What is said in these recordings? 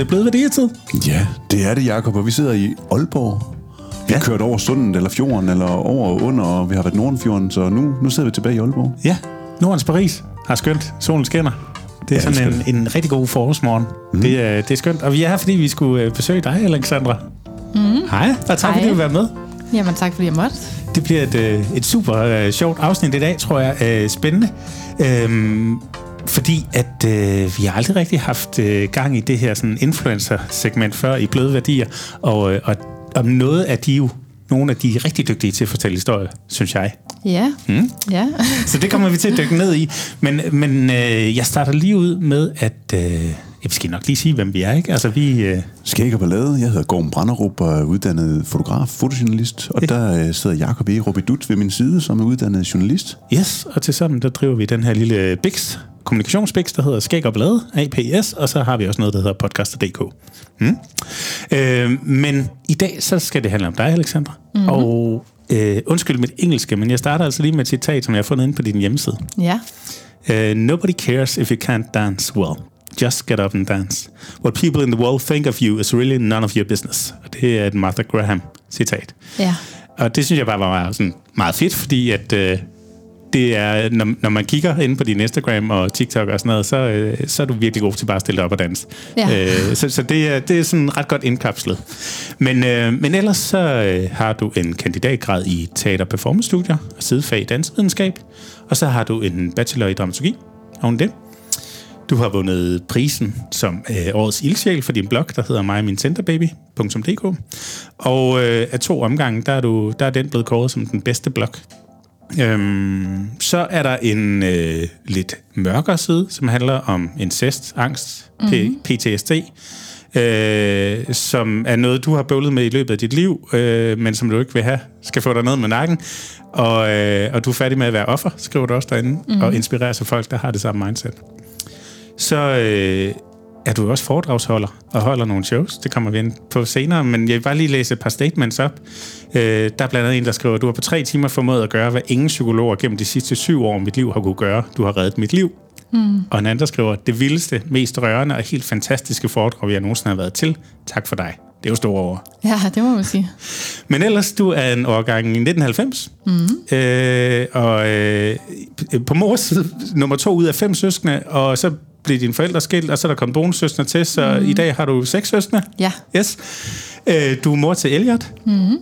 det blevet værdietid. Ja, det er det, Jacob, og vi sidder i Aalborg. Vi har Ja. kørt over sundet, eller fjorden, eller over og under, og vi har været Nordenfjorden, så nu, nu sidder vi tilbage i Aalborg. Ja, Nordens Paris har skønt. Solen skinner. Det er Ja, det sådan en, en rigtig god forårsmorgen. Mm. Det, er, det er skønt. Og vi er her, fordi vi skulle øh, besøge dig, Alexandra. Mm. Hej, og tak fordi Hej. du vil være med. Jamen tak, fordi jeg måtte. Det bliver et, øh, et super øh, sjovt afsnit i dag, tror jeg. Øh, spændende. Øhm, fordi at øh, vi har aldrig rigtig haft øh, gang i det her sådan influencer-segment før i bløde værdier. Og, øh, og om noget af de jo nogle af de er rigtig dygtige til at fortælle historier, synes jeg. Ja. Mm. Ja. Så det kommer vi til at dykke ned i. Men, men øh, jeg starter lige ud med, at... Øh, jeg skal nok lige sige, hvem vi er, ikke? Altså, vi... Øh, Skæg og ballade. Jeg hedder Gorm Branderup og er uddannet fotograf, fotojournalist. Og der øh, sidder Jacob E. Robidut ved min side, som er uddannet journalist. yes, og til sammen, der driver vi den her lille Bix, kommunikationsbix, der hedder Skæg og Blade, APS, og så har vi også noget, der hedder podcaster.dk. Mm. Øh, men i dag, så skal det handle om dig, Alexandra. Mm-hmm. Og øh, undskyld mit engelske, men jeg starter altså lige med et citat, som jeg har fundet inde på din hjemmeside. Ja. Uh, nobody cares if you can't dance well. Just get up and dance. What people in the world think of you is really none of your business. Og det er et Martha Graham citat. Ja. Og det synes jeg bare var sådan meget fedt, fordi at øh, det er, når, når man kigger ind på din Instagram og TikTok og sådan noget, så, øh, så er du virkelig god til bare at stille dig op og danse. Ja. Øh, så så det, er, det er sådan ret godt indkapslet. Men, øh, men ellers så øh, har du en kandidatgrad i teater- og performance-studier og sidefag i dansvidenskab, og så har du en bachelor i dramaturgi oven det. Du har vundet prisen som øh, årets ildsjæl for din blog, der hedder mig og min centerbaby.dk. Og øh, af to omgange, der er, du, der er den blevet kåret som den bedste blog. Øhm, så er der en øh, lidt mørkere side, som handler om incest, angst, mm-hmm. PTSD, øh, som er noget, du har bøvlet med i løbet af dit liv, øh, men som du ikke vil have, skal få dig ned med nakken. Og, øh, og du er færdig med at være offer, skriver du også derinde, mm-hmm. og inspirerer sig folk, der har det samme mindset. Så øh, er du også foredragsholder og holder nogle shows. Det kommer vi ind på senere, men jeg vil bare lige læse et par statements op. Øh, der er blandt andet en, der skriver, du har på tre timer formået at gøre, hvad ingen psykologer gennem de sidste syv år af mit liv har kunne gøre. Du har reddet mit liv. Mm. Og en anden, der skriver, det vildeste, mest rørende og helt fantastiske foredrag, jeg nogensinde har været til. Tak for dig. Det er jo store ord. Ja, det må man sige. Men ellers, du er en årgang i 1990. Mm. Øh, og øh, på mors side, nummer to ud af fem søskende, og så blev dine forældre skilt, og så er der kommet bonussøskende til, så mm. i dag har du seks søskende. Ja. Yes. Øh, du er mor til Elliot. Mm.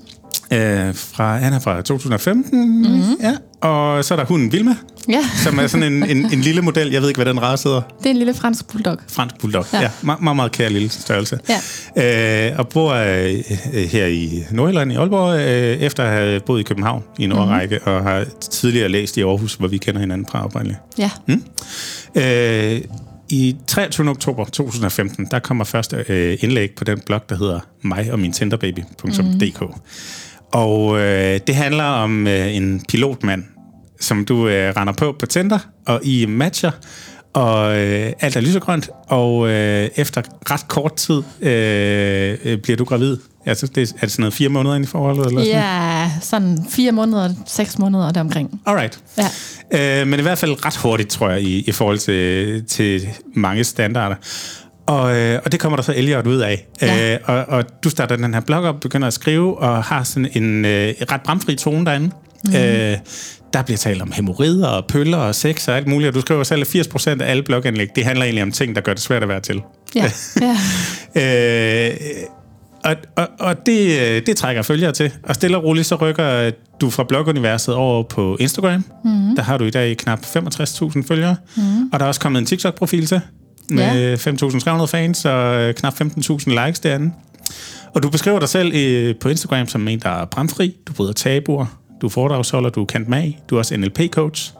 Øh, fra, han er fra 2015. Mm. Ja. Og så er der hunden Vilma, Ja. som er sådan en, en, en lille model. Jeg ved ikke, hvad den race hedder. Det er en lille fransk bulldog. Fransk bulldog. Ja. Ja. ja meget, meget, kær lille størrelse. Ja. Øh, og bor øh, her i Nordjylland i Aalborg, øh, efter at have boet i København i en årrække, og har tidligere læst i Aarhus, hvor vi kender hinanden fra oprindeligt. Ja. Øh, I 23. oktober 2015, der kommer første øh, indlæg på den blog, der hedder mig og min tinderbaby.dk. Mm. Og øh, det handler om øh, en pilotmand, som du øh, render på på Tinder, og I matcher, og øh, alt er lysegrønt, og øh, efter ret kort tid øh, øh, bliver du gravid. Altså, det, er det sådan noget fire måneder ind i forholdet? Eller sådan? Ja, sådan fire måneder, seks måneder deromkring. Alright. Ja. Øh, men i hvert fald ret hurtigt, tror jeg, i, i forhold til, til mange standarder. Og, øh, og det kommer der så Elliot ud af. Ja. Øh, og, og du starter den her blog op, begynder at skrive, og har sådan en øh, ret bramfri tone derinde. Mm. Øh, der bliver talt om hemorrider og pøller og sex og alt muligt, og du skriver selv, at 80% af alle bloganlæg, det handler egentlig om ting, der gør det svært at være til. Ja. ja. Øh, og og, og det, øh, det trækker følgere til. Og stille og roligt, så rykker du fra bloguniverset over på Instagram. Mm. Der har du i dag knap 65.000 følgere. Mm. Og der er også kommet en TikTok-profil til med ja. 5.300 fans og øh, knap 15.000 likes derinde. Og du beskriver dig selv øh, på Instagram som en, der er bramfri. Du bryder tabuer. Du er foredragsholder, du er kendt mag, du er også NLP-coach.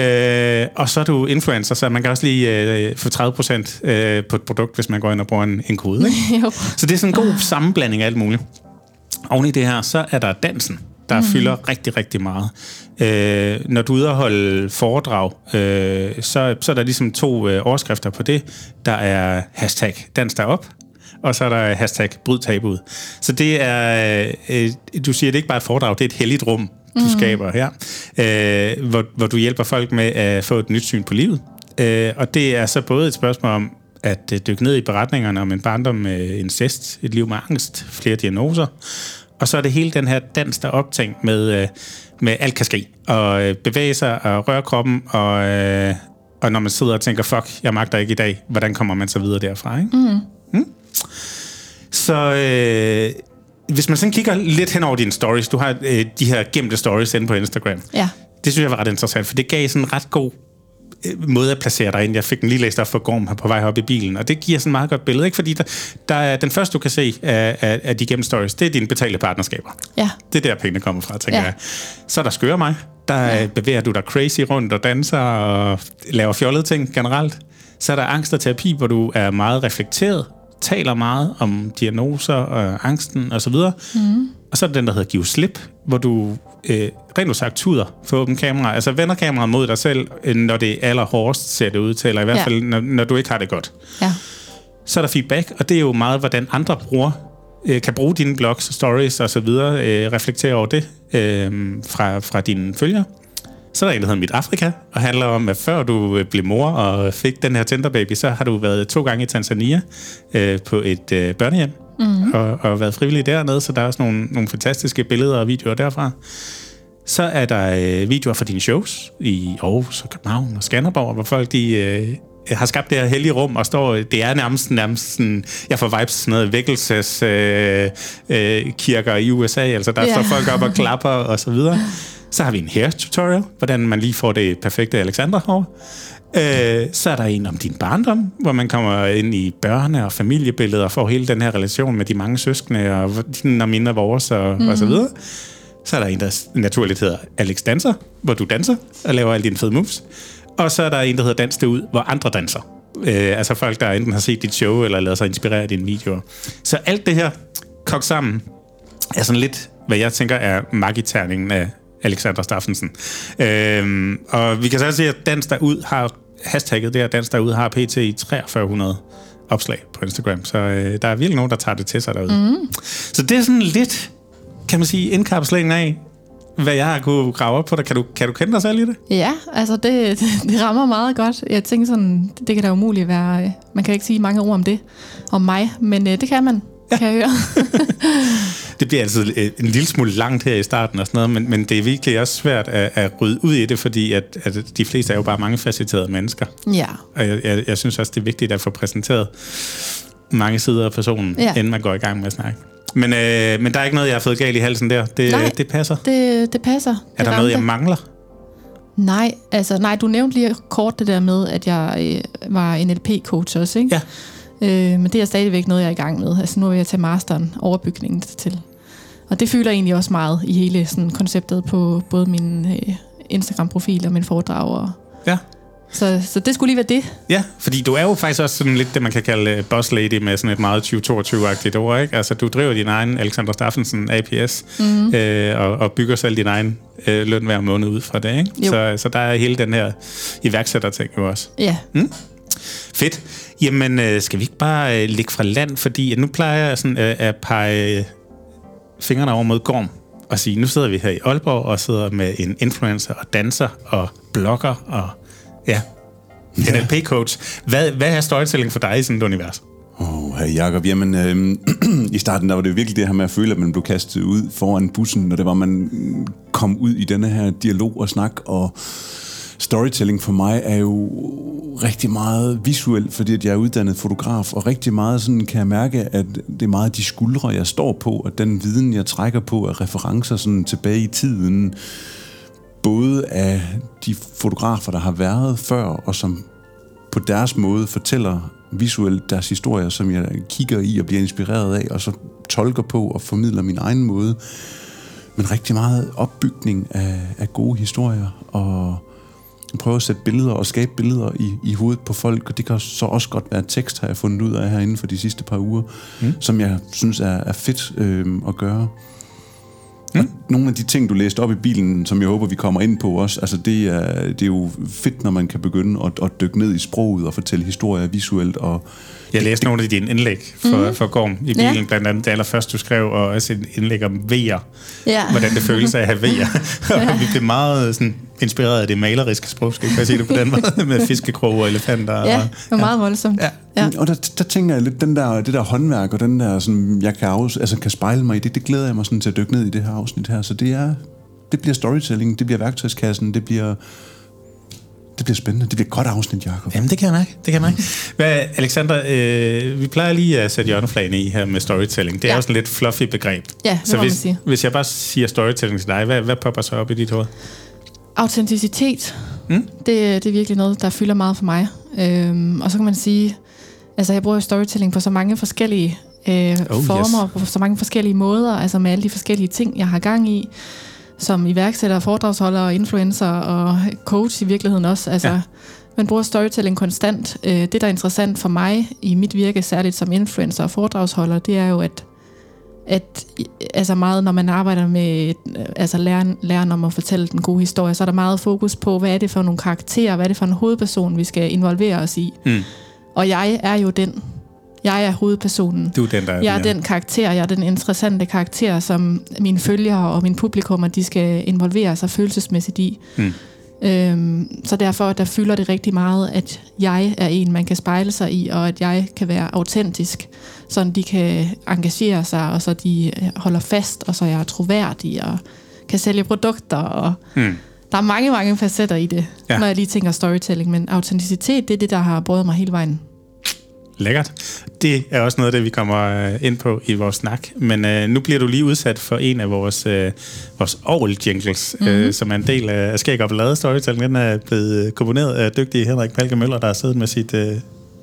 Øh, og så er du influencer, så man kan også lige øh, få 30% øh, på et produkt, hvis man går ind og bruger en, en kode. Ikke? Så det er sådan en god sammenblanding af alt muligt. Oven i det her, så er der dansen, der mm. fylder rigtig, rigtig meget. Øh, når du er ude og holde foredrag, øh, så, så er der ligesom to øh, overskrifter på det. Der er hashtag dans derop, og så er der hashtag bryd tabuet. Så det er, øh, du siger, det er ikke bare et foredrag, det er et helligt rum, du mm. skaber her, øh, hvor, hvor du hjælper folk med at få et nyt syn på livet. Øh, og det er så både et spørgsmål om at øh, dykke ned i beretningerne om en barndom med incest, et liv med angst, flere diagnoser. Og så er det hele den her dans, der er optænkt med, øh, med alt kan ske. Og øh, bevæge sig og røre kroppen, og, øh, og når man sidder og tænker, fuck, jeg magter ikke i dag, hvordan kommer man så videre derfra? Ikke? Mm. Mm. Så øh, hvis man sådan kigger lidt hen over dine stories, du har øh, de her gemte stories inde på Instagram. Ja. Det synes jeg var ret interessant, for det gav sådan en ret god øh, måde at placere dig ind. Jeg fik den lige læst op for Gorm her på vej op i bilen, og det giver sådan et meget godt billede, ikke? Fordi der, der er, den første, du kan se af, af, af de gemte stories, det er dine betalte partnerskaber. Ja. Det er der, pengene kommer fra, tænker ja. Jeg. Så er der skøre mig. Der ja. bevæger du dig crazy rundt og danser og laver fjollede ting generelt. Så er der angst og terapi, hvor du er meget reflekteret, taler meget om diagnoser og angsten osv. Mm. Og så er der den, der hedder Giv slip, hvor du øh, rent sagt tuder for åben kamera. Altså vender kameraet mod dig selv, øh, når det er allerhårdest, ser det ud til, eller i hvert Ja. fald, når, når du ikke har det godt Ja. så er der feedback, og det er jo meget, hvordan andre bruger, øh, kan bruge dine blogs, stories og så videre, øh, reflektere over det øh, fra, fra dine følgere. Så er der en, der hedder Mit Afrika, og handler om, at før du øh, blev mor og fik den her Tinderbaby, så har du været to gange i Tanzania øh, på et øh, børnehjem, mm. og, og været frivillig dernede, så der er også nogle, nogle fantastiske billeder og videoer derfra. Så er der øh, videoer fra dine shows i Aarhus og København og Skanderborg, hvor folk de, øh, har skabt det her hellige rum og står, det er nærmest, nærmest sådan, jeg får vibes sådan noget vækkelses øh, øh, kirker i USA, altså der Ja. står folk op og klapper og så videre. Så har vi en hair tutorial, hvordan man lige får det perfekte Alexander hår. Øh, så er der en om din barndom, hvor man kommer ind i børne- og familiebilleder og får hele den her relation med de mange søskende, og dine og mine og vores, og, mm. og så videre. Så er der en, der naturligt hedder Alex Danser, hvor du danser og laver alle dine fede moves. Og så er der en, der hedder Dans det ud, hvor andre danser. Øh, altså folk, der enten har set dit show, eller lavet sig inspirere af dine videoer. Så alt det her kogt sammen er sådan lidt, hvad jeg tænker er magiterningen af Alexander Staffensen. Øhm, og vi kan så sige, at Dans Derud har hashtagget det her, Dans Derud har pt. i 4300 opslag på Instagram. Så øh, der er virkelig nogen, der tager det til sig derude. Mm. Så det er sådan lidt, kan man sige, indkapslingen af, hvad jeg har kunne grave op på dig. Kan du, kan du kende dig selv i det? Ja, altså det, det rammer meget godt. Jeg tænker sådan, det kan da umuligt være... øh, Man kan ikke sige mange ord om det, om mig, men øh, det kan man, ja. kan jeg høre. Det bliver øh, en lille smule langt her i starten og sådan noget, men, men det er virkelig også svært at, at rydde ud i det, fordi at, at de fleste er jo bare mange facetterede mennesker. ja, Og jeg, jeg, jeg synes også, det er vigtigt at få præsenteret mange sider af personen, ja. Inden man går i gang med at snakke. Men, øh, men der er ikke noget, jeg har fået galt i halsen der. Det, Nej. det passer. det, det passer. Er det der noget, jeg mangler? Nej, altså nej, du nævnte lige kort det der med, at jeg øh, var NLP-coach også, ikke? Ja. Øh, men det er stadigvæk noget, jeg er i gang med. Altså nu vil jeg tage masteren, overbygningen til. Og det fylder egentlig også meget i hele sådan, konceptet på både min øh, Instagram-profil og min foredrag. Og, Ja. så, så det skulle lige være det. Ja, fordi du er jo faktisk også sådan lidt det, man kan kalde øh, boss lady med sådan et meget 2022-agtigt ord, ikke? Altså, du driver din egen Alexander Staffensen APS, mm. øh, og, og bygger selv din egen øh, løn hver måned ud fra det, ikke? Jo. Så, så der er hele den her iværksætterting jo også. Ja, Fedt. Jamen, øh, skal vi ikke bare øh, ligge fra land? Fordi nu plejer jeg sådan, øh, at pege fingrene over mod Gorm og sige, nu sidder vi her i Aalborg og sidder med en influencer og danser og blogger og ja, NLP-coach. Hvad, hvad er storytelling for dig i sådan et univers? Åh, oh, hey Jacob, jamen øh, i starten der var det virkelig det her med at føle, at man blev kastet ud foran bussen, når det var, man kom ud i denne her dialog og snak, og storytelling for mig er jo rigtig meget visuelt, fordi at jeg er uddannet fotograf, og rigtig meget sådan kan jeg mærke, at det er meget de skuldre, jeg står på, og den viden, jeg trækker på, er referencer sådan tilbage i tiden, både af de fotografer, der har været før, og som på deres måde fortæller visuelt deres historier, som jeg kigger i og bliver inspireret af, og så tolker på og formidler min egen måde. Men rigtig meget opbygning af, af gode historier, og prøve at sætte billeder og skabe billeder i, i hovedet på folk, og det kan så også godt være tekst, har jeg fundet ud af herinde for de sidste par uger, mm. som jeg synes er, er fedt øh, at gøre. Nogle af de ting, du læste op i bilen, som jeg håber, vi kommer ind på også, altså det er, det er jo fedt, når man kan begynde at, at dykke ned i sproget og fortælle historier visuelt. Og Jeg læste nogle af dine indlæg for, mm. for Gorm i bilen, Ja. blandt andet det allerførste, du skrev, og også et indlæg om vejer. Ja. Hvordan det føles at have vejer. og vi blev meget sådan, inspireret af det maleriske sprog, skal jeg sige det på den måde, med fiskekrog og elefanter. ja og, det var meget voldsomt. Ja. Ja. Og der, der tænker jeg lidt, den der, det der håndværk, og den der, sådan, jeg kan, afs, altså, kan spejle mig i det, det glæder jeg mig sådan til at dykke ned i det her afsnit her. Så det er, det bliver storytelling, det bliver værktøjskassen, det bliver, det bliver spændende. Det bliver et godt afsnit, Jacob. Jamen, det kan jeg mærke. Det kan jeg mærke. Hvad, Alexander, øh, vi plejer lige at sætte hjørneflagene i her med storytelling. Det er Ja. jo sådan lidt fluffy begreb. Ja, det så må man hvis, sige. hvis jeg bare siger storytelling til dig, hvad, hvad popper så op i dit hoved? Autenticitet, Mm? mm? det, det er virkelig noget, der fylder meget for mig. Øhm, og så kan man sige, altså jeg bruger jo storytelling på så mange forskellige øh, Oh, former, yes. på så mange forskellige måder, altså med alle de forskellige ting, jeg har gang i, som iværksætter, foredragsholder og influencer og coach i virkeligheden også. Altså, Ja. ja. Man bruger storytelling konstant. Øh, det, der er interessant for mig i mit virke, særligt som influencer og foredragsholder, det er jo, at at altså meget, når man arbejder med øh, altså læren, læren om at fortælle den gode historie, så er der meget fokus på, hvad er det for nogle karakterer, hvad er det for en hovedperson, vi skal involvere os i. Mm. Og jeg er jo den. Jeg er hovedpersonen. Du er den, der Jeg er den karakter, jeg er den interessante karakter, som mine følgere og min publikum, de skal involvere sig følelsesmæssigt i. Mm. Øhm, så derfor der fylder det rigtig meget, at jeg er en, man kan spejle sig i, og at jeg kan være autentisk, så de kan engagere sig, og så de holder fast, og så jeg er troværdig, og kan sælge produkter, og Mm. der er mange, mange facetter i det, ja. når jeg lige tænker storytelling, men autenticitet, det er det, der har båret mig hele vejen. Lækkert. Det er også noget af det, vi kommer øh, ind på i vores snak. Men øh, nu bliver du lige udsat for en af vores, øh, vores Orwell jingles, mm-hmm. øh, som er en del af Skæg og Ballade Storytelling. Den er blevet øh, komponeret af dygtige Henrik Palke Møller, der har siddet med sit øh,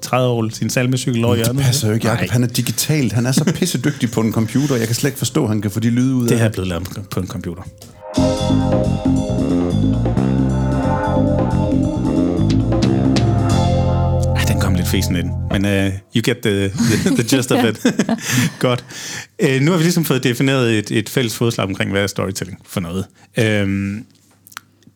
30 år, sin salmecykel over Det hjørnet. passer jo ikke, Jacob. Nej, Han er digitalt. Han er så pissedygtig på en computer. Jeg kan slet ikke forstå, at han kan få de lyde ud det af her er blevet lavet på en computer. Fesen ind, men uh, you get the, the, the gist of it. Godt. Uh, nu har vi ligesom fået defineret et, et fælles fodslag omkring, hvad er storytelling for noget. Uh,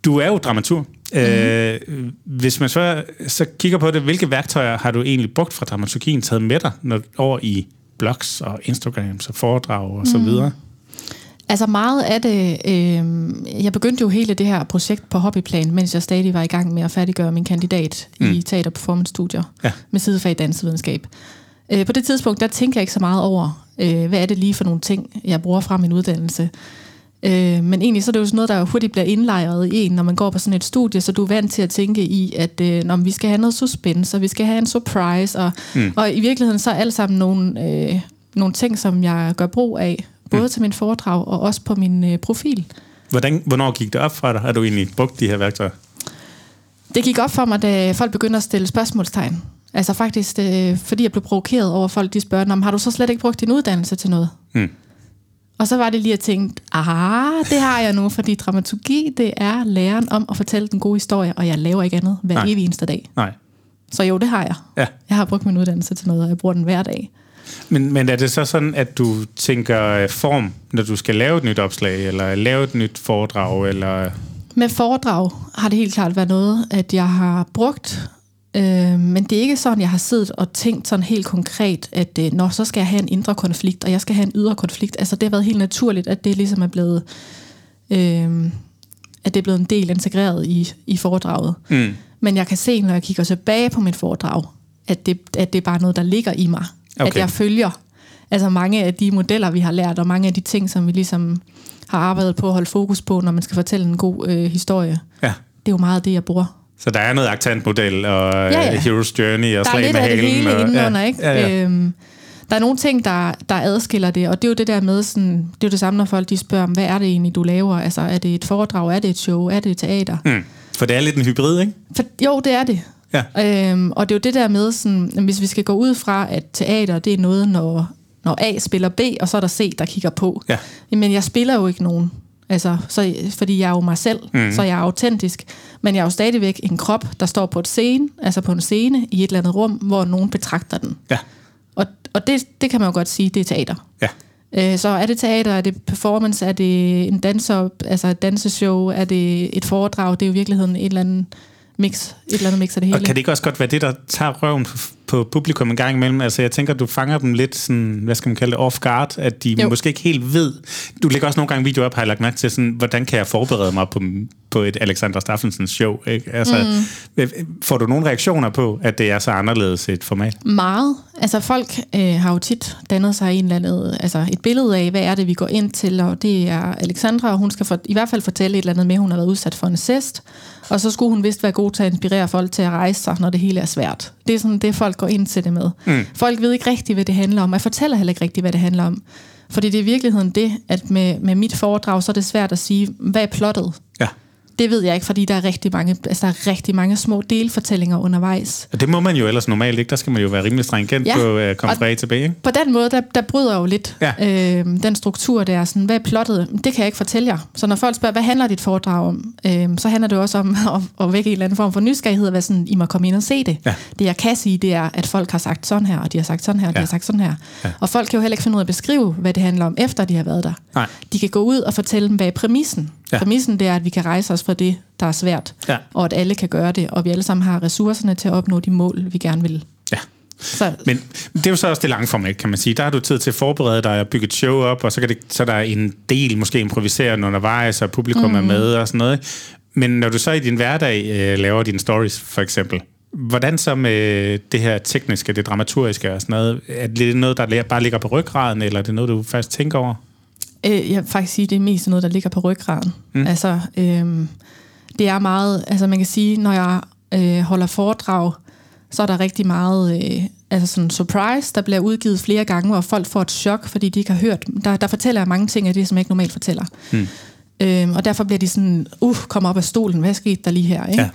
du er jo dramaturg. Mm-hmm. Hvis man så, så kigger på det, hvilke værktøjer har du egentlig brugt fra dramaturgien taget med dig når, over i blogs og Instagrams og foredrag og så videre? Altså meget af det, øh, jeg begyndte jo hele det her projekt på hobbyplan, mens jeg stadig var i gang med at færdiggøre min kandidat mm. i teater- og performance-studier Ja. med sidefag i dansevidenskab. Øh, på det tidspunkt, der tænker jeg ikke så meget over, øh, hvad er det lige for nogle ting, jeg bruger fra min uddannelse. Øh, men egentlig så er det jo sådan noget, der hurtigt bliver indlejret i en, når man går på sådan et studie, så du er vant til at tænke i, at øh, når vi skal have noget suspense, og vi skal have en surprise, og, mm. og i virkeligheden så er alt sammen nogle, øh, nogle ting, som jeg gør brug af, både mm. til min foredrag og også på min øh, profil. Hvordan, hvornår gik det op fra dig, at du egentlig brugt de her værktøjer? Det gik op for mig, da folk begyndte at stille spørgsmålstegn. Altså faktisk, øh, fordi jeg blev provokeret over, folk de spørger, "Nå, har du så slet ikke brugt din uddannelse til noget? Mm. Og så var det lige at tænke, ah, det har jeg nu, fordi dramaturgi, det er læren om at fortælle den gode historie, og jeg laver ikke andet hver Nej. evig eneste dag. Nej. Så jo, det har jeg. Ja. Jeg har brugt min uddannelse til noget, og jeg bruger den hver dag. Men, men er det så sådan, at du tænker øh, form, når du skal lave et nyt opslag, eller lave et nyt foredrag, eller... Med foredrag har det helt klart været noget, at jeg har brugt, øh, men det er ikke sådan, jeg har siddet og tænkt sådan helt konkret, at øh, når så skal jeg have en indre konflikt, og jeg skal have en ydre konflikt. Altså det har været helt naturligt, at det ligesom er blevet, øh, at det er blevet en del integreret i, i foredraget. Mm. Men jeg kan se, når jeg kigger tilbage på mit foredrag, at det, at det er bare noget, der ligger i mig. Okay. At jeg følger altså mange af de modeller, vi har lært, og mange af de ting, som vi ligesom har arbejdet på at holde fokus på, når man skal fortælle en god øh, historie. Ja. Det er jo meget det, jeg bruger. Så der er noget aktantmodel, og ja, Ja, ja. Hero's Journey, og Der er slag lidt med af det halen. hele og, indenunder, ja, ikke? Ja, ja. Øhm, der er nogle ting, der, der adskiller det, og det er jo det der med, sådan, det er jo det samme, når folk de spørger, hvad er det egentlig, du laver? Altså, er det et foredrag, er det et show, er det et teater? Mm. For det er lidt en hybrid, ikke? For, jo, det er det. Ja. Øhm, og det er jo det der med, sådan, hvis vi skal gå ud fra, at teater, det er noget, når, når A spiller B, og så er der C, der kigger på. Ja. Men jeg spiller jo ikke nogen. Altså, så, fordi jeg er jo mig selv, mm. så jeg er autentisk. Men jeg er jo stadigvæk en krop, der står på et scene, altså på en scene i et eller andet rum, hvor nogen betragter den. Ja. Og, og det, det kan man jo godt sige, det er teater. Ja. Øh, så er det teater, er det performance, er det en danser, altså et danseshow, er det et foredrag, det er jo i virkeligheden et eller andet mix, et eller andet mix af det hele. Og kan det ikke også godt være det, der tager røven på, publikum en gang imellem? Altså, jeg tænker, du fanger dem lidt sådan, hvad skal man kalde det, off guard, at de jo. Måske ikke helt ved. Du lægger også nogle gange videoer op, har jeg lagt mærke til, sådan, hvordan kan jeg forberede mig på, på et Alexander Staffensens show. Ikke? Altså, mm. Får du nogle reaktioner på, at det er så anderledes et format? Meget. Altså folk øh, har jo tit dannet sig en eller anden, altså et billede af, hvad er det, vi går ind til, og det er Alexandra, og hun skal for, i hvert fald fortælle et eller andet med, hun har været udsat for en cest, og så skulle hun vist være god til at inspirere folk til at rejse sig, når det hele er svært. Det er sådan det, folk går ind til det med. Mm. Folk ved ikke rigtigt, hvad det handler om, jeg fortæller heller ikke rigtigt, hvad det handler om. Fordi det er i virkeligheden det, at med, med mit foredrag, så er det svært at sige, hvad er plottet? Ja. Det ved jeg ikke, fordi der er rigtig mange, altså der er rigtig mange små delfortællinger undervejs. Og det må man jo ellers normalt ikke. Der skal man jo være rimelig stringent ja. på at komme fra A til B, ikke? På den måde, der, der bryder jo lidt ja. øh, den struktur der. Sådan, hvad er plottet? Det kan jeg ikke fortælle jer. Så når folk spørger, hvad handler dit foredrag om? Øh, så handler det også om at, at vække en eller anden form for nysgerrighed, og være sådan, I må komme ind og se det. Ja. Det jeg kan sige, det er, at folk har sagt sådan her, og de har sagt sådan her, og de ja. har sagt sådan her. Ja. Og folk kan jo heller ikke finde ud af at beskrive, hvad det handler om, efter de har været der. Nej. De kan gå ud og fortælle dem, hvad er præmissen. Ja. Præmissen det er, at vi kan rejse os fra det, der er svært, ja. og at alle kan gøre det, og vi alle sammen har ressourcerne til at opnå de mål, vi gerne vil. Ja. Så. Men det er jo så også det lange format, kan man sige. Der har du tid til at forberede dig og bygge et show op, og så, kan det, så er der en del måske improviserende undervejs, og publikum mm. er med og sådan noget. Men når du så i din hverdag øh, laver dine stories, for eksempel, hvordan så med det her tekniske, det dramaturgiske og sådan noget? Er det noget, der bare ligger på ryggraden, eller er det noget, du først tænker over? Øh, jeg vil faktisk sige, at det er mest noget, der ligger på ryggraden. Mm. Altså, øh, det er meget, altså man kan sige, når jeg øh, holder foredrag, så er der rigtig meget øh, altså sådan surprise, der bliver udgivet flere gange, hvor folk får et chok, fordi de ikke har hørt. Der, der fortæller jeg mange ting af det, som jeg ikke normalt fortæller. Mm. Øhm, og derfor bliver de sådan, uh, kom op af stolen, hvad skete der lige her? Ikke? Ja.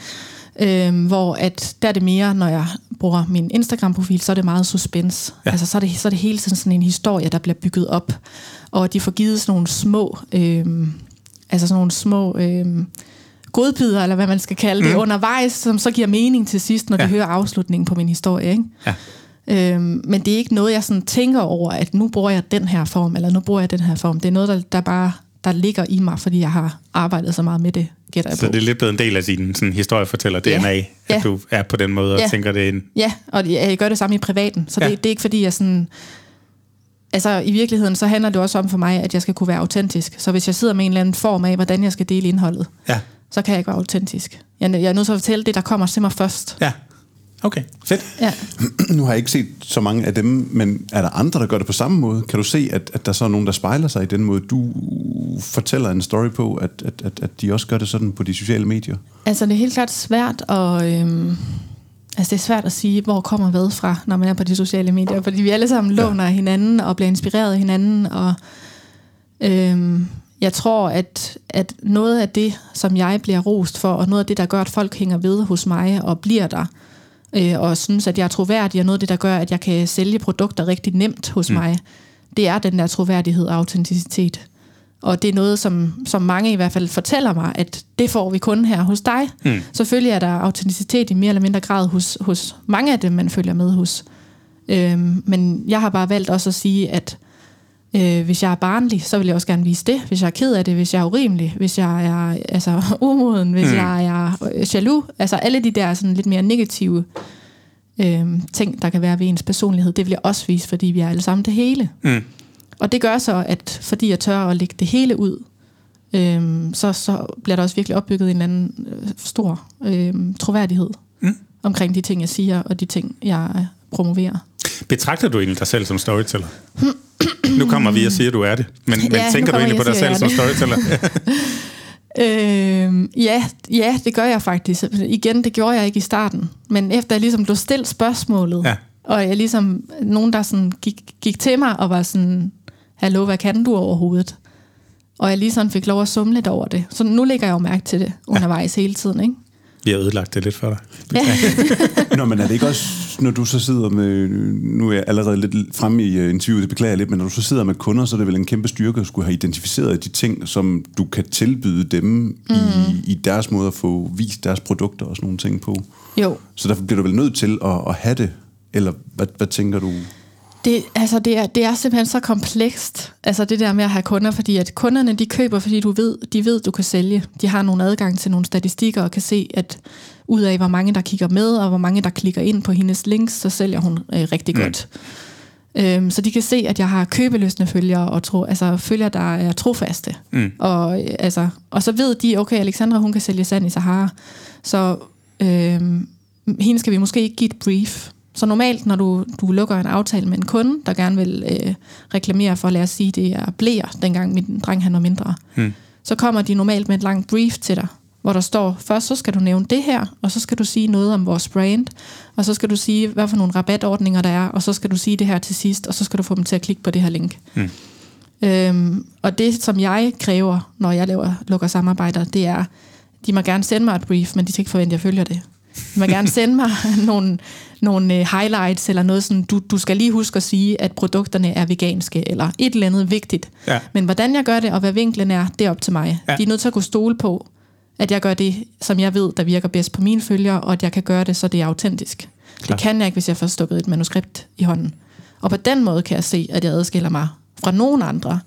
Øhm, hvor at der er det mere, når jeg bruger min Instagram-profil, så er det meget suspense. Ja. Altså, så er, det, så er det hele tiden sådan en historie, der bliver bygget op. Og de får givet sådan nogle små, øhm, altså sådan nogle små... Øhm, godbidder, eller hvad man skal kalde det, mm. undervejs, som så giver mening til sidst, når ja. de hører afslutningen på min historie. Ikke? Ja. Øhm, men det er ikke noget, jeg sådan tænker over, at nu bruger jeg den her form, eller nu bruger jeg den her form. Det er noget, der, der bare der ligger i mig, fordi jeg har arbejdet så meget med det, gætter jeg Så på. det er lidt blevet en del af din sådan, historiefortæller-DNA, ja. at ja. du er på den måde og ja. tænker det ind? Ja, og jeg gør det samme i privaten, så ja. det, det er ikke fordi, jeg sådan... Altså i virkeligheden, så handler det også om for mig, at jeg skal kunne være autentisk. Så hvis jeg sidder med en eller anden form af, hvordan jeg skal dele indholdet, ja så kan jeg ikke være autentisk. Jeg, jeg er nødt til at fortælle det, der kommer til mig først. Ja. Okay, fedt. Ja. Nu har jeg ikke set så mange af dem, men er der andre, der gør det på samme måde? Kan du se, at, at der så er nogen, der spejler sig i den måde, du fortæller en story på, at, at, at, at de også gør det sådan på de sociale medier? Altså, det er helt klart svært at... Øhm Altså det er svært at sige, hvor kommer hvad fra, når man er på de sociale medier, fordi vi alle sammen låner ja. hinanden og bliver inspireret af hinanden, og øhm, jeg tror, at, at noget af det, som jeg bliver rost for, og noget af det, der gør, at folk hænger ved hos mig og bliver der, øh, og synes, at jeg er troværdig, og noget af det, der gør, at jeg kan sælge produkter rigtig nemt hos mm. mig, det er den der troværdighed og autenticitet. Og det er noget, som, som mange i hvert fald fortæller mig, at det får vi kun her hos dig. Mm. Selvfølgelig er der autenticitet i mere eller mindre grad hos, hos mange af dem, man følger med hos. Øhm, men jeg har bare valgt også at sige, at Øh, hvis jeg er barnlig, så vil jeg også gerne vise det. Hvis jeg er ked af det, hvis jeg er urimelig, hvis jeg er altså, umoden, hvis mm. jeg er øh, jaloux. Altså alle de der sådan, lidt mere negative øh, ting, der kan være ved ens personlighed, det vil jeg også vise, fordi vi er alle sammen det hele. Mm. Og det gør så, at fordi jeg tør at lægge det hele ud, øh, så, så bliver der også virkelig opbygget en eller anden øh, stor øh, troværdighed mm. omkring de ting, jeg siger, og de ting, jeg promoverer. Betragter du egentlig dig selv som storyteller? Nu kommer vi og siger, at du er det. Men, ja, men tænker du egentlig på dig selv som storyteller? øh, ja, ja, det gør jeg faktisk. Igen, det gjorde jeg ikke i starten. Men efter jeg ligesom blev stillet spørgsmålet, ja. og jeg ligesom, nogen der sådan gik, gik til mig og var sådan, hallo, hvad kan du overhovedet? Og jeg lige sådan fik lov at summe lidt over det. Så nu lægger jeg jo mærke til det undervejs ja. hele tiden, ikke? Vi har ødelagt det lidt for dig. Ja. Nå, men er det ikke også, når du så sidder med, nu er jeg allerede lidt fremme i øh, interviewet, det beklager jeg lidt, men når du så sidder med kunder, så er det vel en kæmpe styrke at skulle have identificeret de ting, som du kan tilbyde dem mm. i, i deres måde at få vist deres produkter og sådan nogle ting på. Jo. Så derfor bliver du vel nødt til at, at have det, eller hvad, hvad tænker du? Det, altså det, er, det er simpelthen så komplekst, altså det der med at have kunder, fordi at kunderne de køber, fordi du ved, de ved, du kan sælge. De har nogle adgang til nogle statistikker og kan se, at ud af hvor mange der kigger med, og hvor mange der klikker ind på hendes links, så sælger hun øh, rigtig mm. godt. Øhm, så de kan se, at jeg har købeløsende følgere, og tro, altså følgere, der er trofaste. Mm. Og, øh, altså, og så ved de, okay, Alexandra, hun kan sælge sand i Sahara. Så øhm, hende skal vi måske ikke give et brief. Så normalt, når du, du lukker en aftale med en kunde, der gerne vil øh, reklamere for, lad os sige, det er blæer, dengang min dreng han var mindre, Mm. så kommer de normalt med et langt brief til dig, hvor der står, først så skal du nævne det her, og så skal du sige noget om vores brand, og så skal du sige, hvad for nogle rabatordninger der er, og så skal du sige det her til sidst, og så skal du få dem til at klikke på det her link. Mm. Øhm, og det, som jeg kræver, når jeg laver, lukker samarbejder, det er, de må gerne sende mig et brief, men de skal ikke forvente, at jeg følger det. De må gerne sende mig nogle, nogle øh, highlights, eller noget sådan, du, du skal lige huske at sige, at produkterne er veganske, eller et eller andet vigtigt. Ja. Men hvordan jeg gør det, og hvad vinklen er, det er op til mig. Ja. De er nødt til at kunne stole på, at jeg gør det, som jeg ved, der virker bedst på mine følgere, og at jeg kan gøre det, så det er autentisk. Klart. Det kan jeg ikke, hvis jeg får stukket et manuskript i hånden. Og på den måde kan jeg se, at jeg adskiller mig fra nogen andre.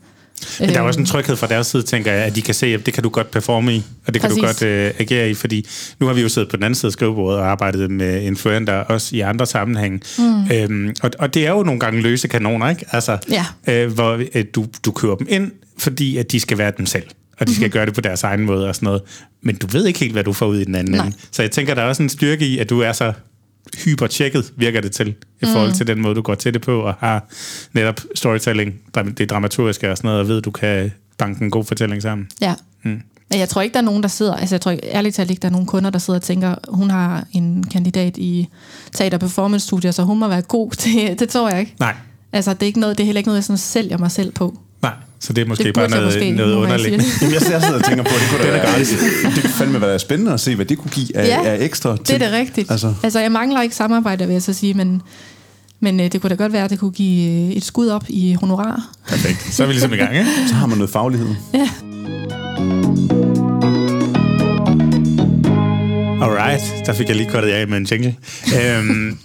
Men der er Øhm, også en tryghed fra deres side, tænker jeg, at de kan se, at det kan du godt performe i, og det kan du Præcis. godt øh, agere i, fordi nu har vi jo siddet på den anden side af skrivebordet og arbejdet med influenter også i andre sammenhænge. Mm. Øhm, og, og det er jo nogle gange løse kanoner, ikke? Altså, Ja. øh, hvor øh, du, du kører dem ind, fordi at de skal være dem selv, og de skal Mhm. gøre det på deres egen måde og sådan noget. Men du ved ikke helt, hvad du får ud i den anden ende. Så jeg tænker, der er også en styrke i, at du er så hypertjekket, virker det til, i forhold til den måde, du går til det på, og har netop storytelling, det dramaturgiske og sådan noget, og ved, du kan banke en god fortælling sammen. Ja. Mm. Men jeg tror ikke, der er nogen, der sidder... Altså, jeg tror ærligt talt ikke, der er nogen kunder, der sidder og tænker, hun har en kandidat i teater performance studier, så hun må være god til... Det tror jeg ikke. Nej, Altså, det er, ikke noget, det er heller ikke noget, jeg sådan sælger mig selv på. Så det er måske Det bare noget, måske, noget det. Jamen, jeg, jeg sidder og tænker på, at det kunne da være, det kunne fandme være spændende at se, hvad det kunne give af, Ja, af ekstra. Det er det rigtigt. Altså, Altså, altså jeg mangler ikke samarbejde, vil jeg så sige, men, men øh, det kunne da godt være, at det kunne give øh, et skud op i honorar. Perfekt. Så er vi ligesom i gang, ikke? så har man noget faglighed. Ja. Alright, der fik jeg lige kortet af med en jingle. Øhm,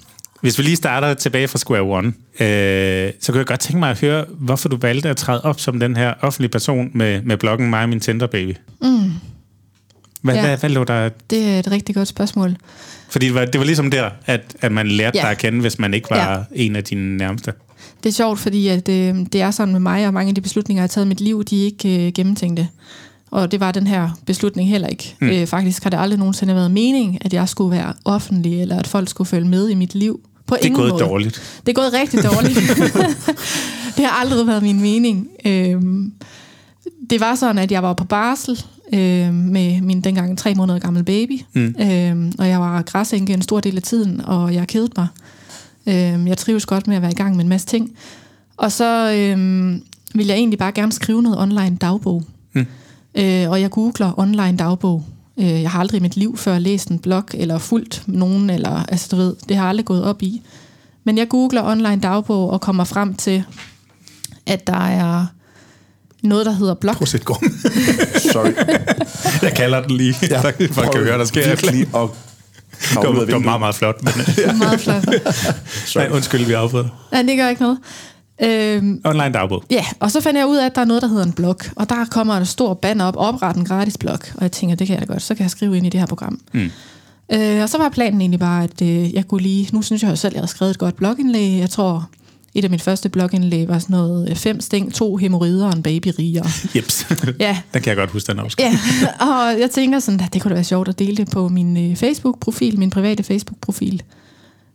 hvis vi lige starter tilbage fra Square One, øh, så kunne jeg godt tænke mig at høre, hvorfor du valgte at træde op som den her offentlige person med, med bloggen Mig og min Tinder Baby. Mm, Hvad, Ja. hvad, hvad lå der? det er et rigtig godt spørgsmål. Fordi det var, det var ligesom der, at, at man lærte Ja. dig at kende, hvis man ikke var Ja. en af dine nærmeste. Det er sjovt, fordi at, øh, det er sådan med mig, og mange af de beslutninger, jeg har taget i mit liv, de er ikke øh, gennemtænkte. Og det var den her beslutning heller ikke. Mm. Øh, faktisk har det aldrig nogensinde været mening, at jeg skulle være offentlig, eller at folk skulle følge med i mit liv. På Det er gået måde. dårligt. Det er gået rigtig dårligt. det har aldrig været min mening. Øhm, det var sådan, at jeg var på barsel øh, med min dengang tre måneder gammel baby. Mm. Øhm, og jeg var græsænke en stor del af tiden, og jeg kedede mig. Øhm, jeg trives godt med at være i gang med en masse ting. Og så øhm, vil jeg egentlig bare gerne skrive noget online dagbog. Mm. Øh, og jeg googler online dagbog. Øh, jeg har aldrig i mit liv før læst en blog, eller fulgt nogen, eller altså du ved, det har jeg aldrig gået op i. Men jeg googler online dagbog og kommer frem til, at der er noget, der hedder blog. Procitgrum. Sorry. jeg kalder den lige. Ja, folk kan høre, der sker. virkelig og Det var, det var meget, meget flot. Men, Meget flot. nej, undskyld, vi afbryder. Nej, det gør ikke noget. Øhm, Online dagbog. Ja, og så fandt jeg ud af, at der er noget, der hedder en blog. Og der kommer en stor banner op, opret en gratis blog. Og jeg tænker, det kan jeg da godt, så kan jeg skrive ind i det her program. Mm. Øh, og så var planen egentlig bare, at øh, jeg kunne lige... Nu synes jeg jo selv, at jeg har skrevet et godt blogindlæg. Jeg tror, et af mine første blogindlæg var sådan noget øh, fem sting, to hemorrider og en baby riger. Jeps. Ja, Den kan jeg godt huske, den afskrift. ja. og jeg tænker sådan, at det kunne da være sjovt at dele det på min øh, Facebook-profil, min private Facebook-profil.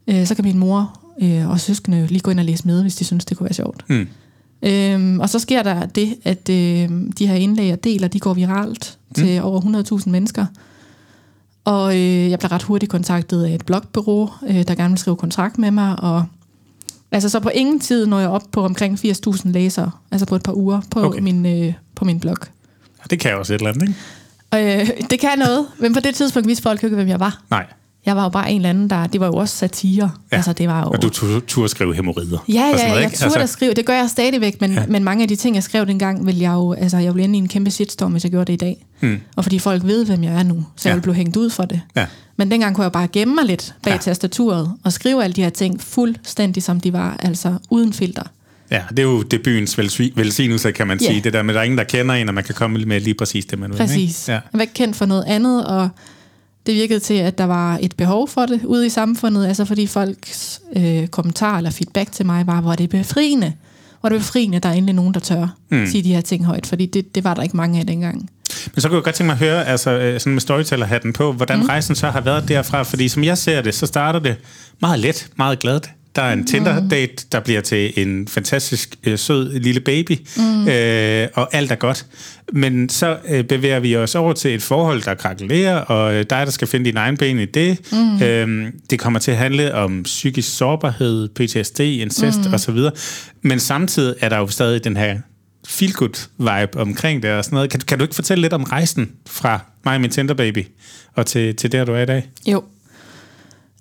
Øh, så kan min mor øh, og søskende lige gå ind og læse med, hvis de synes, det kunne være sjovt. Mm. Øhm, og så sker der det, at øh, de her indlæg og deler, de går viralt til over 100.000 mennesker. Og øh, jeg bliver ret hurtigt kontaktet af et blogbureau, øh, der gerne vil skrive kontrakt med mig. Og altså så på ingen tid når jeg op på omkring 80.000 læsere, altså på et par uger på, Okay. min, øh, på min blog. Ja, det kan jeg også et eller andet, ikke? Øh, det kan noget, men på det tidspunkt vidste folk jo ikke, hvem jeg var. Nej. Jeg var jo bare en eller anden, der... Det var jo også satire. Ja. Altså, det var jo... Og du turde tur skrive hemorrider. Ja, ja, noget, jeg ikke? turde at skrive. Det gør jeg stadigvæk, men, Ja. men mange af de ting, jeg skrev dengang, vil jeg jo... Altså, jeg ville ende i en kæmpe shitstorm, hvis jeg gjorde det i dag. Mm. Og fordi folk ved, hvem jeg er nu, så Ja. jeg vil blive hængt ud for det. Ja. Men dengang kunne jeg bare gemme mig lidt bag Ja. tastaturet og skrive alle de her ting fuldstændig, som de var, altså uden filter. Ja, det er jo det byens velsignelse, kan man Ja. sige. Det der med, at der er ingen, der kender en, og man kan komme med lige præcis det, man vil. Præcis. Ja. Jeg var ikke kendt for noget andet, og Det virkede til, at der var et behov for det ude i samfundet, altså fordi folks øh, kommentar eller feedback til mig var, hvor er det befriende. Hvor er det befriende, der er endelig nogen, der tør mm. sige de her ting højt, fordi det, det var der ikke mange af dengang. Men så kunne jeg godt tænke mig at høre, altså øh, sådan med storyteller-hatten på, hvordan mm. rejsen så har været derfra, fordi som jeg ser det, så starter det meget let, meget glad. Der er en Tinder-date, der bliver til en fantastisk øh, sød lille baby, mm. øh, og alt er godt. Men så øh, bevæger vi os over til et forhold, der krakelerer, og øh, dig, der skal finde din egen ben i det. Mm. Øh, det kommer til at handle om psykisk sårbarhed, PTSD, incest mm. osv. Men samtidig er der jo stadig den her feel-good vibe omkring det og sådan noget. Kan, kan du ikke fortælle lidt om rejsen fra mig og min Tinder baby og til, til der, du er i dag? Jo.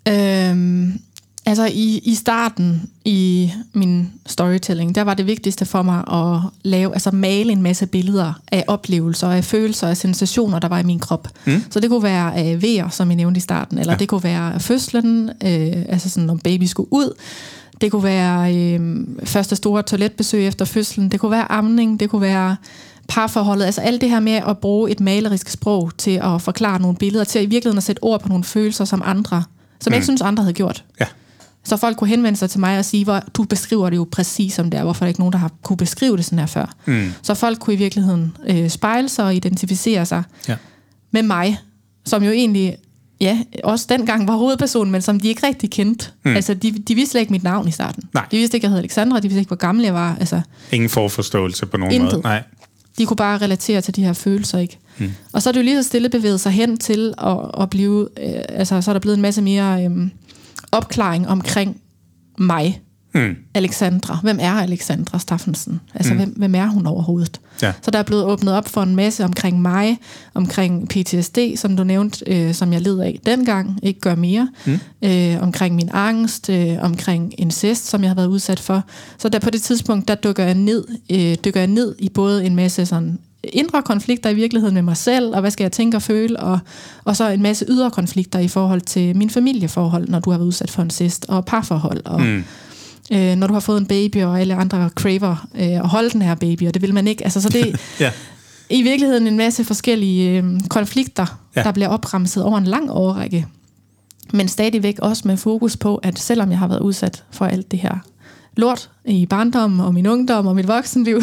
Øhm, altså i, i starten i min storytelling, der var det vigtigste for mig at lave, altså male en masse billeder af oplevelser, af følelser, af sensationer, der var i min krop. Mm. Så det kunne være af vejer, som jeg nævnte i starten, eller ja. det kunne være fødslen, øh, altså sådan om baby skulle ud, det kunne være øh, første store toiletbesøg efter fødslen. Det kunne være amning. Det kunne være parforholdet. Altså alt det her med at bruge et malerisk sprog til at forklare nogle billeder, til at i virkeligheden at sætte ord på nogle følelser, som andre, som mm. jeg ikke synes, andre havde gjort. Ja. Så folk kunne henvende sig til mig og sige, hvor du beskriver det jo præcis som det er, hvorfor der ikke nogen, der har kunne beskrive det sådan her før. Mm. Så folk kunne i virkeligheden øh, spejle sig og identificere sig ja. med mig, som jo egentlig ja, også dengang var hovedpersonen, men som de ikke rigtig kendte. Mm. Altså, de, de vidste slet ikke mit navn i starten. Nej. De vidste ikke, jeg hed Alexandra, de vidste ikke, hvor gammel jeg var. Altså, Ingen forforståelse på nogen intet. måde. Nej. De kunne bare relatere til de her følelser, ikke? Mm. Og så er det jo lige så stille bevæget sig hen til at, at blive... Øh, altså, så er der blevet en masse mere øh, opklaring omkring mig. Mm. Alexandra. Hvem er Alexandra Staffensen? Altså, mm. hvem, hvem er hun overhovedet? Ja. Så der er blevet åbnet op for en masse omkring mig, omkring PTSD, som du nævnte, øh, som jeg led af dengang, ikke gør mere, mm. øh, omkring min angst, øh, omkring incest, som jeg har været udsat for. Så der på det tidspunkt, der dykker jeg ned, øh, dykker jeg ned i både en masse sådan indre konflikter i virkeligheden med mig selv, og hvad skal jeg tænke og føle, og, og så en masse ydre konflikter i forhold til min familieforhold, når du har været udsat for incest, og parforhold, og mm øh, når du har fået en baby, og alle andre craver øh, at holde den her baby, og det vil man ikke. Altså, så det ja. i virkeligheden en masse forskellige øh, konflikter, ja. der bliver opremset over en lang årrække. Men stadigvæk også med fokus på, at selvom jeg har været udsat for alt det her lort i barndom og min ungdom og mit voksenliv,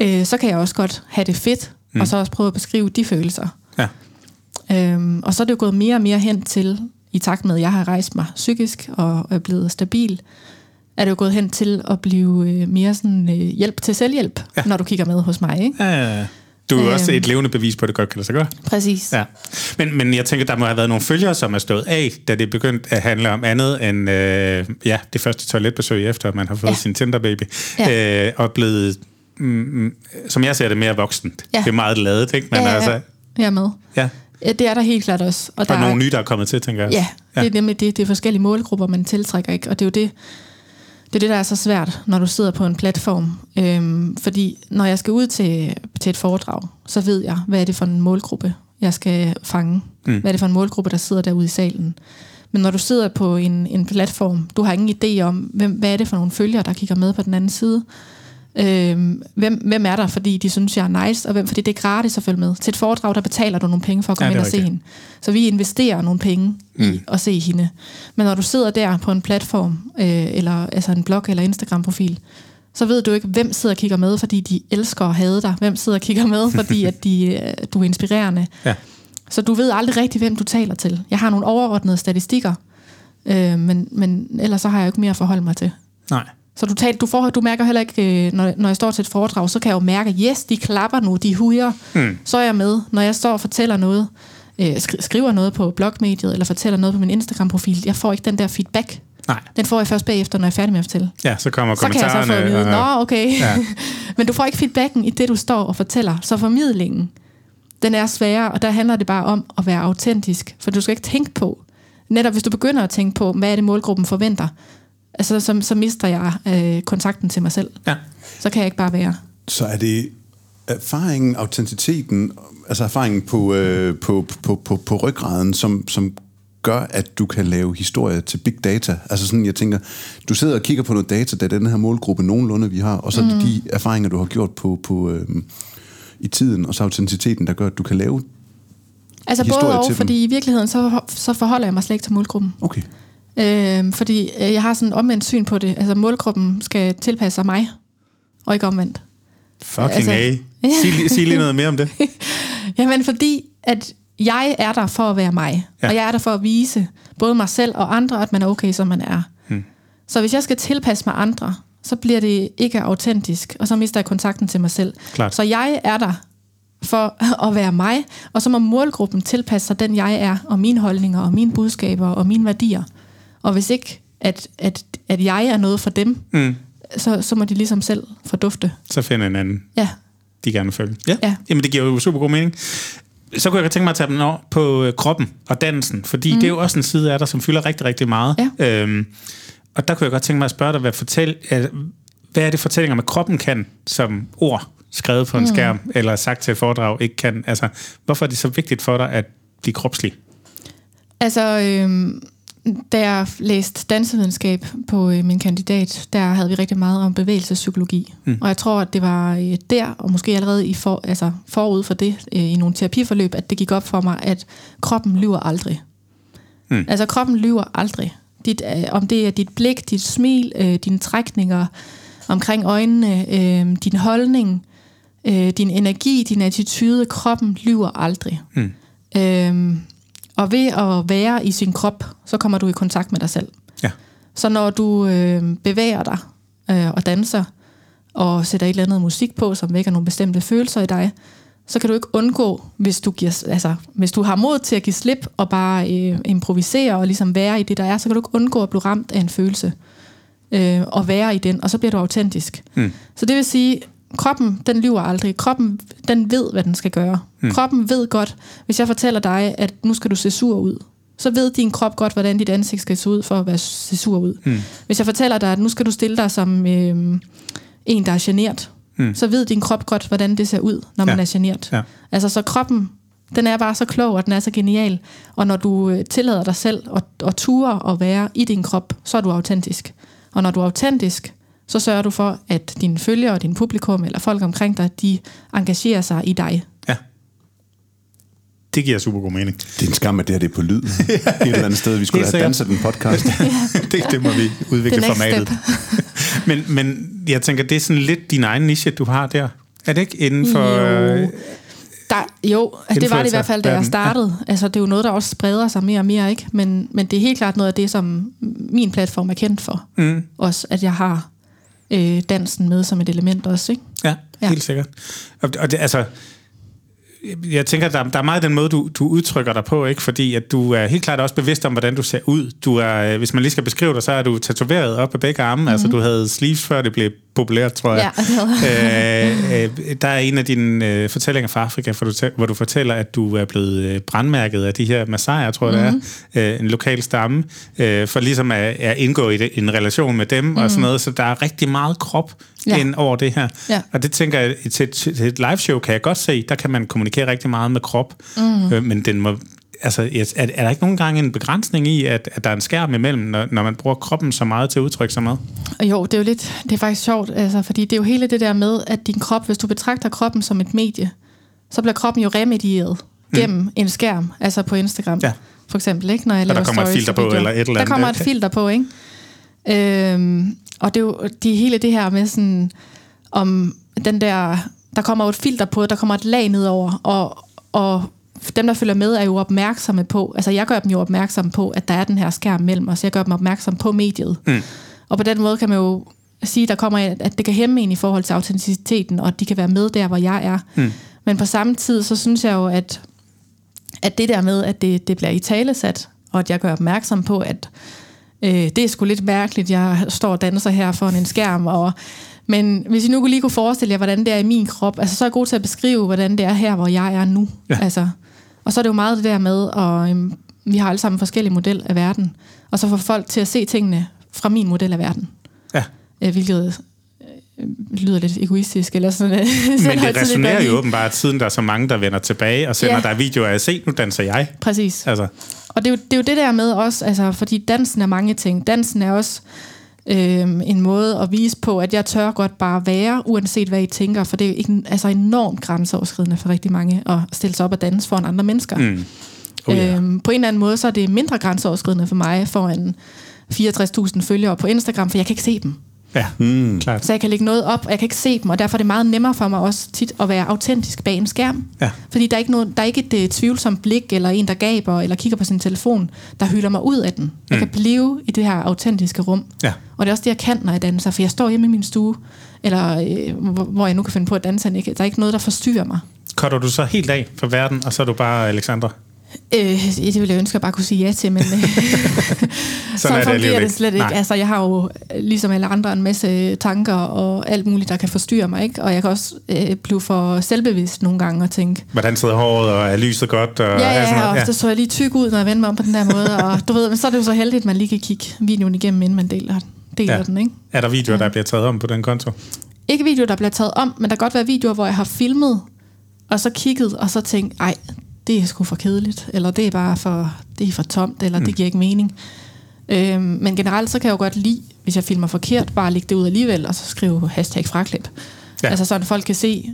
øh, så kan jeg også godt have det fedt, mm. og så også prøve at beskrive de følelser. Ja. Øhm, og så er det jo gået mere og mere hen til, i takt med, at jeg har rejst mig psykisk og er blevet stabil, er det jo gået hen til at blive øh, mere sådan øh, hjælp til selvhjælp, ja. når du kigger med hos mig. Ikke? Ja, ja, ja. Du er jo også øhm. et levende bevis på, at det godt kan lade sig gøre. Præcis. Ja. Men, men jeg tænker, der må have været nogle følgere, som er stået af, da det begyndte at handle om andet end øh, ja, det første toiletbesøg, efter at man har fået ja. sin Tinder-baby, ja. øh, og blevet, mm, som jeg ser det, mere voksent. Ja. Det er meget ladet, ikke? Men ja, ja, ja. Altså, jeg er med. Ja. Ja, det er der helt klart også. Og, og der nogle er, nye, der er kommet til, tænker jeg. Ja, ja. det er nemlig det. Det er forskellige målgrupper, man tiltrækker, ikke? Og det er jo det, det er det, der er så svært, når du sidder på en platform. Øhm, fordi når jeg skal ud til, til et foredrag, så ved jeg, hvad er det for en målgruppe, jeg skal fange. Mm. Hvad er det for en målgruppe, der sidder derude i salen. Men når du sidder på en, en platform, du har ingen idé om, hvem, hvad er det for nogle følgere, der kigger med på den anden side. Øh, hvem, hvem er der, fordi de synes, jeg er nice, og hvem, fordi det er gratis at følge med. Til et foredrag, der betaler du nogle penge for at komme ja, ind og se hende. Så vi investerer nogle penge mm. i at se hende. Men når du sidder der på en platform, øh, eller altså en blog eller Instagram-profil, så ved du ikke, hvem sidder og kigger med, fordi de elsker at have dig. Hvem sidder og kigger med, fordi at de, øh, du er inspirerende. Ja. Så du ved aldrig rigtigt, hvem du taler til. Jeg har nogle overordnede statistikker, øh, men, men ellers så har jeg jo ikke mere at forholde mig til. Nej. Så du, tager, du, får, du mærker heller ikke, øh, når, når jeg står til et foredrag, så kan jeg jo mærke, yes, de klapper nu, de hujer, mm. så er jeg med. Når jeg står og fortæller noget, øh, skriver noget på blogmediet, eller fortæller noget på min Instagram-profil, jeg får ikke den der feedback. Nej. Den får jeg først bagefter, når jeg er færdig med at fortælle. Ja, så kommer så kommentarerne. Så kan jeg så få at vide, nå okay. Ja. Men du får ikke feedbacken i det, du står og fortæller. Så formidlingen, den er sværere, og der handler det bare om at være autentisk. For du skal ikke tænke på, netop hvis du begynder at tænke på, hvad er det målgruppen forventer, altså, så, så mister jeg øh, kontakten til mig selv. Ja. Så kan jeg ikke bare være. Så er det erfaringen, autenticiteten, altså erfaringen på, øh, på, på, på, på ryggraden, som, som gør, at du kan lave historie til big data. Altså sådan, jeg tænker, du sidder og kigger på noget data, der er den her målgruppe nogenlunde, vi har, og så mm. er det de erfaringer, du har gjort på, på øh, i tiden, og så autenticiteten, der gør, at du kan lave Altså historie både og, til dem? fordi i virkeligheden, så, så forholder jeg mig slet ikke til målgruppen. Okay. Øh, fordi jeg har sådan en omvendt syn på det. Altså målgruppen skal tilpasse sig mig, og ikke omvendt. Fucking Altså- A. Sig, li- sig lige noget mere om det. Jamen fordi, at jeg er der for at være mig. Ja. Ja. Og jeg er der for at vise både mig selv og andre, at man er okay, som man er. Hmm. Så hvis jeg skal tilpasse mig andre, så bliver det ikke autentisk, og så mister jeg kontakten til mig selv. Klart. Så jeg er der for at være mig, og så må målgruppen tilpasse sig den, jeg er, og mine holdninger, og mine budskaber, og mine værdier. Og hvis ikke, at, at, at jeg er noget for dem, Mm. så, så må de ligesom selv fordufte. Så finder en anden, Ja, de gerne vil følge. Ja. Ja. Jamen, det giver jo super god mening. Så kunne jeg godt tænke mig at tage den over på øh, kroppen og dansen, fordi mm. det er jo også en side af dig, som fylder rigtig, rigtig meget. Ja. Øhm, og der kunne jeg godt tænke mig at spørge dig, hvad, fortæl, hvad er det fortællinger med kroppen kan, som ord skrevet på en mm. skærm, eller sagt til et foredrag, ikke kan? Altså, hvorfor er det så vigtigt for dig at blive kropslig? Altså, øhm, da jeg læste dansevidenskab på øh, min kandidat, der havde vi rigtig meget om bevægelsespsykologi. Mm. Og jeg tror, at det var øh, der, og måske allerede i for, altså forud for det, øh, i nogle terapiforløb, at det gik op for mig, at kroppen lyver aldrig. Mm. Altså, kroppen lyver aldrig. Dit, øh, om det er dit blik, dit smil, øh, dine trækninger omkring øjnene, øh, din holdning, øh, din energi, din attitude, kroppen lyver aldrig. Mm. Øhm, og ved at være i sin krop, så kommer du i kontakt med dig selv. Ja. Så når du øh, bevæger dig øh, og danser, og sætter et eller andet musik på, som vækker nogle bestemte følelser i dig, så kan du ikke undgå, hvis du, giver, altså, hvis du har mod til at give slip og bare øh, improvisere og ligesom være i det, der er, så kan du ikke undgå at blive ramt af en følelse øh, og være i den, og så bliver du autentisk. Mm. Så det vil sige, kroppen, den lyver aldrig. Kroppen, den ved, hvad den skal gøre. Mm. Kroppen ved godt, hvis jeg fortæller dig, at nu skal du se sur ud, så ved din krop godt, hvordan dit ansigt skal se ud for at være se sur ud. Mm. Hvis jeg fortæller dig, at nu skal du stille dig som øh, en, der er genert, mm. så ved din krop godt, hvordan det ser ud, når man Ja. er genert. Ja. Altså, så kroppen, den er bare så klog, og den er så genial. Og når du øh, tillader dig selv at, at ture at være i din krop, så er du autentisk. Og når du er autentisk, så sørger du for, at dine følgere og din publikum, eller folk omkring dig, de engagerer sig i dig. Ja. Det giver super god mening. Det er en skam, at det her det er på lyd. Et eller andet sted, vi skulle have danset den podcast. det, det må vi udvikle formatet. men, men jeg tænker, det er sådan lidt din egen niche, du har der. Er det ikke inden for... Jo. øh, Der, jo, altså det var det i hvert fald, da jeg startede. Ja. Altså, det er jo noget, der også spreder sig mere og mere, ikke? Men, men det er helt klart noget af det, som min platform er kendt for. Mm. Også, at jeg har øh, dansen med som et element også, ikke? Ja, Ja. helt sikkert. Og, og det, altså, jeg tænker, der, der er meget den måde, du, du udtrykker dig på, ikke? fordi at du er helt klart også bevidst om, hvordan du ser ud. Du er, øh, hvis man lige skal beskrive dig, så er du tatoveret op på begge arme. Mm-hmm. Altså, du havde sleeves, før det blev populært, tror jeg. Ja, øh, øh, der er en af dine øh, fortællinger fra Afrika, hvor du, hvor du fortæller, at du er blevet øh, brandmærket af de her Masaier, tror jeg mm-hmm. det er, øh, en lokal stamme, øh, for ligesom at, at indgå i det, en relation med dem mm. og sådan noget. Så der er rigtig meget krop ja. Ind over det her. Ja. Og det tænker jeg, til, til, et liveshow kan jeg godt se, der kan man kommunikere rigtig meget med krop, mm. øh, men den må... Altså, er, er der ikke nogen gange en begrænsning i, at, at der er en skærm imellem, når, når man bruger kroppen så meget til at udtrykke sig med? Og Jo, det er jo lidt, det er faktisk sjovt, altså, fordi det er jo hele det der med, at din krop, hvis du betragter kroppen som et medie, så bliver kroppen jo remedieret gennem en skærm, altså på Instagram, Ja. for eksempel, ikke? Når jeg der laver kommer et stories filter og på, eller et eller Der kommer andet. et filter på, ikke? Øhm, og det er jo det hele det her med sådan, om den der, der kommer jo et filter på, der kommer et lag nedover, og, og dem, der følger med, er jo opmærksomme på, altså jeg gør dem jo opmærksom på, at der er den her skærm mellem os. Jeg gør dem opmærksom på mediet. Mm. Og på den måde kan man jo sige, der kommer, at det kan hæmme en i forhold til autenticiteten, og at de kan være med der, hvor jeg er. Mm. Men på samme tid, så synes jeg jo, at, at det der med, at det, det bliver i talesat, og at jeg gør opmærksom på, at øh, det er sgu lidt mærkeligt, jeg står og danser her foran en skærm, og men hvis I nu lige kunne forestille jer, hvordan det er i min krop, altså så er jeg god til at beskrive, hvordan det er her, hvor jeg er nu. Ja. Altså, og så er det jo meget det der med, og øhm, vi har alle sammen forskellige model af verden, og så få folk til at se tingene fra min model af verden. Ja. Øh, hvilket lyder lidt egoistisk, eller sådan øh, Men det resonerer jo åbenbart, siden der er så mange, der vender tilbage og sender Ja. dig videoer af, se, nu danser jeg. Præcis. Altså, Og det er, jo, det er jo det der med også, altså, fordi dansen er mange ting. Dansen er også Øhm, en måde at vise på, at jeg tør godt bare være, uanset hvad I tænker, for det er ikke, altså enormt grænseoverskridende for rigtig mange at stille sig op og danse foran andre mennesker. Mm. Oh, ja. øhm, på en eller anden måde, så er det mindre grænseoverskridende for mig foran 64.000 følgere på Instagram, for jeg kan ikke se dem. Ja, mm. klart. Så jeg kan lægge noget op, og jeg kan ikke se dem, og derfor er det meget nemmere for mig også tit at være autentisk bag en skærm. Ja. Fordi der er ikke, noget, der er ikke et uh, tvivlsomt blik, eller en, der gaber, eller kigger på sin telefon, der hylder mig ud af den. Jeg Mm. kan blive i det her autentiske rum. Ja. Og det er også det, jeg kan, når jeg danser, for jeg står hjemme i min stue, eller øh, hvor- hvor jeg nu kan finde på at danse. Ikke? Der er ikke noget, der forstyrrer mig. Cutter du så helt af for verden, og så er du bare Alexandra? Øh, det ville jeg ønske, at jeg bare kunne sige ja til, men øh, sådan det fungerer det ikke. slet ikke. Nej. Altså, jeg har jo, ligesom alle andre, en masse tanker og alt muligt, der kan forstyrre mig. Ikke? Og jeg kan også øh, blive for selvbevidst nogle gange og tænke, Hvordan sidder håret, og er lyset godt? Og ja, alt sådan ja, noget? og så så jeg lige tyk ud, når jeg vendte mig om på den der måde. Og du ved, men så er det jo så heldigt, at man lige kan kigge videoen igennem, inden man deler, deler Ja. den. Ikke? Er der videoer, der bliver taget om på den konto? Ikke videoer, der bliver taget om, men der kan godt være videoer, hvor jeg har filmet, og så kigget, og så tænkt, ej, det er sgu for kedeligt, eller det er bare for, det er for tomt, eller mm. det giver ikke mening. Øhm, men generelt så kan jeg jo godt lide, hvis jeg filmer forkert, bare lægge det ud alligevel, og så skrive hashtag fraklip. Ja. Altså sådan folk kan se,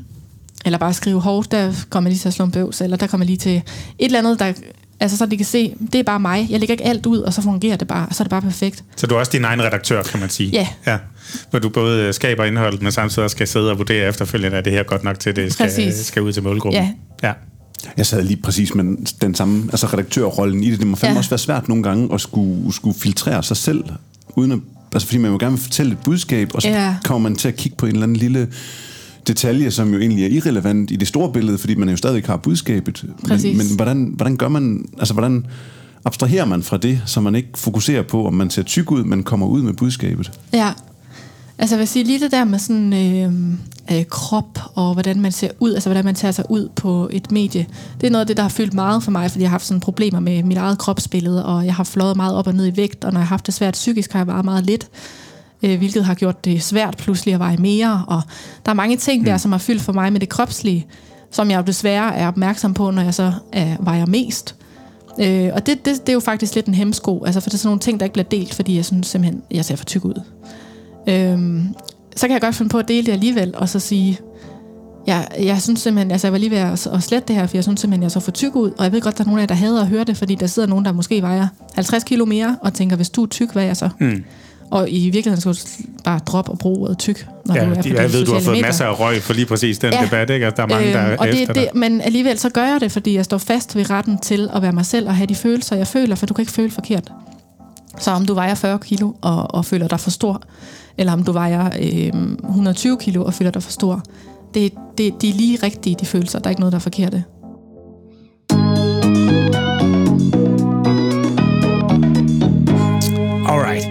eller bare skrive, hårdt, der kommer lige til at slå en bøvs, eller der kommer lige til et eller andet, der, altså så de kan se, det er bare mig. Jeg lægger ikke alt ud, og så fungerer det bare, og så er det bare perfekt. Så du er også din egen redaktør, kan man sige. Ja. ja. Hvor du både skaber indholdet, men samtidig også skal sidde og vurdere efterfølgende, at det her er godt nok til, det skal, Præcis. skal ud til målgruppen. Ja. ja. Jeg sad lige præcis med den samme altså redaktørrollen i det. Det må fandme ja. Også være svært nogle gange at skulle, skulle filtrere sig selv, uden at, altså fordi man jo gerne vil fortælle et budskab, og så Ja. kommer man til at kigge på en eller anden lille detalje, som jo egentlig er irrelevant i det store billede, fordi man jo stadig har budskabet. Men, men hvordan, hvordan gør man, altså hvordan abstraherer man fra det, så man ikke fokuserer på, om man ser tyk ud, men kommer ud med budskabet? Ja. Altså jeg vil sige, lige det der med sådan øh, øh, krop, og hvordan man ser ud, altså hvordan man tager sig ud på et medie, det er noget af det, der har fyldt meget for mig, fordi jeg har haft sådan problemer med mit eget kropsbillede, og jeg har fløjet meget op og ned i vægt, og når jeg har haft det svært psykisk, har jeg vejet meget lidt, øh, hvilket har gjort det svært pludselig at veje mere, og der er mange ting der, som har fyldt for mig med det kropslige, som jeg jo desværre er opmærksom på, når jeg så øh, vejer mest. Øh, og det, det, det er jo faktisk lidt en hemsko, altså for det er sådan nogle ting, der ikke bliver delt, fordi jeg synes simpelthen, jeg ser for tyk ud. Øhm, så kan jeg godt finde på at dele det alligevel, og så sige, jeg, jeg synes simpelthen, altså jeg var lige ved at, at slette det her, for jeg synes simpelthen, jeg så for tyk ud, og jeg ved godt, der er nogen af jer, der hader at høre det, fordi der sidder nogen, der måske vejer 50 kilo mere, og tænker, hvis du er tyk, hvad er jeg så? Mm. Og i virkeligheden skal du bare droppe og bruge ordet tyk, når ja du er på de, jeg ved, du har fået medier. masser af røg for lige præcis den Ja. debat, ikke? Altså, der er mange, der er og det, efter det, dig. Men alligevel så gør jeg det, fordi jeg står fast ved retten til at være mig selv og have de følelser, jeg føler, for du kan ikke føle forkert. Så om du vejer 40 kilo og, og føler dig for stor, eller om du vejer øh, 120 kilo og føler dig for stor, det, det, de er lige rigtige, de følelser. Der er ikke noget, der er forkerte. Alright.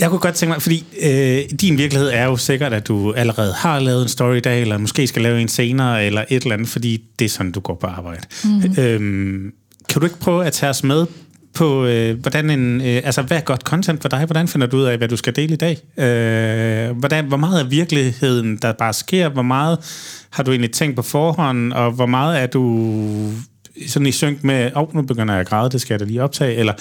Jeg kunne godt tænke mig, fordi øh, din virkelighed er jo sikkert, at du allerede har lavet en story i dag, eller måske skal lave en senere, eller et eller andet, fordi det er sådan, du går på arbejde. Mm-hmm. Øhm, kan du ikke prøve at tage os med på, øh, hvordan en, øh, altså, hvad er godt content for dig? Hvordan finder du ud af, hvad du skal dele i dag? Øh, hvordan, hvor meget af virkeligheden, der bare sker? Hvor meget har du egentlig tænkt på forhånd? Og hvor meget er du sådan i synk med, åh, oh, nu begynder jeg at græde, det skal jeg da lige optage, eller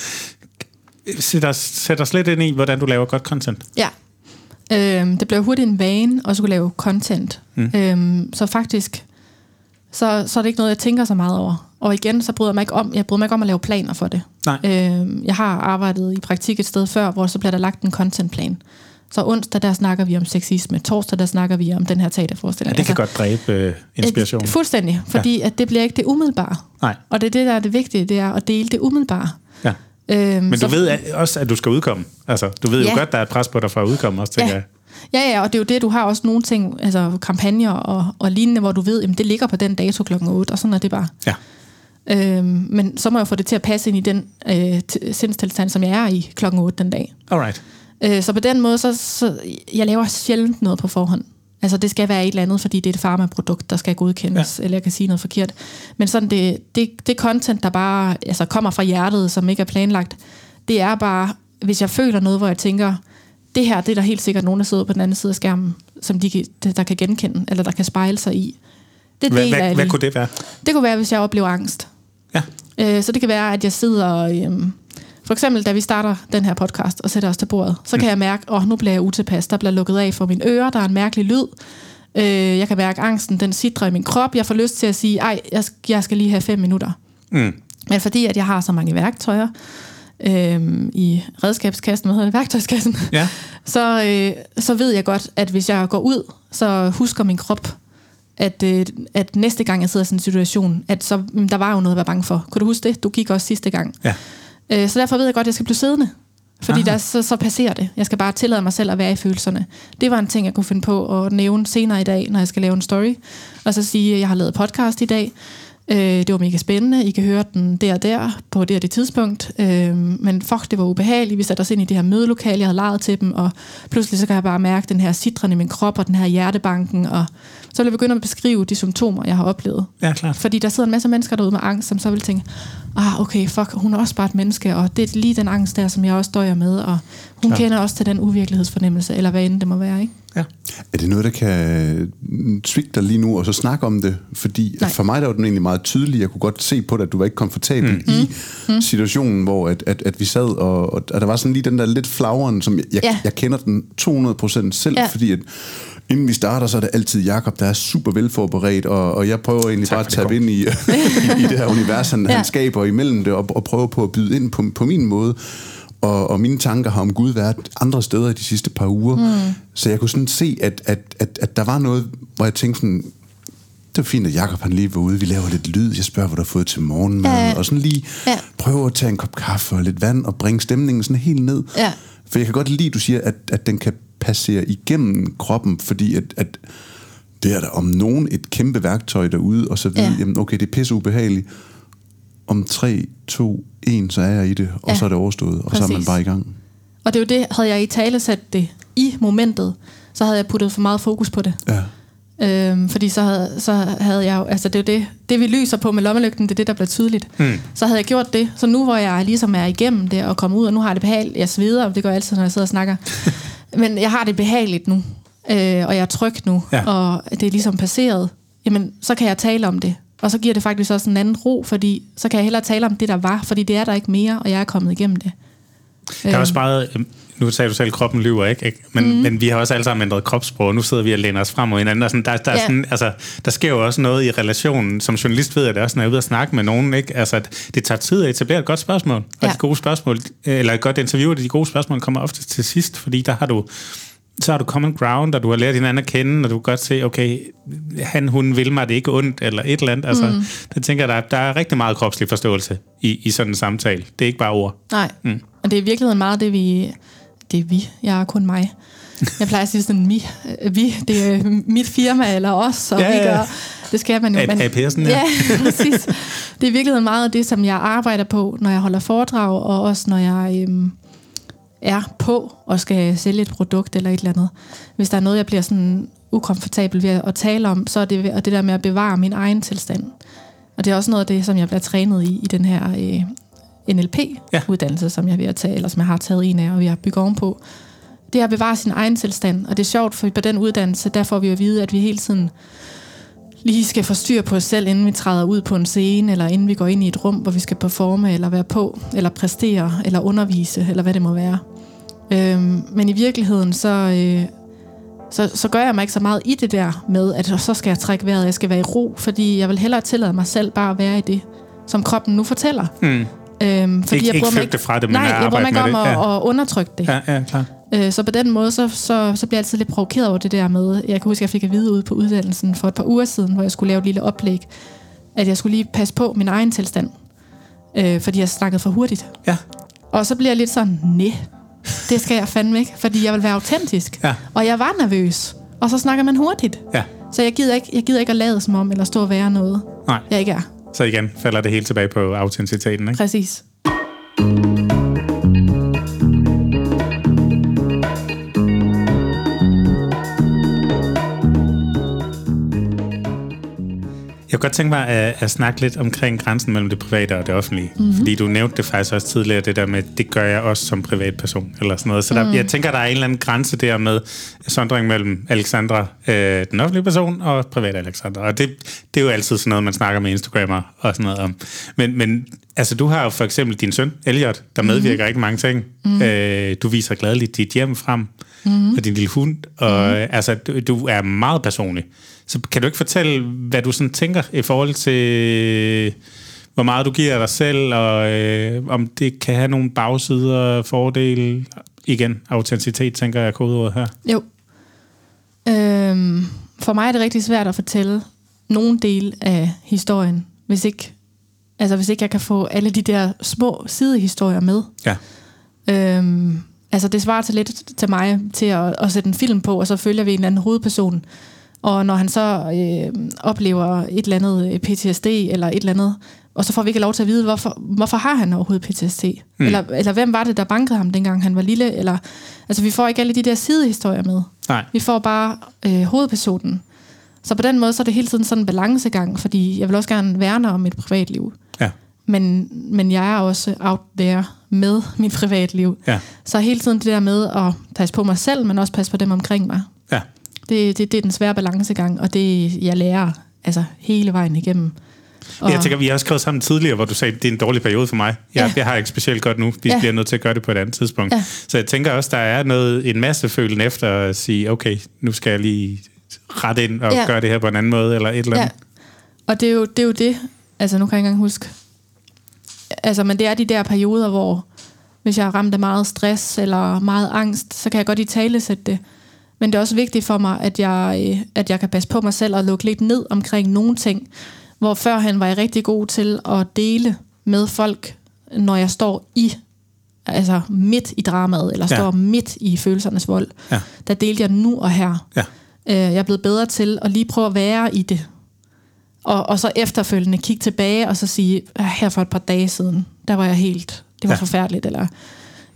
sæt os, sæt os lidt ind i, hvordan du laver godt content. Ja. Øhm, det blev hurtigt en vane at skulle lave content. Mm. Øhm, så faktisk, så, så er det ikke noget, jeg tænker så meget over. Og igen, så bryder jeg mig ikke om, jeg bryder mig ikke om at lave planer for det. Nej. Øhm, jeg har arbejdet i praktik et sted før, hvor så bliver der lagt en contentplan. Så onsdag, der snakker vi om sexisme. Torsdag, der snakker vi om den her Ja, teaterforestilling. det kan godt dræbe øh, inspiration. Et, fuldstændig, fordi ja. at det bliver ikke det umiddelbare. Nej, Og det er det, der er det vigtige, det er at dele det umiddelbare. ja. Øhm, Men så- du ved at- også, at du skal udkomme. Altså, du ved jo Ja. godt, der er et pres på dig for at udkomme også, tænker Ja. jeg. Ja, ja, og det er jo det, du har også nogle ting, altså kampagner og, og lignende, hvor du ved, at det ligger på den dato klokken 8, og sådan er det bare. Ja. Øhm, men så må jeg få det til at passe ind i den øh, sindstilstand, som jeg er i klokken 8 den dag. Alright. Øh, så på den måde, så, så jeg laver sjældent noget på forhånd. Altså det skal være et eller andet, fordi det er et farmaprodukt, der skal godkendes, ja. eller jeg kan sige noget forkert. Men sådan det, det, det content, der bare altså, kommer fra hjertet, som ikke er planlagt, det er bare, hvis jeg føler noget, hvor jeg tænker, det her, det er der helt sikkert nogen, der sidder på den anden side af skærmen, som de kan, der kan genkende, eller der kan spejle sig i. Det Hvad, hvad, hvad kunne det være? Det kunne være, hvis jeg oplever angst. Ja. Øh, så det kan være, at jeg sidder øhm, For eksempel, da vi starter den her podcast og sætter os til bordet, så kan jeg mærke, åh, oh, nu bliver jeg utilpas. Der bliver lukket af for mine ører, der er en mærkelig lyd. Øh, jeg kan mærke angsten, den sidder i min krop. Jeg får lyst til at sige, ej, jeg, jeg skal lige have fem minutter. Mm. Men fordi at jeg har så mange værktøjer øh, i redskabskassen, hvad hedder det, værktøjskassen, Ja. så, øh, så ved jeg godt, at hvis jeg går ud, så husker min krop, at, øh, at næste gang jeg sidder i sådan en situation, at så, mm, der var jo noget at være bange for. Kunne du huske det? Du gik også sidste gang. Ja. Øh, så derfor ved jeg godt, at jeg skal blive siddende. Fordi Aha. der, så, så passerer det. Jeg skal bare tillade mig selv at være i følelserne. Det var en ting, jeg kunne finde på at nævne senere i dag, når jeg skal lave en story. Og så sige, at jeg har lavet podcast i dag. Øh, det var mega spændende. I kan høre den der og der, på det og det tidspunkt. Øh, men fuck, det var ubehageligt. Vi satte os ind i det her mødelokale, jeg havde lejet til dem, og pludselig så kan jeg bare mærke den her citron i min krop, og den her hjertebanken, og så vil jeg begynde at beskrive de symptomer, jeg har oplevet. Ja, klart. Fordi der sidder en masse mennesker derude med angst, som så vil tænke, ah, okay, fuck, hun er også bare et menneske, og det er lige den angst der, som jeg også døjer med, og hun Klar. ja. kender også til den uvirkelighedsfornemmelse, eller hvad end det må være, ikke? Ja. Er det noget, der kan svigte dig lige nu, og så snakke om det? Fordi Nej. for mig der var den egentlig meget tydelig. Jeg kunne godt se på dig, at du var ikke komfortabel mm. i mm. situationen, hvor at, at, at vi sad, og, og, og der var sådan lige den der lidt flagren, som jeg, jeg, Ja. jeg kender den 200% selv, Ja. fordi at inden vi starter, så er det altid Jakob der er super velforberedt, og, og jeg prøver egentlig Tak bare at tabe ind i, i, det her univers, han, ja. Han skaber imellem det, og, og prøve på at byde ind på, på min måde. Og, og mine tanker har om Gud været andre steder i de sidste par uger. Mm. Så jeg kunne sådan se, at, at, at, at der var noget, hvor jeg tænkte sådan, det var fint, at Jacob han lige var ude. Vi laver lidt lyd. Jeg spørger, hvad du har fået til morgenmad. Ja. Og sådan lige Ja. prøve at tage en kop kaffe og lidt vand og bringe stemningen sådan helt ned. Ja. For jeg kan godt lide, at du siger, at, at den kan passere igennem kroppen, fordi at, at det er der om nogen et kæmpe værktøj derude, og så vide, Ja. jamen okay, det er pisse ubehageligt. Om 3, 2, 1, så er jeg i det, og Ja. så er det overstået, og så er man Præcis. bare i gang. Og det er jo det, havde jeg i tale sat det i momentet, så havde jeg puttet for meget fokus på det. Ja. Øhm, fordi så havde, så havde jeg jo, altså det er jo det, det vi lyser på med lommelygten, det er det, der bliver tydeligt. Hmm. Så havde jeg gjort det, så nu hvor jeg ligesom er igennem det og kommer ud, og nu har jeg det behageligt, jeg sveder, og det gør jeg altid, når jeg sidder og snakker, men jeg har det behageligt nu, øh, og jeg er tryg nu, Ja. og det er ligesom passeret, jamen så kan jeg tale om det. Og så giver det faktisk også en anden ro, fordi så kan jeg hellere tale om det, der var, fordi det er der ikke mere, og jeg er kommet igennem det. Der er Øhm, også meget, øhm, nu sagde du selv, at kroppen lyver, ikke? ikke? Men, mm. men vi har også alle sammen ændret kropssprog, og nu sidder vi og læner os frem og hinanden. Og sådan, der, der, er Ja. sådan, altså, der sker jo også noget i relationen. Som journalist ved jeg det også, når jeg er ude og snakke med nogen. Ikke? Altså, at det tager tid at etablere et godt spørgsmål. Og Ja. de gode spørgsmål, eller et godt interview, og de gode spørgsmål kommer ofte til sidst, fordi der har du så har du common ground, og du har lært hinanden at kende, og du kan godt se, okay, han, hun vil mig det ikke ondt, eller et eller andet. Altså, mm. der tænker jeg, der, er- der er rigtig meget kropslig forståelse i, i sådan en samtale. Det er ikke bare ord. Nej, mm. og det er i virkeligheden meget det, vi... Det er vi, jeg er kun mig. Jeg plejer at sige sådan, mi, øh, vi, det er mit firma eller os, og Ja, vi gør... Det skal man jo. APS'en, ja. ja. præcis. Det er i virkeligheden meget af det, som jeg arbejder på, når jeg holder foredrag, og også når jeg øhm, er på og skal sælge et produkt eller et eller andet. Hvis der er noget, jeg bliver sådan ukomfortabel ved at tale om, så er det, og det der med at bevare min egen tilstand. Og det er også noget af det, som jeg bliver trænet i, i den her øh, NLP-uddannelse, som jeg er ved at tage, eller som jeg har taget en af, og vi har bygget ovenpå. Det er at bevare sin egen tilstand, og det er sjovt, for på den uddannelse, der får vi at vide, at vi hele tiden lige skal få styr på os selv, inden vi træder ud på en scene, eller inden vi går ind i et rum, hvor vi skal performe, eller være på, eller præstere, eller undervise, eller hvad det må være. Øhm, men i virkeligheden, så, øh, så, så gør jeg mig ikke så meget i det der med, at så skal jeg trække vejret, jeg skal være i ro, fordi jeg vil hellere tillade mig selv bare at være i det, som kroppen nu fortæller. Mm. Øhm, fordi Ikke- jeg ikke flygte fra det, men Nej, jeg bryder mig ikke om at, ja. at undertrykke det. Ja, ja, klar. Øh, Så på den måde, så, så, så bliver jeg altid lidt provokeret over det der med, jeg kan huske, at jeg fik at vide ude på uddannelsen for et par uger siden, hvor jeg skulle lave et lille oplæg, at jeg skulle lige passe på min egen tilstand, øh, fordi jeg snakkede for hurtigt. Ja. Og så bliver jeg lidt sådan, nej, det skal jeg fandme ikke, fordi jeg vil være autentisk. Ja. Og jeg var nervøs, og så snakker man hurtigt. Ja. Så jeg gider, ikke, jeg gider ikke at lade som om, eller stå og være noget, Nej. jeg ikke er. Så igen falder det hele tilbage på autenticiteten, ikke? Præcis. Kunne godt tænke mig at, at snakke lidt omkring grænsen mellem det private og det offentlige. Mm-hmm. Fordi du nævnte det faktisk også tidligere, det der med, det gør jeg også som privatperson, eller sådan noget. Så der, mm. jeg tænker, der er en eller anden grænse der med sondring mellem Alexandra, øh, den offentlige person, og private Alexandra. Og det, det er jo altid sådan noget, man snakker med Instagrammer og sådan noget om. Men, men altså, du har jo for eksempel din søn, Elliot, der medvirker mm-hmm. rigtig mange ting. Mm-hmm. Øh, du viser gladeligt dit hjem frem, mm-hmm. og din lille hund. Og mm-hmm. altså, du, du er meget personlig. Så kan du ikke fortælle, hvad du sådan tænker i forhold til, hvor meget du giver dig selv, og øh, om det kan have nogle bagsider, fordele? Igen, autenticitet, tænker jeg kodeordet her. Jo. Øhm, for mig er det rigtig svært at fortælle nogen del af historien, hvis ikke, altså hvis ikke jeg kan få alle de der små sidehistorier med. Ja. Øhm, altså det svarer til lidt til mig til at, at sætte en film på, og så følger vi en eller anden hovedperson, og når han så øh, oplever et eller andet øh, PTSD eller et eller andet, og så får vi ikke lov til at vide, hvorfor, hvorfor har han overhovedet PTSD? Mm. Eller, eller hvem var det, der bankede ham, dengang han var lille? Eller, altså, vi får ikke alle de der sidehistorier med. Nej. Vi får bare øh, hovedpersonen. Så på den måde, så er det hele tiden sådan en balancegang, fordi jeg vil også gerne værne om mit privatliv. Ja. Men, men jeg er også out there med mit privatliv. Ja. Så hele tiden det der med at passe på mig selv, men også passe på dem omkring mig. Ja. Det, det, det er den svære balancegang, og det jeg lærer altså hele vejen igennem. Og, jeg tænker, vi har også skrevet sammen tidligere, hvor du sagde, at det er en dårlig periode for mig. Jeg, Ja. jeg har ikke specielt godt nu. Vi Ja. bliver nødt til at gøre det på et andet tidspunkt. Ja. Så jeg tænker også, der er noget, en masse følen efter at sige, okay, nu skal jeg lige rette ind og Ja. gøre det her på en anden måde, eller et eller ja. andet. Og det er, jo, det er jo det, altså nu kan jeg ikke engang huske. Altså, men det er de der perioder, hvor hvis jeg er ramt af meget stress eller meget angst, så kan jeg godt i tale sætte det. Men det er også vigtigt for mig, at jeg, øh, at jeg kan passe på mig selv og lukke lidt ned omkring nogle ting. Hvor førhen var jeg rigtig god til at dele med folk, når jeg står i, altså midt i dramaet, eller Ja. står midt i følelsernes vold. Ja. Der delte jeg nu og her. Ja. Øh, jeg er blevet bedre til at lige prøve at være i det. Og, og så efterfølgende kigge tilbage og så sige, "Ah, her for et par dage siden, der var jeg helt, det var Ja. ja. forfærdeligt, eller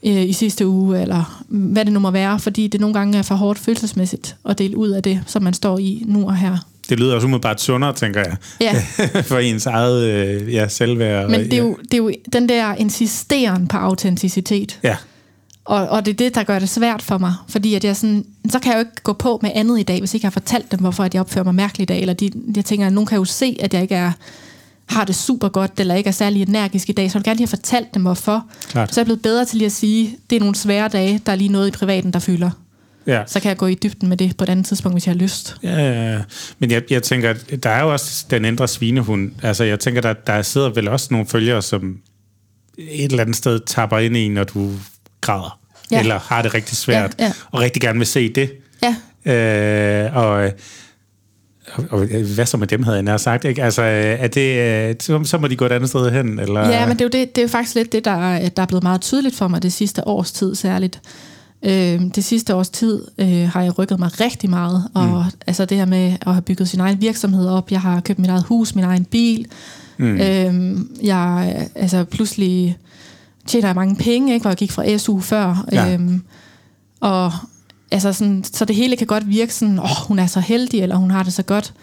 øh, i sidste uge, eller hvad det nu må være, fordi det nogle gange er for hårdt følelsesmæssigt at dele ud af det, som man står i nu og her. Det lyder også umiddelbart sundere, tænker jeg, Ja, for ens eget øh, ja, selvværd. men det er, jo, det er jo den der insisteren på autenticitet, Ja, og, og det er det, der gør det svært for mig, fordi at jeg sådan, så kan jeg jo ikke gå på med andet i dag, hvis ikke jeg har fortalt dem, hvorfor at jeg opfører mig mærkeligt i dag, eller de, jeg tænker, at nogen kan jo se, at jeg ikke er, har det super godt, eller ikke er særlig energisk i dag, så jeg vil gerne lige have fortalt dem, hvorfor. Klart. Så er jeg blevet bedre til lige at sige, det er nogle svære dage, der er lige noget i privaten, der fylder. ja. Så kan jeg gå i dybden med det på et andet tidspunkt, hvis jeg har lyst. Ja, ja, men jeg, jeg tænker, at der er jo også den indre svinehund. Altså, jeg tænker, der, der sidder vel også nogle følgere, som et eller andet sted tapper ind i, når du græder. Ja. Eller har det rigtig svært, Ja, ja. og rigtig gerne vil se det. Ja, Øh, og, og, og hvad så med dem, havde jeg nær sagt, ikke? Altså, er det, øh, så, så må de gå et andet sted hen, eller? Ja, men det er jo, det, det er jo faktisk lidt det, der, er- der er blevet meget tydeligt for mig det sidste års tid særligt. Øh, det sidste års tid øh, har jeg rykket mig rigtig meget, og mm. altså det her med at have bygget sin egen virksomhed op, jeg har købt mit eget hus, min egen bil, mm. øh, jeg altså pludselig tjener jeg mange penge, ikke, hvor jeg gik fra SU før, Ja. øh, og altså sådan, så det hele kan godt virke sådan, åh, hun er så heldig, eller hun har det så godt.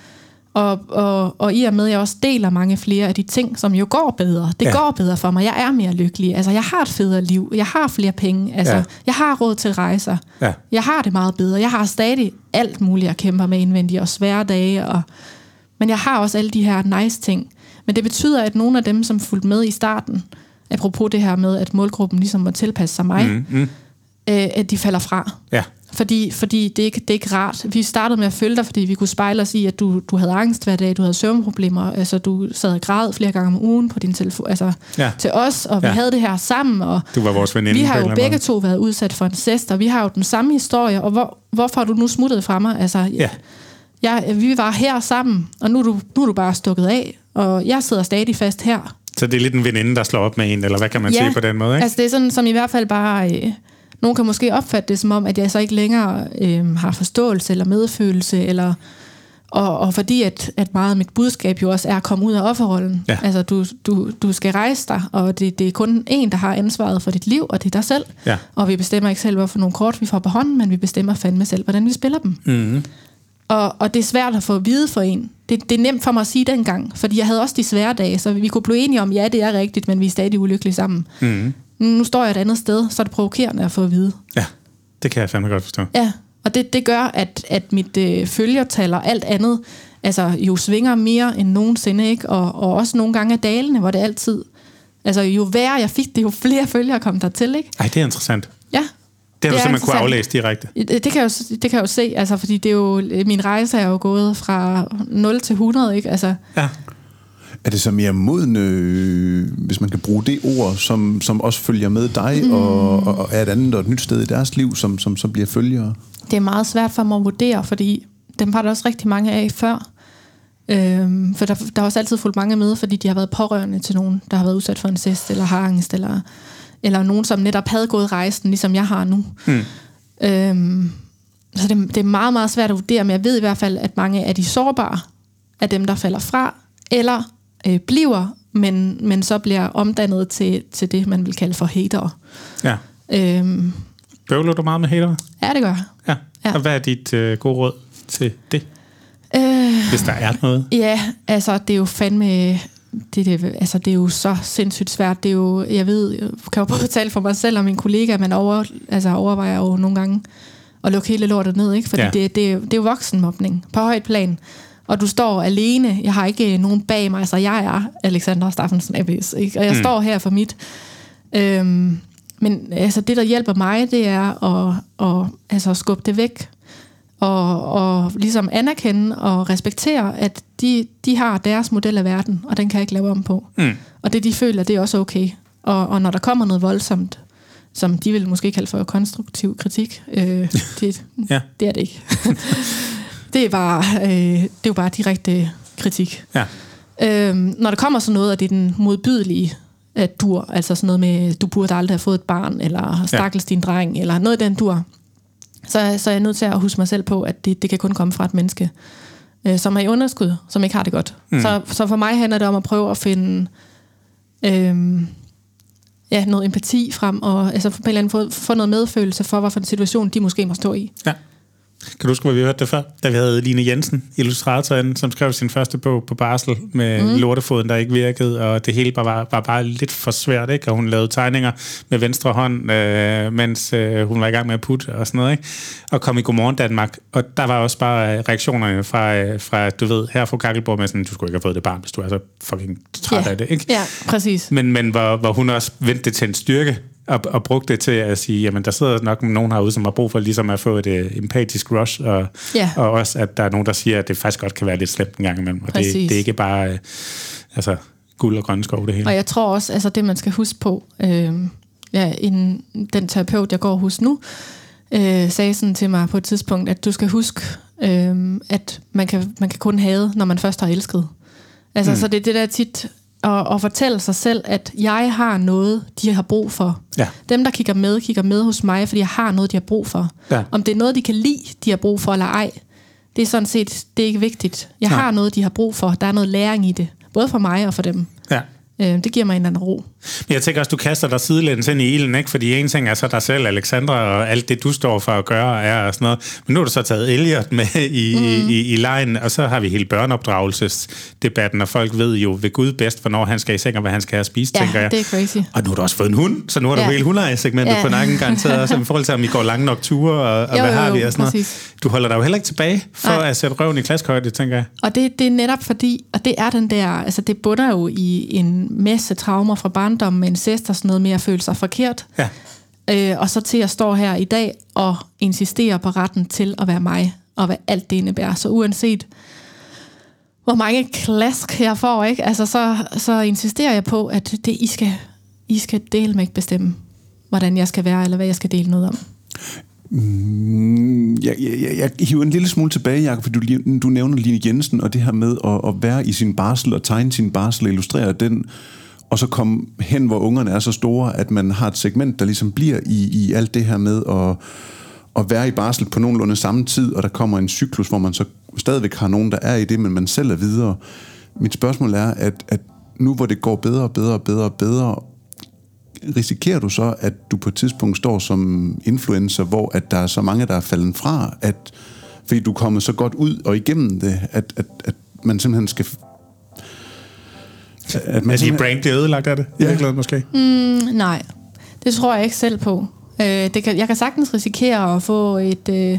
Og, og, og i og med, at jeg også deler mange flere af de ting, som jo går bedre. Det Ja. går bedre for mig. Jeg er mere lykkelig. Altså, jeg har et federe liv. Jeg har flere penge. Altså, ja. jeg har råd til rejser. Ja. Jeg har det meget bedre. Jeg har stadig alt muligt, jeg kæmper med indvendigt, og svære dage. Og, men jeg har også alle de her nice ting. Men det betyder, at nogle af dem, som fulgte med i starten, apropos det her med, at målgruppen ligesom må tilpasse sig mig, Mm, mm, øh, at de falder fra. ja, Fordi, fordi det, er ikke, det er ikke rart. Vi startede med at følge dig, fordi vi kunne spejle os i, at du, du havde angst hver dag, du havde søvnproblemer, altså du sad og græd flere gange om ugen på din telefon, altså Ja. ja. til os, og vi Ja. havde det her sammen, og du var vores veninde. vi har en jo begge måde. to været udsat for incest, og vi har jo den samme historie, og hvor, hvorfor har du nu smuttet fra mig? Altså, Ja. jeg, vi var her sammen, og nu er, du, nu er du bare stukket af, og jeg sidder stadig fast her. Så det er lidt en veninde, der slår op med en, eller hvad kan man sige på den måde, ikke? Altså det er sådan, som i hvert fald bare... Øh, nogen kan måske opfatte det som om, at jeg så ikke længere øh, har forståelse eller medfølelse, eller, og, og fordi at, at meget af mit budskab jo også er at komme ud af offerrollen. Ja. Altså du, du, du skal rejse dig, og det, det er kun en, der har ansvaret for dit liv, og det er dig selv. Ja. Og vi bestemmer ikke selv, hvorfor nogle kort vi får på hånden, men vi bestemmer fandme selv, hvordan vi spiller dem. Mm-hmm. Og, og det er svært at få at vide for en. Det, det er nemt for mig at sige dengang, fordi jeg havde også de svære dage, så vi kunne blive enige om, ja, det er rigtigt, men vi er stadig ulykkelige sammen. Mm. Nu står jeg et andet sted, så er det provokerende at få at vide. Ja, det kan jeg fandme godt forstå. Ja, og det, det gør, at, at mit øh, følgertal og alt andet altså, jo svinger mere end nogensinde, ikke? Og, og også nogle gange af dalene, hvor det altid... Altså, jo værre jeg fik det, jo flere følgere kom der til, ikke? Ej, det er interessant. Ja. Det har du er simpelthen kunne interessant. aflæse direkte. Det, det, kan jeg jo, det kan jeg jo se, altså, fordi det er jo, min rejse er jo gået fra 0 til 100, ikke? Altså, Ja. Er det så mere modne, øh, hvis man kan bruge det ord, som, som også følger med dig, mm. og, og, er et andet og et nyt sted i deres liv, som, som så bliver følgere? det er meget svært for mig at vurdere, fordi dem var der også rigtig mange af før. Øhm, for der, der har også altid fulgt mange med, fordi de har været pårørende til nogen, der har været udsat for en incest, eller har angst, eller, eller nogen, som netop havde gået rejsen, ligesom jeg har nu. Mm. Øhm, så det, det er meget, meget svært at vurdere, men jeg ved i hvert fald, at mange af de sårbare er dem, der falder fra, eller øh, bliver, men, men så bliver omdannet til, til det, man vil kalde for hatere. ja. Øhm, Bøvler du meget med hater? ja, det gør jeg. Ja. Ja. ja. Og hvad er dit øh, gode råd til det, Øh, hvis der er noget? Ja, altså det er jo fandme... Det, det, altså, det er jo så sindssygt svært. Det er jo, jeg ved, jeg kan jo både tale for mig selv og min kollega, men over, altså, overvejer jo nogle gange at lukke hele lortet ned, ikke? Fordi Ja. det, det, det er jo voksenmobning på højt plan. Og du står alene. Jeg har ikke nogen bag mig, så jeg er Alexander Staffensen Abyss, ikke? Og jeg mm. står her for mit. Øhm, men altså, det, der hjælper mig, det er at, at altså, skubbe det væk og, og ligesom anerkende og respektere, at de, de har deres model af verden, og den kan jeg ikke lave om på. Mm. Og det, de føler, det er også okay. Og, og når der kommer noget voldsomt, som de vil måske kalde for konstruktiv kritik, øh, det, Ja. det er det ikke. det, er bare, øh, det er jo bare direkte kritik. Ja. Øhm, når der kommer sådan noget, og det er den modbydelige at dur, altså sådan noget med, du burde aldrig have fået et barn, eller stakkels din dreng, eller noget af den dur, så, så er jeg nødt til at huske mig selv på, at det, det kan kun komme fra et menneske, øh, som er i underskud, som ikke har det godt. Mm. Så, så for mig handler det om at prøve at finde øh, ja, noget empati frem, og altså, på en eller anden måde få noget medfølelse for, hvilken situation de måske må stå i. Ja. Kan du huske, hvor vi hørte det før? Da vi havde Line Jensen, illustratoren, som skrev sin første bog på barsel med mm. lortefoden, der ikke virkede, og det hele bare var, var bare lidt for svært, ikke? Og hun lavede tegninger med venstre hånd, øh, mens øh, hun var i gang med at putte og sådan noget, ikke? Og kom i Godmorgen Danmark, og der var også bare øh, reaktionerne fra, øh, fra du ved, her fra Kakkelborg med sådan, du skulle ikke have fået det barn, hvis du er så fucking træt ja. af det, ikke? Ja, præcis. Men, men hvor, hvor hun også vendte det til en styrke, og, og brugte det til at sige, jamen der sidder nok nogen herude, som har brug for ligesom at få et uh, empatisk rush, og, Ja. og også at der er nogen, der siger, at det faktisk godt kan være lidt slemt en gang imellem, og det, Præcis. det er ikke bare uh, altså, guld og grønne skov det hele. Og jeg tror også, altså det man skal huske på, øh, ja, en, den terapeut, jeg går hos nu, øh, sagde sådan til mig på et tidspunkt, at du skal huske, øh, at man kan, man kan kun have, når man først har elsket. Altså, mm. så det er det der tit at, at fortælle sig selv, at jeg har noget, de har brug for. Ja. Dem, der kigger med, kigger med hos mig, fordi jeg har noget, de har brug for. Ja. Om det er noget, de kan lide, de har brug for, eller ej, det er sådan set det er ikke vigtigt. Jeg Nej. har noget, de har brug for. Der er noget læring i det. Både for mig og for dem. Ja. Øh, det giver mig en eller anden ro. Men jeg tænker også, du kaster dig sidelæns ind i ilden, ikke? Fordi en ting er så dig selv, Alexandra, og alt det, du står for at gøre, er og sådan noget. Men nu har du så taget Elliot med i, mm. i, i lejen, og så har vi hele børneopdragelsesdebatten, og folk ved jo ved Gud bedst, hvornår han skal i seng, og hvad han skal have at spise, Ja, tænker jeg. det er crazy. Og nu har du også fået en hund, så nu har du Ja. hele hundeejer-segmentet Ja. på nakken garanteret også, i forhold til, om I går lange nok ture, og, og Jo, hvad jo, har vi jo, og sådan noget. Du holder dig jo heller ikke tilbage for Nej. at sætte røven i klaskehøjde, tænker jeg. Og det, det er netop fordi, og det er den der, altså det bunder jo i en masse traumer fra barndommen med incest og sådan noget med at føle sig forkert. Ja. Øh, og så til at stå her i dag og insistere på retten til at være mig, og hvad alt det indebærer. Så uanset hvor mange klask jeg får, ikke? Altså, så, så insisterer jeg på, at det, I, skal, I skal dele med ikke bestemme, hvordan jeg skal være, eller hvad jeg skal dele noget om. Jeg, jeg, jeg, jeg hiver en lille smule tilbage, Jacob, for du, du nævner Line Jensen, og det her med at, at være i sin barsel og tegne sin barsel og illustrere den, og så komme hen, hvor ungerne er så store, at man har et segment, der ligesom bliver i, i alt det her med at, at være i barsel på nogenlunde samme tid, og der kommer en cyklus, hvor man så stadigvæk har nogen, der er i det, men man selv er videre. Mit spørgsmål er, at, at nu hvor det går bedre og bedre og bedre og bedre, risikerer du så, at du på et tidspunkt står som influencer, hvor at der er så mange, der er faldet fra, at fordi du er kommet så godt ud og igennem det, at, at, at man simpelthen skal... At man er din brand bliver ødelagt af det? Ja. Virkeligheden måske? Mm, nej, det tror jeg ikke selv på. Øh, det kan, jeg kan sagtens risikere at få et... Øh,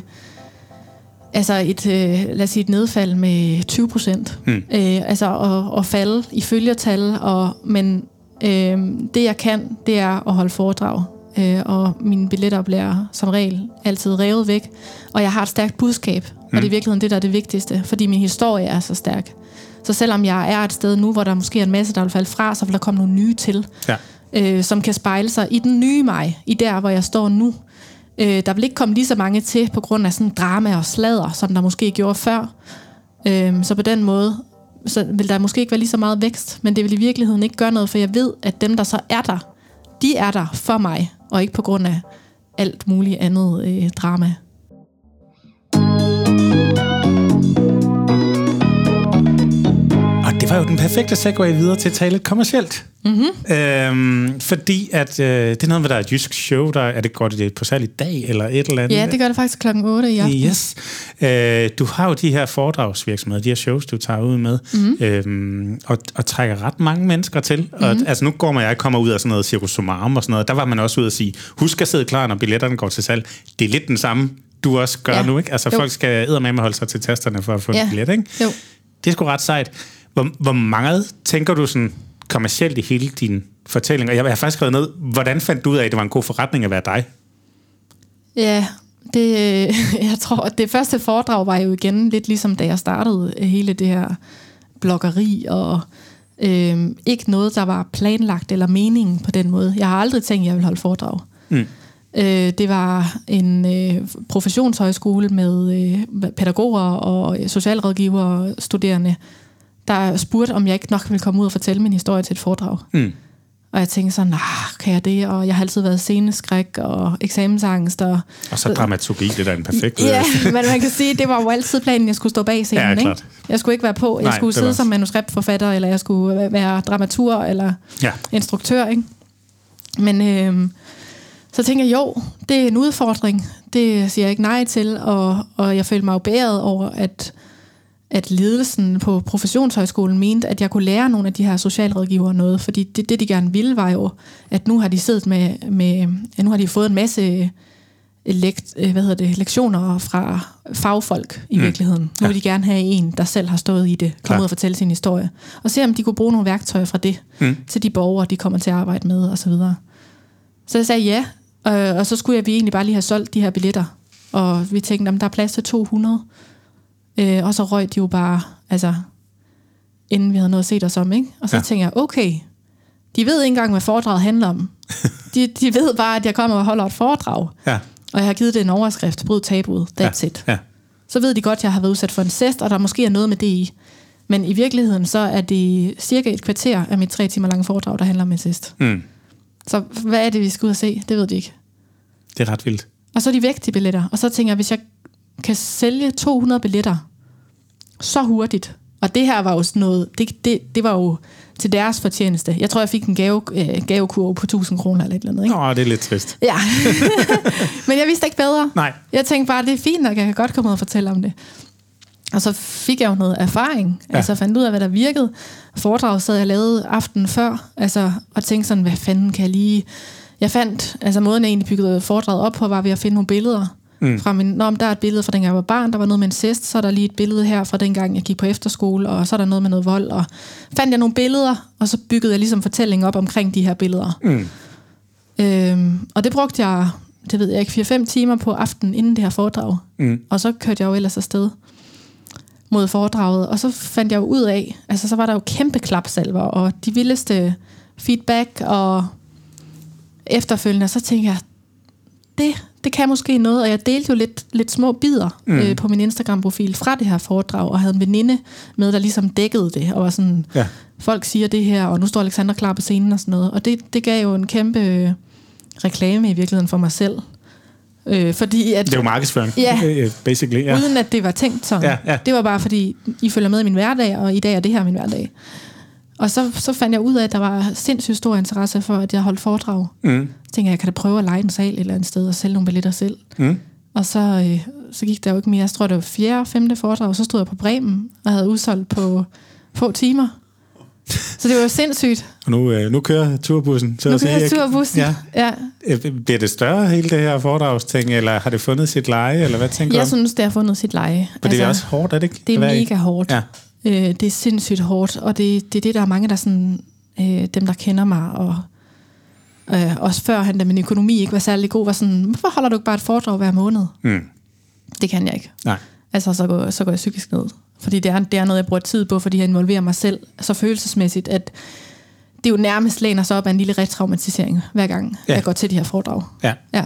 altså et, øh, lad os sige et nedfald med 20 procent. Mm. Øh, altså at, at falde i følgertal, og, men øh, det jeg kan, det er at holde foredrag. Øh, og mine billetter bliver som regel altid revet væk. Og jeg har et stærkt budskab, mm. og det er i virkeligheden det, der er det vigtigste, fordi min historie er så stærk. Så selvom jeg er et sted nu, hvor der måske er en masse, der vil falde fra, så vil der komme nogle nye til, ja. øh, som kan spejle sig i den nye mig, i der, hvor jeg står nu. Øh, der vil ikke komme lige så mange til på grund af sådan drama og slader, som der måske gjorde før. Øh, så på den måde, så vil der måske ikke være lige så meget vækst, men det vil i virkeligheden ikke gøre noget, for jeg ved, at dem, der så er der, de er der for mig, og ikke på grund af alt muligt andet øh, drama. det var jo den perfekte segue videre til at tale kommercielt. Mm-hmm. Øhm, fordi at øh, det er noget med, der er et jysk show, der er det godt det på særlig dag eller et eller andet. Ja, det gør det faktisk klokken 8 i aften. Yes. Øh, du har jo de her foredragsvirksomheder, de her shows, du tager ud med, mm-hmm. øhm, og, og trækker ret mange mennesker til. Mm-hmm. Og, altså nu går man, jeg kommer ud af sådan noget Circus Sumarum og sådan noget, der var man også ud at sige, husk at sidde klar, når billetterne går til salg. Det er lidt den samme, du også gør ja. nu, ikke? Altså jo. folk skal eddermame holde sig til tasterne for at få ja. en billet, ikke? Jo. Det er sgu ret sejt. Hvor, hvor meget tænker du sådan kommercielt i hele din fortælling? Og jeg har faktisk skrevet ned, hvordan fandt du ud af, at det var en god forretning at være dig? Ja, det, jeg tror, at det første foredrag var jo igen lidt ligesom da jeg startede hele det her bloggeri og øh, ikke noget, der var planlagt eller meningen på den måde. Jeg har aldrig tænkt, at jeg ville holde foredrag. Mm. Øh, det var en øh, professionshøjskole med øh, pædagoger og socialrådgivere og studerende, der spurgte, om jeg ikke nok ville komme ud og fortælle min historie til et foredrag. Mm. Og jeg tænkte sådan, nah, kan jeg det? Og jeg har altid været sceneskræk og eksamensangst. Og, og så dramaturgi, det er da en perfekt... Ja, men man kan sige, det var jo altid planen, jeg skulle stå bag scenen. Ja, klart. Ikke? Jeg skulle ikke være på. Jeg Nej, skulle sidde var... som manuskriptforfatter, eller jeg skulle være dramatur, eller ja. instruktør. Ikke? Men øh, så tænker jeg, jo, det er en udfordring. Det siger jeg ikke nej til. Og, og jeg følte mig jo bæret over, at at ledelsen på professionshøjskolen mente, at jeg kunne lære nogle af de her socialrådgivere noget, fordi det, det de gerne ville, var jo, at nu har de siddet med, med ja, nu har de fået en masse lekt, hvad hedder det, lektioner fra fagfolk i mm. virkeligheden. Nu ja. vil de gerne have en, der selv har stået i det, komme ud og fortælle sin historie, og se om de kunne bruge nogle værktøjer fra det, mm. til de borgere, de kommer til at arbejde med, og så videre. Så jeg sagde ja, øh, og så skulle jeg vi egentlig bare lige have solgt de her billetter, og vi tænkte, om der er plads til 200, Øh, og så røg de jo bare, altså, inden vi havde noget at se os om, ikke? Og så ja. tænker jeg, okay, de ved ikke engang, hvad foredraget handler om. de, de ved bare, at jeg kommer og holder et foredrag. Ja. Og jeg har givet det en overskrift, bryd tabuet, that's ja. it. Ja. Så ved de godt, at jeg har været udsat for en cest, og der måske er noget med det i. Men i virkeligheden, så er det cirka et kvarter af mit tre timer lange foredrag, der handler om incest. Mm. Så hvad er det, vi skal ud og se? Det ved de ikke. Det er ret vildt. Og så er de væk, til billetter. Og så tænker jeg, hvis jeg kan sælge 200 billetter så hurtigt. Og det her var jo sådan noget, det, det, det var jo til deres fortjeneste. Jeg tror, jeg fik en gave, øh, gavekurve på 1000 kroner eller et eller andet. Ikke? Nå, det er lidt trist. Ja, men jeg vidste ikke bedre. Nej. Jeg tænkte bare, det er fint, at jeg kan godt komme ud og fortælle om det. Og så fik jeg jo noget erfaring. Ja. Altså fandt ud af, hvad der virkede. Foredrag sad jeg lavede aften før, altså, og tænkte sådan, hvad fanden kan jeg lige... Jeg fandt, altså måden jeg egentlig byggede foredraget op på, var ved at finde nogle billeder Mm. Fra min, Nå, der er et billede fra dengang jeg var barn, der var noget med en cest, så er der lige et billede her fra dengang jeg gik på efterskole, og så er der noget med noget vold, og fandt jeg nogle billeder, og så byggede jeg ligesom fortælling op omkring de her billeder. Mm. Øhm, og det brugte jeg, det ved jeg ikke, 4-5 timer på aftenen inden det her foredrag. Mm. Og så kørte jeg jo ellers afsted mod foredraget, og så fandt jeg jo ud af, altså så var der jo kæmpe klapsalver, og de vildeste feedback, og efterfølgende, så tænkte jeg, det, det kan måske noget, og jeg delte jo lidt, lidt små bidder mm. øh, på min Instagram-profil fra det her foredrag, og havde en veninde med, der ligesom dækkede det, og var sådan, ja. folk siger det her, og nu står Alexander klar på scenen og sådan noget, og det, det gav jo en kæmpe øh, reklame i virkeligheden for mig selv. Øh, fordi at, det er jo markedsføring, ja, basically. Ja. Uden at det var tænkt sådan. Ja, ja. Det var bare fordi, I følger med i min hverdag, og i dag er det her min hverdag. Og så, så fandt jeg ud af, at der var sindssygt stor interesse for, at jeg holdt foredrag. Mm. Så tænkte jeg, jeg kan da prøve at lege en sal et eller andet sted og sælge nogle billetter selv. Mm. Og så, øh, så gik der jo ikke mere. Jeg tror, det var fjerde, femte foredrag, og så stod jeg på Bremen og havde udsolgt på få timer. Så det var jo sindssygt. Og nu, øh, nu kører turbussen. Så Nu kører ikke? turbussen. Ja. ja. Øh, Bliver det større, hele det her foredragsting, eller har det fundet sit leje, eller hvad tænker Jeg du? synes, det har fundet sit leje. For det er også hårdt, er det ikke? Det er mega hårdt. Ja. Øh, det er sindssygt hårdt, og det, det er det, der er mange, der sådan, øh, dem, der kender mig, og øh, også før han, da min økonomi ikke var særlig god, var sådan, hvorfor holder du ikke bare et foredrag hver måned? Mm. Det kan jeg ikke. Nej. Altså, så går, så går jeg psykisk ned. Fordi det er, det er noget, jeg bruger tid på, fordi jeg involverer mig selv så følelsesmæssigt, at det jo nærmest læner sig op af en lille retraumatisering, hver gang Ja. jeg går til de her foredrag. Ja. Ja.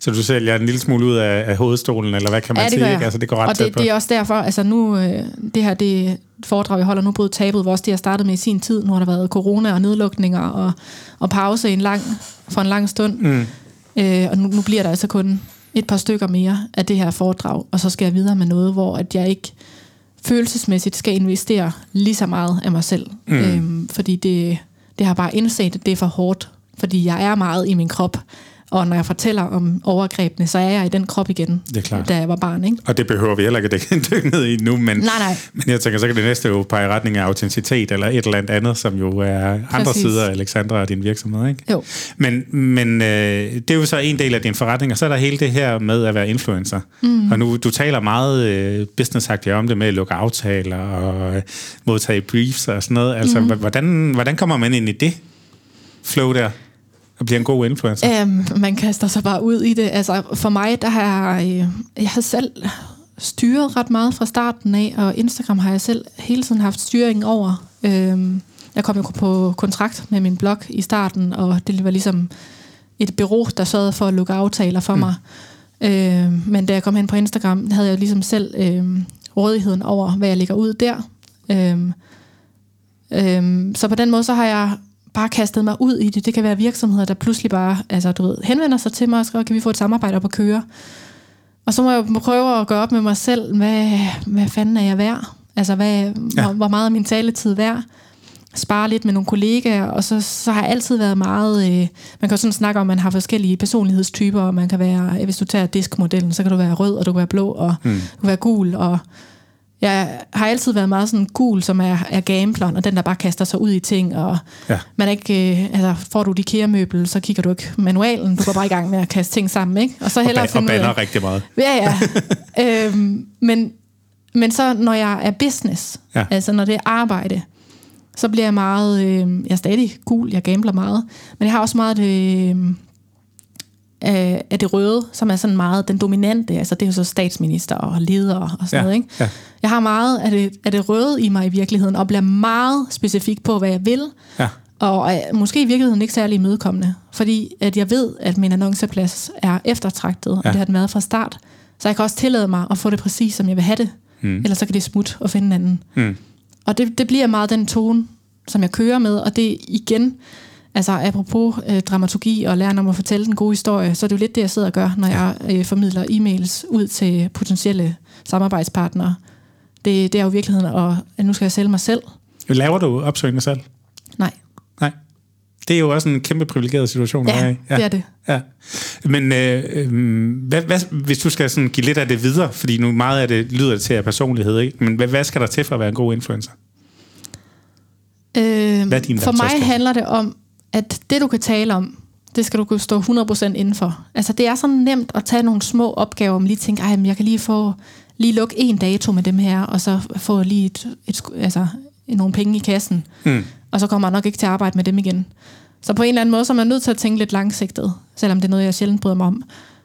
Så du sælger en lille smule ud af, af hovedstolen, eller hvad kan man ja, det sige? Ikke? Altså, det går ret og det, det er også derfor, altså nu, øh, det her det et foredrag, jeg holder nu, både tabet, hvor også det, jeg startede med i sin tid. Nu har der været corona og nedlukninger og, og pause i en lang, for en lang stund. Mm. Øh, og nu, nu bliver der altså kun et par stykker mere af det her foredrag, og så skal jeg videre med noget, hvor at jeg ikke følelsesmæssigt skal investere lige så meget af mig selv. Mm. Øhm, fordi det, det har bare indset, at det er for hårdt, fordi jeg er meget i min krop, og når jeg fortæller om overgrebene, så er jeg i den krop igen, Det er klart. da jeg var barn. Ikke? Og det behøver vi heller ikke dykke- ned i nu, men, Nej, nej. men jeg tænker, så kan det næste jo pege i retning af autenticitet, eller et eller andet som jo er andre Præcis. sider af Alexandra og din virksomhed, ikke? Jo. Men, men øh, det er jo så en del af din forretning, og så er der hele det her med at være influencer. Mm. Og nu, du taler meget øh, businessagtigt om det med at lukke aftaler og øh, modtage briefs og sådan noget. Altså, mm. hvordan, hvordan kommer man ind i det flow der? Og bliver en god influencer? Øhm, man kaster sig bare ud i det. Altså, for mig, der har jeg, øh, jeg har selv styret ret meget fra starten af, og Instagram har jeg selv hele tiden haft styring over. Øhm, jeg kom jo på kontrakt med min blog i starten, og det var ligesom et bureau, der sørgede for at lukke aftaler for mm. mig. Øhm, men da jeg kom hen på Instagram, havde jeg ligesom selv øhm, rådigheden over, hvad jeg lægger ud der. Øhm, øhm, så på den måde, så har jeg bare kastet mig ud i det. Det kan være virksomheder, der pludselig bare altså, du ved, henvender sig til mig og skriver, kan vi få et samarbejde op at køre? Og så må jeg prøve at gøre op med mig selv, hvad, hvad fanden er jeg værd? Altså, hvad, ja. hvor, hvor meget er min taletid værd? Spare lidt med nogle kollegaer, og så, så har jeg altid været meget... Øh, man kan jo sådan snakke om, at man har forskellige personlighedstyper, og man kan være, hvis du tager diskmodellen, så kan du være rød, og du kan være blå, og mm. du kan være gul, og jeg har altid været meget sådan gul, som er, er gambleren, og den, der bare kaster sig ud i ting, og Ja. man er ikke, øh, altså, får du et IKEA-møbel, så kigger du ikke manualen, du går bare i gang med at kaste ting sammen, ikke? Og så Og, hellere ba- og ud af- bander rigtig meget. Ja, ja. øhm, men, men så når jeg er business, Ja. altså når det er arbejde, så bliver jeg meget, øh, jeg er stadig gul, jeg gambler meget, men jeg har også meget det, øh, af, det røde, som er sådan meget den dominante, altså det er jo så statsminister og leder og sådan Ja, noget, ikke? ja. Jeg har meget af det, af det røde i mig i virkeligheden, og bliver meget specifik på, hvad jeg vil, Ja. og er måske i virkeligheden ikke særlig imødekommende, fordi at jeg ved, at min annonceplads er eftertragtet, og Ja. det har den været fra start. Så jeg kan også tillade mig at få det præcis, som jeg vil have det. Mm. Ellers så kan det smut og finde en anden. Mm. Og det, det bliver meget den tone, som jeg kører med, og det igen, altså apropos øh, dramaturgi og lære om at fortælle den gode historie, så er det jo lidt det, jeg sidder og gør, når jeg øh, formidler e-mails ud til potentielle samarbejdspartnere. Det, det er jo virkeligheden, at, at nu skal jeg sælge mig selv. Laver du opsøgende salg? Nej, Nej. Det er jo også en kæmpe privilegeret situation. at ja, i. det er det. Ja. Men øh, øh, hvad, hvad, hvis du skal sådan give lidt af det videre, fordi nu meget af det lyder til af personlighed, ikke? men hvad, hvad skal der til for at være en god influencer? Øh, Hvad er din for mig handler det om, at det du kan tale om, det skal du kunne stå 100% indenfor. Altså det er så nemt at tage nogle små opgaver, om lige tænke, ej, men jeg kan lige få, lige lukke en dato med dem her, og så få lige et, et, altså, nogle penge i kassen. Mm. Og så kommer jeg nok ikke til at arbejde med dem igen. Så på en eller anden måde, så er man nødt til at tænke lidt langsigtet, selvom det er noget, jeg sjældent bryder mig om.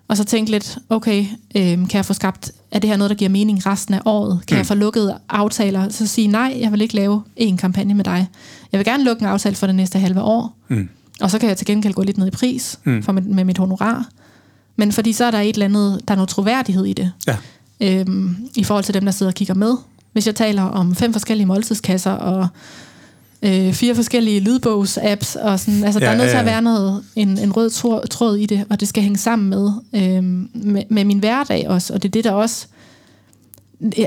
Og så tænke lidt, okay, øh, kan jeg få skabt, er det her noget, der giver mening resten af året? Kan mm. jeg få lukket aftaler? Så sige, nej, jeg vil ikke lave en kampagne med dig. Jeg vil gerne lukke en aftale for det næste halve år. Mm. Og så kan jeg til gengæld gå lidt ned i pris Mm. for med, med mit honorar. Men fordi så er der et eller andet, der er noget troværdighed i det. Ja. Øhm, I forhold til dem, der sidder og kigger med. Hvis jeg taler om fem forskellige måltidskasser og øh, fire forskellige lydbogs-apps, og sådan, altså, Ja, der er nødt til ja, at ja. være noget, en, en rød tråd, tråd i det, og det skal hænge sammen med, øhm, med, med min hverdag også, og det er det, der også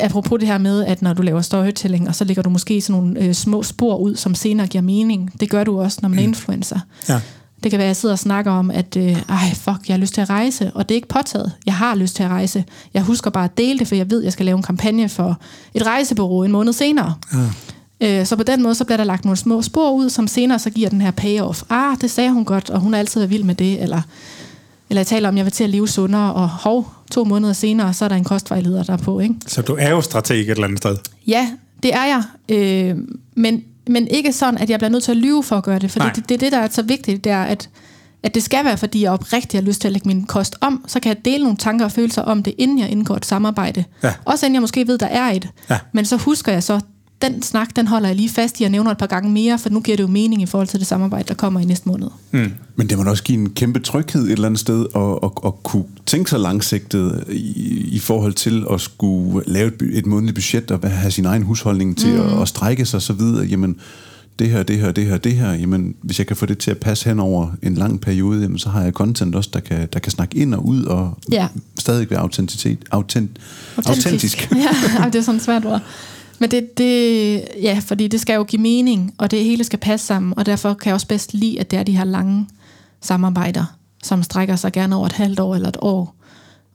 apropos det her med, at når du laver storytelling, og så lægger du måske sådan nogle øh, små spor ud, som senere giver mening. Det gør du også, når man er influencer. Ja. Det kan være, at jeg sidder og snakker om, at øh, ej, fuck, jeg har lyst til at rejse, og det er ikke påtaget. Jeg har lyst til at rejse. Jeg husker bare at dele det, for jeg ved, at jeg skal lave en kampagne for et rejsebureau en måned senere. Ja. Øh, så på den måde, så bliver der lagt nogle små spor ud, som senere så giver den her payoff. Ah, det sagde hun godt, og hun har altid været vild med det, eller, eller jeg taler om, at jeg vil til at leve sundere, og hov, to måneder senere, så er der en kostvejleder der er på, ikke? Så du er jo strateg et eller andet sted. Ja, det er jeg. Øh, men, men ikke sådan, at jeg bliver nødt til at lyve for at gøre det. For det, det er det, der er så vigtigt, det er, at, at det skal være, fordi jeg oprigtigt har lyst til at lægge min kost om, så kan jeg dele nogle tanker og følelser om det, inden jeg indgår et samarbejde. Ja. Også inden jeg måske ved, der er et. Ja. Men så husker jeg så, den snak, den holder jeg lige fast i og nævner et par gange mere, for nu giver det jo mening i forhold til det samarbejde, der kommer i næste måned. Mm. Men det må da også give en kæmpe tryghed et eller andet sted, at, at, at kunne tænke sig langsigtet i, i forhold til at skulle lave et, et månedligt budget og have sin egen husholdning til mm. at, at strække sig så videre. Jamen, det her, det her, det her, det her, jamen, hvis jeg kan få det til at passe hen over en lang periode, jamen, så har jeg content også, der kan, der kan snakke ind og ud og Ja. stadig være autenticitet, autent, autentisk. ja, ej, det er sådan et svært ord. Men det, det, ja, fordi det skal jo give mening, og det hele skal passe sammen, og derfor kan jeg også bedst lide, at det er de her lange samarbejder, som strækker sig gerne over et halvt år eller et år.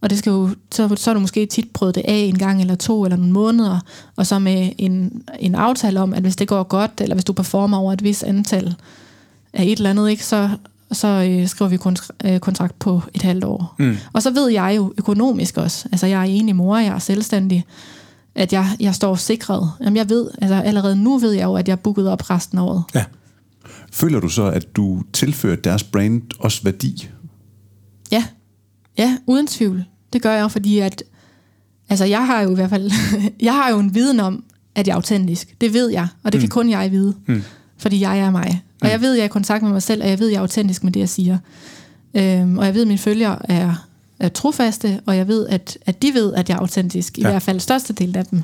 Og det skal jo, så, så er du måske tit prøvet det af en gang eller to eller nogle måneder, og så med en, en aftale om, at hvis det går godt, eller hvis du performer over et vis antal af et eller andet, ikke, så, så øh, skriver vi kontr- øh, kontrakt på et halvt år. Mm. Og så ved jeg jo økonomisk også, altså jeg er enig mor, jeg er selvstændig, at jeg, jeg står sikret. Jamen jeg ved, altså allerede nu ved jeg jo, at jeg er booket op resten af året. Ja. Føler du så, at du tilfører deres brand også værdi? Ja, ja, uden tvivl. Det gør jeg, fordi at, altså jeg har jo i hvert fald, jeg har jo en viden om, at jeg er autentisk. Det ved jeg, og det kan kun jeg vide, mm. fordi jeg er mig. Og jeg ved, at jeg er i kontakt med mig selv, og jeg ved, at jeg er autentisk med det, jeg siger. Øhm, og jeg ved, at mine følgere er, er trofaste, og jeg ved, at, at de ved, at jeg er autentisk, i Ja. hvert fald størstedelen af dem.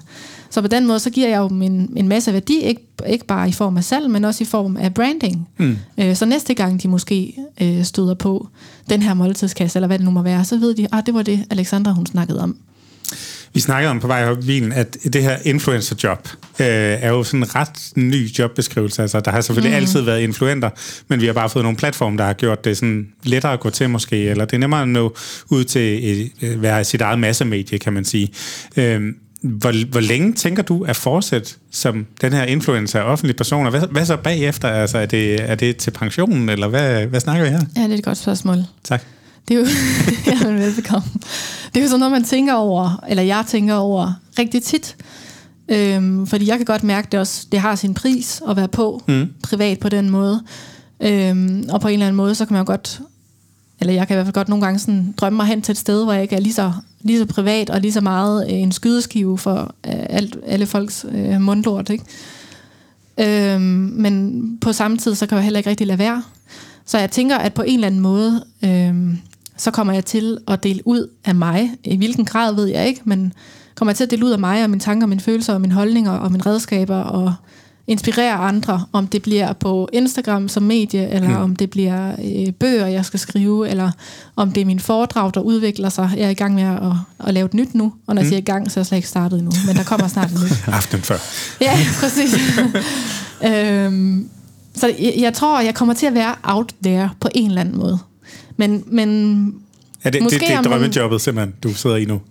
Så på den måde, så giver jeg jo dem en, en masse værdi, ikke, ikke bare i form af salg, men også i form af branding. Mm. Øh, så næste gang de måske øh, støder på den her måltidskasse, eller hvad det nu må være, så ved de, ah, det var det, Alexandra hun snakkede om. Vi snakkede om på vej op i bilen, at det her influencer-job øh, er jo sådan en ret ny jobbeskrivelse. Altså, der har selvfølgelig mm. altid været influenter, men vi har bare fået nogle platforme, der har gjort det sådan lettere at gå til måske, eller det er nemmere at nå ud til et, øh, være sit eget massemedie, kan man sige. Øh, hvor, hvor længe tænker du at fortsætte som den her influencer offentlig person? Og hvad, hvad så bagefter? Altså, er det, er det til pensionen, eller hvad, hvad snakker vi her? Ja, det er et godt spørgsmål. Tak. Det er jo, ja, men velbekomme. Det er jo sådan noget, man tænker over, eller jeg tænker over rigtig tit. Øhm, fordi jeg kan godt mærke det også, det har sin pris at være på, mm. privat på den måde. Øhm, og på en eller anden måde, så kan man jo godt, eller jeg kan i hvert fald godt nogle gange sådan drømme mig hen til et sted, hvor jeg ikke er lige så, lige så privat og lige så meget øh, en skydeskive for øh, alt, alle folks øh, mundlort. Ikke? Øhm, men på samme tid, så kan jeg heller ikke rigtig lade være. Så jeg tænker, at på en eller anden måde, øhm, så kommer jeg til at dele ud af mig. I hvilken grad ved jeg ikke, men kommer jeg til at dele ud af mig og mine tanker, mine følelser og mine holdninger og mine redskaber og inspirere andre, om det bliver på Instagram som medie, eller mm. om det bliver øh, bøger, jeg skal skrive, eller om det er min foredrag, der udvikler sig. Jeg er i gang med at, at lave et nyt nu, og når jeg siger i gang, så er jeg slet ikke startet endnu, men der kommer snart et nyt. Aften før. Ja, præcis. øhm, så jeg, jeg tror, jeg kommer til at være out there på en eller anden måde. Men, men Er det, Måske det, det er drømmejobbet, simpelthen, du sidder i nu?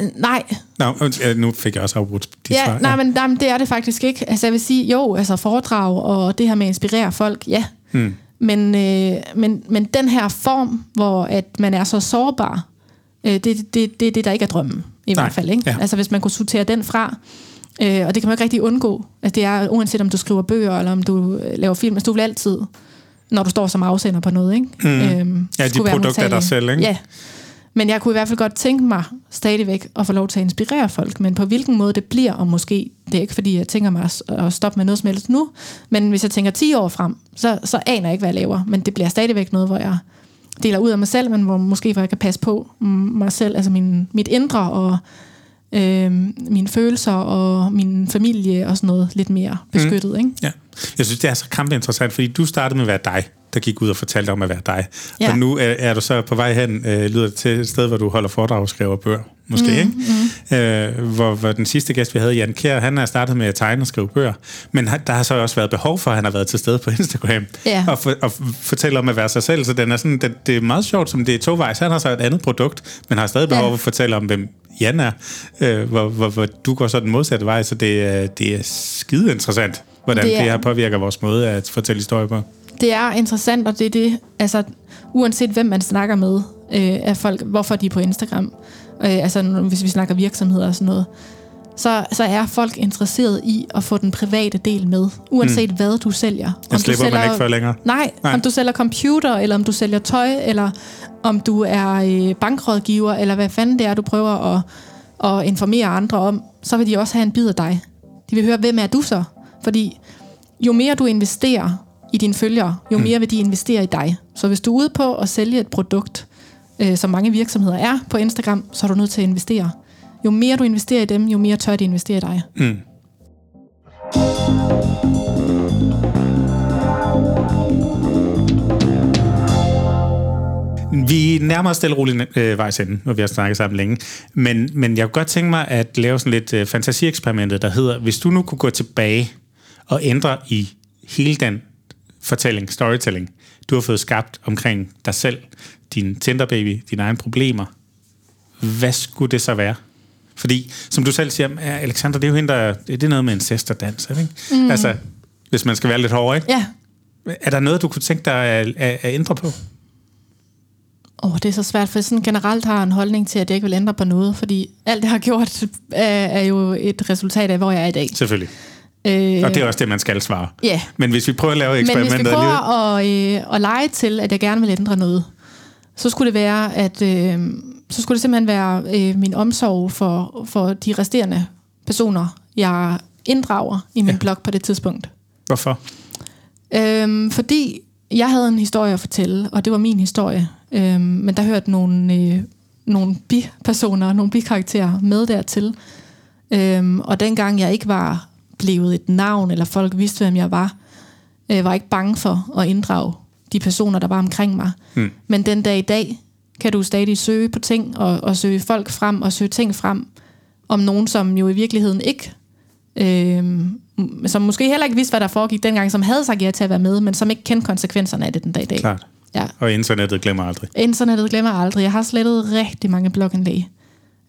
øh, nej, Nå, nu fik jeg også afbrudt dit ja, svar. nej, men, nej, men det er det faktisk ikke. Altså jeg vil sige, jo, altså foredrag og det her med at inspirere folk, ja. Hmm. Men, øh, men, men den her form, hvor at man er så sårbar, øh, det er det, det, det, det, der ikke er drømmen, i Nej, hvert fald. Ikke? ja. Altså hvis man kunne sortere den fra, øh, og det kan man ikke rigtig undgå. Altså, det er uanset om du skriver bøger, eller om du øh, laver film, altså du vil altid, når du står som afsender på noget, ikke? Mm. Øhm, Ja, de produkter af dig selv, ikke? Ja, men jeg kunne i hvert fald godt tænke mig stadigvæk at få lov til at inspirere folk, men på hvilken måde det bliver, og måske, det er ikke fordi, jeg tænker mig at, stoppe med noget som helst nu, men hvis jeg tænker 10 år frem, så, så aner jeg ikke, hvad jeg laver, men det bliver stadigvæk noget, hvor jeg deler ud af mig selv, men hvor måske hvor jeg kan passe på mm, mig selv, altså min, mit indre og øh, mine følelser og min familie og sådan noget lidt mere beskyttet, mm. ikke? Ja. Jeg synes, det er så kampinteressant, fordi du startede med at være dig, der gik ud og fortalte om at være dig. Ja. Og nu er, er du så på vej hen, øh, lyder det til et sted, hvor du holder foredrag og skriver bøger, måske, mm, ikke? Mm. Øh, hvor, hvor den sidste gæst, vi havde, Jan Kjær, han er startet med at tegne og skrive bøger, men han- der har så også været behov for, at han har været til stede på Instagram Ja. og, for, og fortælle om at være sig selv, så den er sådan, det, det er meget sjovt, som det er tovejs. Han har så et andet produkt, men har stadig behov Ja. for at fortælle om, hvem Jan er, øh, hvor, hvor, hvor du går så den modsatte vej, så det, er- det er skide interessant, hvordan det, er... er- det her påvirker vores måde at fortælle historier på. Det er interessant, og det er det, altså uanset hvem man snakker med øh, af folk, hvorfor de er på Instagram, øh, altså hvis vi snakker virksomheder og sådan noget, så, så er folk interesseret i at få den private del med, uanset mm. hvad du sælger. Den slipper man ikke for længere. Nej, Nej. Om du sælger computer, eller om du sælger tøj, eller om du er øh, bankrådgiver, eller hvad fanden det er, du prøver at, at informere andre om, så vil de også have en bid af dig. De vil høre, hvem er du så? Fordi jo mere du investerer i dine følgere, jo mere vil de investere i dig. Så hvis du er ude på at sælge et produkt, øh, som mange virksomheder er på Instagram, så er du nødt til at investere. Jo mere du investerer i dem, jo mere tør de investere i dig. Mm. Vi nærmer os stille og roligt øh, vejs ende, når vi har snakket sammen længe. Men, men jeg kunne godt tænke mig at lave sådan lidt øh, fantasieeksperimentet, der hedder, hvis du nu kunne gå tilbage og ændre i hele den fortælling, storytelling, du har fået skabt omkring dig selv, din Tinder-baby, dine egne problemer, hvad skulle det så være? Fordi, som du selv siger, "Ja, Alexander, det er jo hende, der, det er noget med incest og dans, ikke? Mm. Altså, hvis man skal være lidt hårdere, ikke? Ja, Er der noget, du kunne tænke dig at, at, at ændre på? Åh, oh, det er så svært, for jeg sådan generelt har en holdning til, at jeg ikke vil ændre på noget, fordi alt det, har gjort, er, jo et resultat af, hvor jeg er i dag. Selvfølgelig. Øh, Og det er også det, man skal svare. Ja, Men hvis vi prøver at lave men hvis vi eksperimentet prøver at, øh, at lege til, at jeg gerne vil ændre noget, så skulle det være, at øh, så skulle det simpelthen være øh, min omsorg for, for de resterende personer, jeg inddrager i min Ja. blog på det tidspunkt. Hvorfor? Øhm, fordi jeg havde en historie at fortælle, og det var min historie. Øhm, men der hørte nogle, øh, nogle bipersoner, nogle bikarakterer med dertil. Øhm, og dengang jeg ikke var blevet et navn, eller folk vidste, hvem jeg var, øh, var jeg ikke bange for at inddrage de personer, der var omkring mig. Hmm. Men den dag i dag kan du stadig søge på ting, og, og søge folk frem, og søge ting frem, om nogen, som jo i virkeligheden ikke Øhm, som måske heller ikke vidste, hvad der foregik dengang, som havde sagt ja til at være med, men som ikke kendte konsekvenserne af det den dag i dag. Klart. Ja. Og internettet glemmer aldrig. Internettet glemmer aldrig. Jeg har slettet rigtig mange blogindlæg,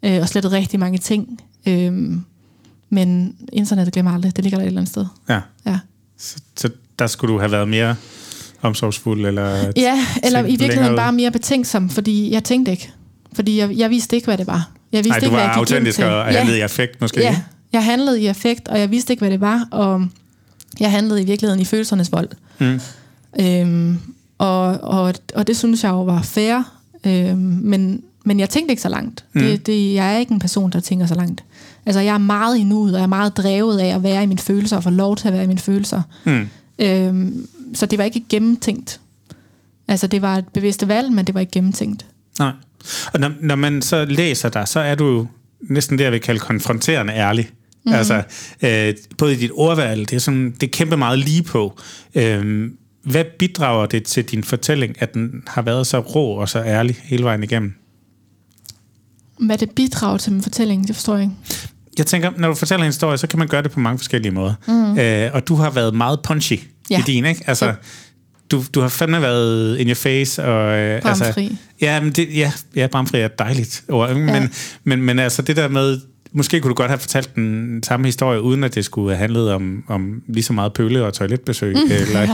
øh, og slettet rigtig mange ting. Øhm, men internettet glemmer aldrig. Det ligger der et eller andet sted. Ja. Ja, Så, så der skulle du have været mere omsorgsfuld, eller... ja eller i virkeligheden længere bare mere betænksom, fordi jeg tænkte ikke. Fordi jeg, jeg vidste ikke, hvad det var. Jeg vidste Nej, du ikke, hvad var jeg gik ind autentisk og handlede i affekt, måske. Ja, jeg handlede i affekt, og jeg vidste ikke, hvad det var, og jeg handlede i virkeligheden i følelsernes vold. Mm. Øhm, og, og, og det synes jeg jo var fair, øhm, men, men jeg tænkte ikke så langt. Mm. Det, det, jeg er ikke en person, der tænker så langt. Altså, jeg er meget i nuet, og jeg er meget drevet af at være i mine følelser, og få lov til at være i mine følelser. Mm. Øhm, så det var ikke gennemtænkt. Altså, det var et bevidst valg, men det var ikke gennemtænkt. Nej. Og når, når man så læser dig, så er du næsten det, jeg vil kalde konfronterende ærlig. Mm. Altså, øh, både i dit ordvalg, det er, sådan, det er kæmpe meget lige på. Øh, hvad bidrager det til din fortælling, at den har været så rå og så ærlig hele vejen igennem? Hvad det bidrager til min fortælling, det forstår jeg ikke. Jeg tænker, når du fortæller en historie, så kan man gøre det på mange forskellige måder. Mm. Øh, og du har været meget punchy ja. I din, ikke? Altså, Ja. du, du har fandme været in your face. Og, øh, altså, Bramfri. ja, men det, ja, ja, bramfri er dejligt ord. Men, Ja. men, men altså det der med, måske kunne du godt have fortalt den samme historie, uden at det skulle have handlet om, om lige så meget pølle og toiletbesøg, mm. eller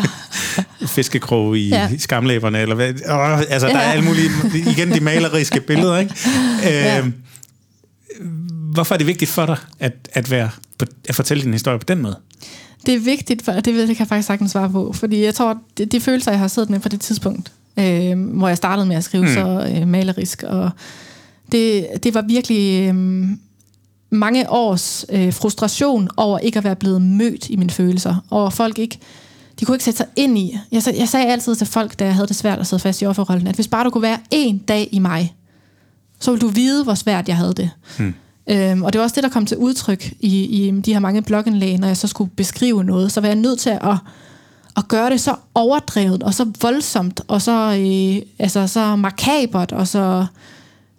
fiskekrog i, ja. Skamlæberne, eller hvad. Oh, altså, der er Ja. alle mulige, igen de maleriske billeder, ikke? Ja. Øh, hvorfor er det vigtigt for dig at, at, være, på, at fortælle din historie på den måde? Det er vigtigt, for, det, ved, det kan jeg faktisk sagtens svare på, fordi jeg tror, de, de følelser, jeg har siddet med på det tidspunkt, øh, hvor jeg startede med at skrive Mm. mm. så øh, malerisk, og det, det var virkelig øh, mange års øh, frustration over ikke at være blevet mødt i mine følelser, over folk ikke, de kunne ikke sætte sig ind i. Jeg, jeg sagde altid til folk, da jeg havde det svært at sidde fast i offerrollen, at hvis bare du kunne være en dag i mig, så ville du vide, hvor svært jeg havde det. Hmm. Øhm, og det var også det, der kom til udtryk i, i de her mange blogindlæg, når jeg så skulle beskrive noget. Så var jeg nødt til at, at gøre det så overdrevet, og så voldsomt, og så, øh, altså, så makabert, og så,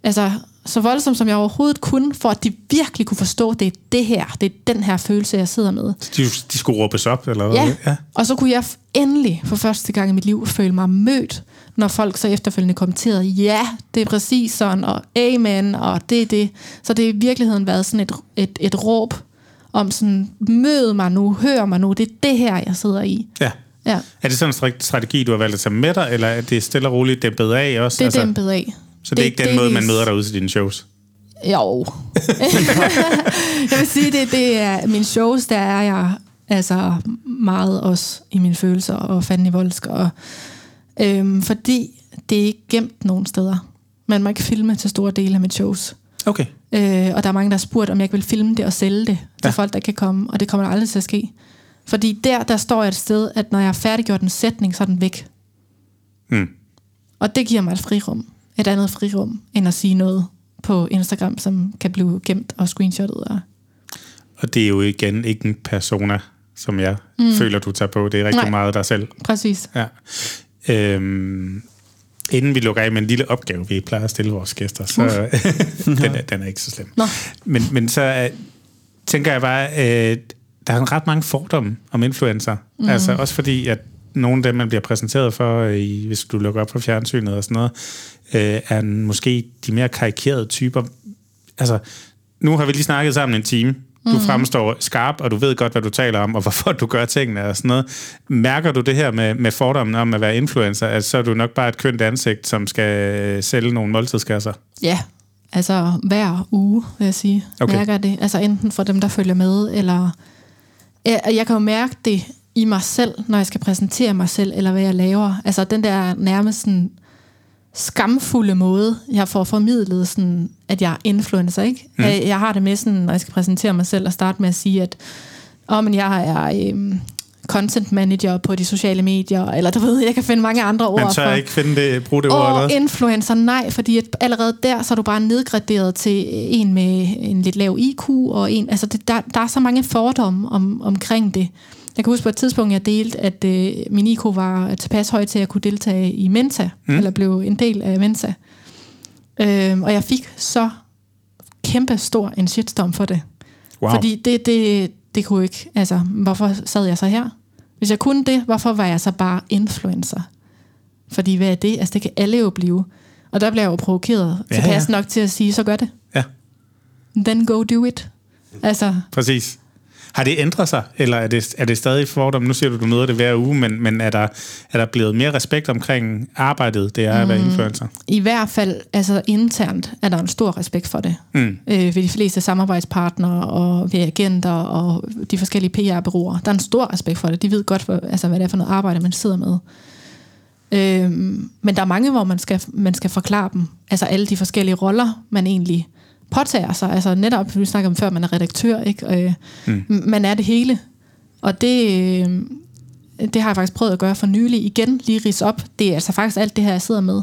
altså, så voldsomt, som jeg overhovedet kunne, for at de virkelig kunne forstå, at det er det her, det er den her følelse, jeg sidder med. De, de skulle råbes op, eller hvad? Ja. ja, og så kunne jeg endelig for første gang i mit liv føle mig mødt, når folk så efterfølgende kommenterede, ja, det er præcis sådan, og amen, og det er det. Så det har i virkeligheden været sådan et, et, et råb om sådan, mød mig nu, hør mig nu, det er det her, jeg sidder i. Ja. Ja. Er det sådan en strategi, du har valgt at tage med dig, eller er det stille og roligt dæmpet af også? Det er altså, dæmpet af. Så det, det er ikke den det, måde, man møder dig ud til dine shows? Jo. jeg vil sige, det, det er mine shows, der er jeg altså meget også i mine følelser og fanden i voldsk. Og, øhm, fordi det er ikke gemt nogen steder. Man må ikke filme til store dele af mit shows. Okay. Øh, og der er mange, der har spurgt, om jeg ikke vil filme det og sælge det til ja. folk, der kan komme. Og det kommer aldrig til at ske. Fordi der, der står jeg et sted, at når jeg har færdiggjort en sætning, så er den væk. Mm. Og det giver mig et frirum. Et andet frirum, end at sige noget på Instagram, som kan blive gemt og screenshottet. Og, og det er jo igen ikke en persona, som jeg mm. føler, du tager på. Det er rigtig Nej. meget dig selv. Præcis. Ja. Øhm, inden vi lukker af med en lille opgave, vi plejer at stille vores gæster, så den, er, den er ikke så slem. Nå. Men, men så uh, tænker jeg bare, uh, der er ret mange fordomme om influencer. Mm. Altså også fordi, at nogle af dem, man bliver præsenteret for, i, hvis du lukker op på fjernsynet og sådan noget, øh, er måske de mere karikerede typer. Altså, nu har vi lige snakket sammen en time. Du mm. fremstår skarp, og du ved godt, hvad du taler om, og hvorfor du gør tingene og sådan noget. Mærker du det her med, med fordommen om at være influencer, at så er du nok bare et kønt ansigt, som skal sælge nogle måltidskasser? Ja, altså hver uge, vil jeg sige, okay. mærker det. Altså enten for dem, der følger med, eller... Jeg, jeg kan jo mærke det i mig selv, når jeg skal præsentere mig selv, eller hvad jeg laver. Altså den der nærmest sådan skamfulde måde, jeg får formidlet, sådan, at jeg er influencer, ikke? Mm. Jeg, jeg har det med, sådan, når jeg skal præsentere mig selv, og starte med at sige, at oh, men jeg er øhm, content manager på de sociale medier, eller du ved, jeg kan finde mange andre ord. Men så ikke finde det, bruge det ord, eller influencer, nej, fordi at allerede der, så er du bare nedgraderet til en med en lidt lav IQ, og en, altså det, der, der er så mange fordomme om, omkring det. Jeg kan huske på et tidspunkt, jeg delte, at øh, min IQ var tilpas høj til, at jeg kunne deltage i Mensa, mm. eller blev en del af Mensa. Øhm, og jeg fik så kæmpe stor en shitstorm for det. Wow. Fordi det, det, det kunne ikke, altså, hvorfor sad jeg så her? Hvis jeg kunne det, hvorfor var jeg så bare influencer? Fordi hvad er det? Altså, det kan alle jo blive. Og der blev jeg jo provokeret ja, tilpas ja. nok til at sige, så gør det. Ja. Then go do it. Altså, Præcis. Har det ændret sig, eller er det, er det stadig fordom? Nu siger du, du møder det hver uge, men, men er, der, er der blevet mere respekt omkring arbejdet, det er at være mm. influencer? I hvert fald, altså internt, er der en stor respekt for det. Mm. Øh, ved de fleste samarbejdspartnere og ved agenter og de forskellige PR-byråer. Der er en stor respekt for det. De ved godt, hvad, altså, hvad det er for noget arbejde, man sidder med. Øh, men der er mange, hvor man skal, man skal forklare dem. Altså alle de forskellige roller, man egentlig påtager sig. Altså netop, vi snakker om før, man er redaktør, ikke? Øh, mm. Man er det hele. Og det, øh, det har jeg faktisk prøvet at gøre for nylig. Igen, lige ris op. Det er altså faktisk alt det her, jeg sidder med.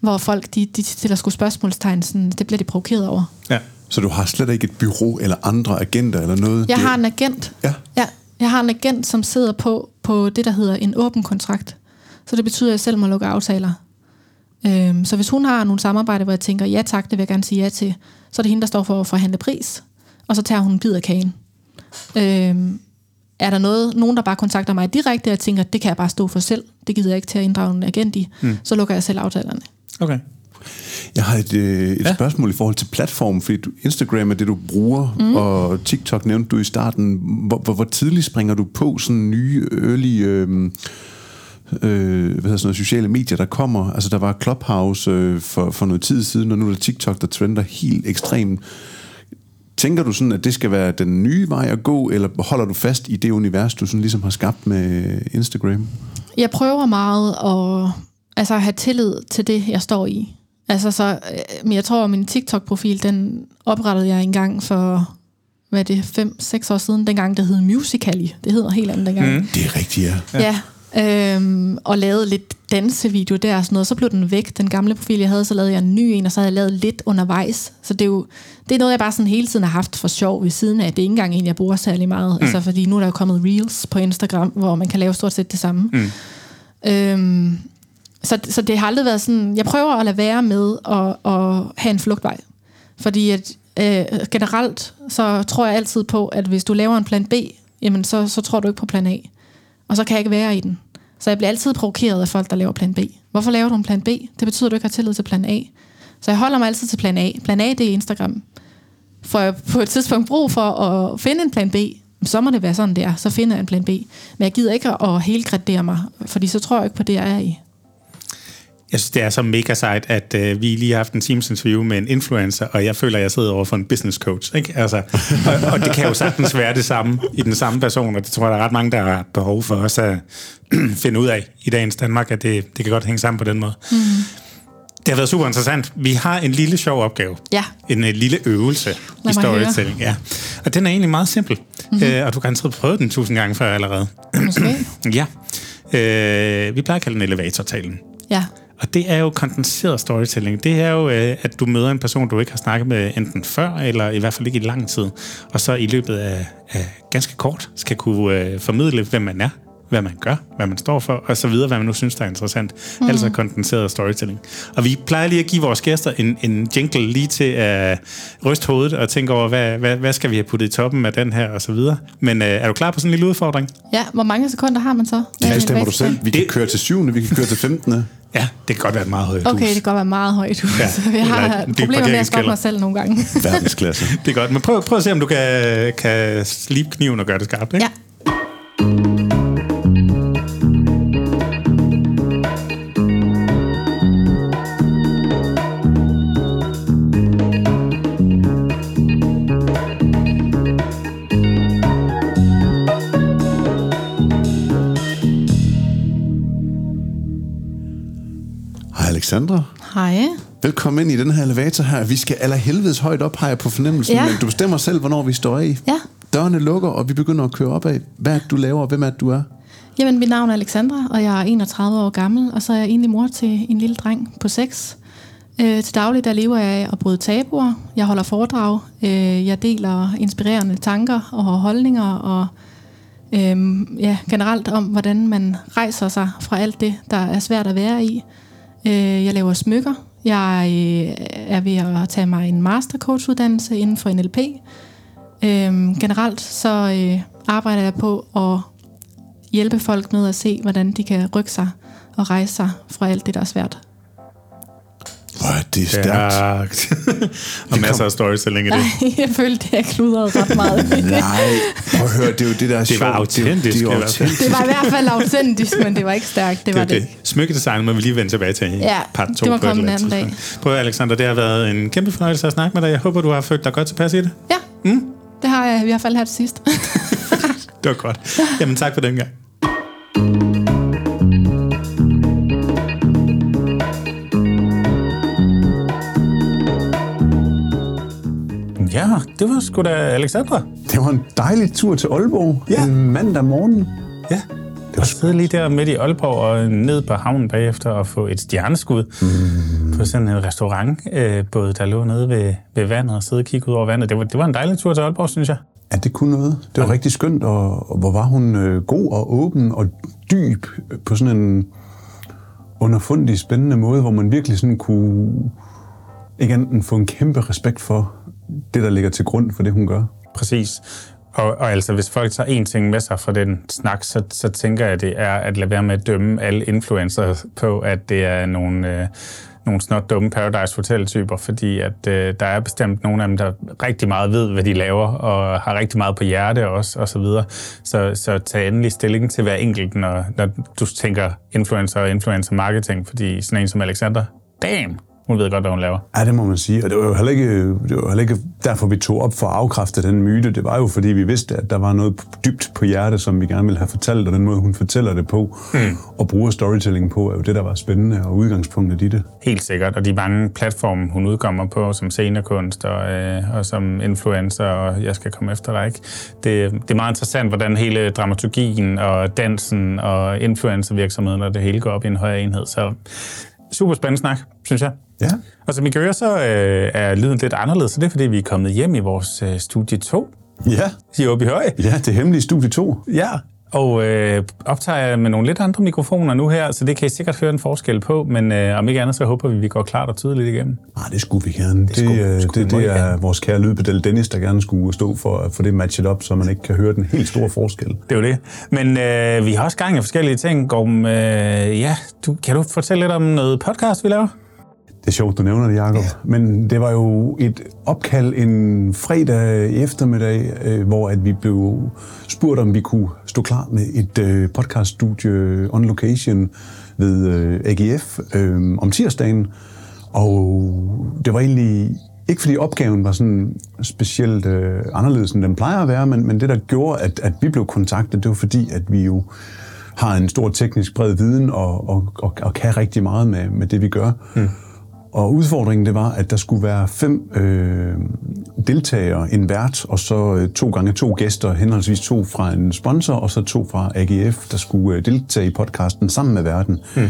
Hvor folk, de, de stiller sgu spørgsmålstegn, sådan, det bliver de provokeret over. Ja. Så du har slet ikke et bureau eller andre agenter eller noget? Jeg har en agent. Ja. ja. Jeg har en agent, som sidder på, på det, der hedder en åben kontrakt. Så det betyder, at jeg selv må lukke aftaler. Øhm, så hvis hun har nogle samarbejder, hvor jeg tænker, ja tak, det vil jeg gerne sige ja til, så er det hende, der står for at forhandle pris, og så tager hun en bid af kagen. Øhm, er der noget, nogen, der bare kontakter mig direkte, og jeg tænker, det kan jeg bare stå for selv, det gider jeg ikke til at inddrage en agent i, mm. så lukker jeg selv aftalerne. Okay. Jeg har et, øh, et ja. spørgsmål i forhold til platform, fordi du, Instagram er det, du bruger, mm. og TikTok nævnte du i starten. Hvor, hvor, hvor tidligt springer du på sådan nye, early... Øh, øh, hvad hedder sådan noget, sociale medier, der kommer. Altså, der var Clubhouse øh, for, for noget tid siden, og nu er der TikTok, der trender helt ekstremt. Tænker du sådan, at det skal være den nye vej at gå, eller holder du fast i det univers, du sådan ligesom har skabt med Instagram? Jeg prøver meget at altså, have tillid til det, jeg står i. Altså, så, øh, men jeg tror, at min TikTok-profil, den oprettede jeg engang for hvad er det, 5-6 år siden, dengang det hed Musical.ly. Det hedder helt andet dengang. Mm. Det er rigtigt, ja. Ja, Øhm, og lavede lidt dansevideo der og sådan noget, så blev den væk, den gamle profil, jeg havde, så lavede jeg en ny en, og så havde jeg lavet lidt undervejs. Så det er jo det er noget, jeg bare sådan hele tiden har haft for sjov ved siden af. Det er ikke engang en, jeg bruger særlig meget. Mm. Altså, fordi nu er der jo kommet Reels på Instagram, hvor man kan lave stort set det samme. Mm. Øhm, så, så det har aldrig været sådan... Jeg prøver at lade være med at, at have en flugtvej. Fordi at, øh, generelt, så tror jeg altid på, at hvis du laver en plan B, jamen så, så tror du ikke på plan A. Og så kan jeg ikke være i den. Så jeg bliver altid provokeret af folk, der laver plan B. Hvorfor laver du en plan B? Det betyder, at du ikke har tillid til plan A. Så jeg holder mig altid til plan A. Plan A, det er Instagram. Får jeg på et tidspunkt brug for at finde en plan B, så må det være sådan, det er. Så finder jeg en plan B. Men jeg gider ikke at helgradere mig, fordi så tror jeg ikke på det, jeg er i. Jeg synes, det er så mega sejt, at øh, vi lige har haft en Teams interview med en influencer, og jeg føler, at jeg sidder over for en business coach. Ikke? Altså, og, og det kan jo sagtens være det samme i den samme person, og det tror jeg, der er ret mange, der har behov for os at finde ud af i dagens Danmark, at det, det kan godt hænge sammen på den måde. Mm. Det har været super interessant. Vi har en lille sjov opgave. Ja. En uh, lille øvelse i storytelling. Ja. Og den er egentlig meget simpel. Mm-hmm. Uh, og du kan have prøvet den tusind gange før allerede. Måske. ja. Uh, vi plejer at kalde den elevatortalen. Ja. Og det er jo kondenseret storytelling. Det er jo, øh, at du møder en person, du ikke har snakket med enten før, eller i hvert fald ikke i lang tid. Og så i løbet af, af ganske kort skal kunne øh, formidle, hvem man er, hvad man gør, hvad man står for, og så videre, hvad man nu synes, der er interessant. Mm. Altså kondenseret storytelling. Og vi plejer lige at give vores gæster en, en jingle lige til at ryste hovedet og tænke over, hvad, hvad, hvad skal vi have puttet i toppen af den her, og så videre. Men øh, er du klar på sådan en lille udfordring? Ja, hvor mange sekunder har man så? Ja, det stemmer du selv. Vi kan det... køre til syvende, vi kan køre til 15. Ja, det kan godt være et meget højt hus. Okay, det kan godt være meget højt hus. Ja, jeg har problemer med at stoppe mig selv nogle gange. Verdensklasse. det er godt, men prøv, prøv at se, om du kan, kan slibe kniven og gøre det skarpt. Ikke? Ja. Alexandra. Hej. Velkommen ind i den her elevator her. Vi skal allerhelvedes højt op, har jeg på fornemmelsen, ja. men du bestemmer selv, hvornår vi står af. Ja. Dørene lukker, og vi begynder at køre op af. Hvad er det, du laver, og hvem er det, du er? Jamen, mit navn er Alexandra, og jeg er 31 år gammel, og så er jeg egentlig mor til en lille dreng på 6. Øh, til daglig der lever jeg af at bryde tabuer. Jeg holder foredrag. Øh, jeg deler inspirerende tanker og holdninger, og øh, ja, generelt om, hvordan man rejser sig fra alt det, der er svært at være i. Øh, jeg laver smykker. Jeg øh, er ved at tage mig en mastercoach-uddannelse inden for NLP. Øh, generelt så øh, arbejder jeg på at hjælpe folk med at se, hvordan de kan rykke sig og rejse sig fra alt det, der er svært. Hvor er det stærkt. og masser af storytelling i det. Nej, jeg følte, det er kludret ret meget. Nej, prøv at høre, det er jo det, der er Det var autentisk. Det, det, var autentisk. det var i hvert fald autentisk, men det var ikke stærkt. Det, det var det. det. Smykkedesign må vi lige vende tilbage til i ja, part 2 det var kommet en anden dag. Prøv Alexander, det har været en kæmpe fornøjelse at snakke med dig. Jeg håber, du har følt dig godt tilpas i det. Ja, mm? det har jeg i hvert fald her til sidst. det var godt. Jamen tak for den gang. Det var sgu da Alexandra. Det var en dejlig tur til Aalborg ja. en mandag morgen. Ja, det var sidde lige der midt i Aalborg og ned på havnen bagefter og få et stjerneskud mm. på sådan en restaurant, øh, både der lå nede ved, ved vandet og sidde og kigge ud over vandet. Det var, det var en dejlig tur til Aalborg, synes jeg. Ja, det kunne noget. Det var ja. rigtig skønt, og, og hvor var hun øh, god og åben og dyb på sådan en underfundig, spændende måde, hvor man virkelig sådan kunne ikke enten få en kæmpe respekt for det, der ligger til grund for det, hun gør. Præcis. Og, og altså, hvis folk tager én ting med sig fra den snak, så, så tænker jeg, det er at lade være med at dømme alle influencer på, at det er nogle, øh, nogle snot dumme Paradise Hotel-typer, fordi at øh, der er bestemt nogle af dem, der rigtig meget ved, hvad de laver, og har rigtig meget på hjerte også, og så videre. Så, så tag endelig stilling til hver enkelt, når, når du tænker influencer og influencer marketing, fordi sådan en som Alexander, damn, hun ved godt, hvad hun laver. Ja, det må man sige. Og det var jo heller ikke, det var heller ikke derfor, vi tog op for at afkræfte den myte. Det var jo, fordi vi vidste, at der var noget dybt på hjertet, som vi gerne ville have fortalt, og den måde, hun fortæller det på, mm. og bruger storytelling på, er jo det, der var spændende og udgangspunktet i det. Helt sikkert, og de mange platforme, hun udkommer på, som scenekunst og, øh, og som influencer, og jeg skal komme efter dig, ikke? Det, det er meget interessant, hvordan hele dramaturgien og dansen og influencervirksomheden og det hele går op i en højere enhed. Så super spændende snak, synes jeg. Ja. Og som I kan høre, så øh, er lyden lidt anderledes, så det er, fordi vi er kommet hjem i vores øh, studie 2 Ja, i Åby Høj. ja det hemmelige studie 2. Ja, og øh, optager jeg med nogle lidt andre mikrofoner nu her, så det kan I sikkert høre en forskel på, men øh, om ikke andet, så håber vi, at vi går klart og tydeligt igennem. Nej, det skulle vi gerne. Det, skulle- det, skulle det, vi det meget er vores kære lydpedel Dennis, der gerne skulle stå for at få det matchet op, så man ikke kan høre den helt store forskel. Det er jo det. Men øh, vi har også gang i forskellige ting. Gorm, øh, ja, du, kan du fortælle lidt om noget podcast, vi laver? Det er sjovt, du nævner det, Jacob. Ja. Men det var jo et opkald en fredag eftermiddag, øh, hvor at vi blev spurgt, om vi kunne stå klar med et øh, podcaststudie on location ved øh, AGF øh, om tirsdagen. Og det var egentlig ikke fordi opgaven var sådan specielt øh, anderledes, end den plejer at være, men, men det, der gjorde, at, at vi blev kontaktet, det var fordi, at vi jo har en stor teknisk bred viden og, og, og, og kan rigtig meget med, med det, vi gør. Mm. Og udfordringen det var, at der skulle være fem øh, deltagere, en vært, og så øh, to gange to gæster, henholdsvis to fra en sponsor, og så to fra AGF, der skulle øh, deltage i podcasten sammen med verden. Mm.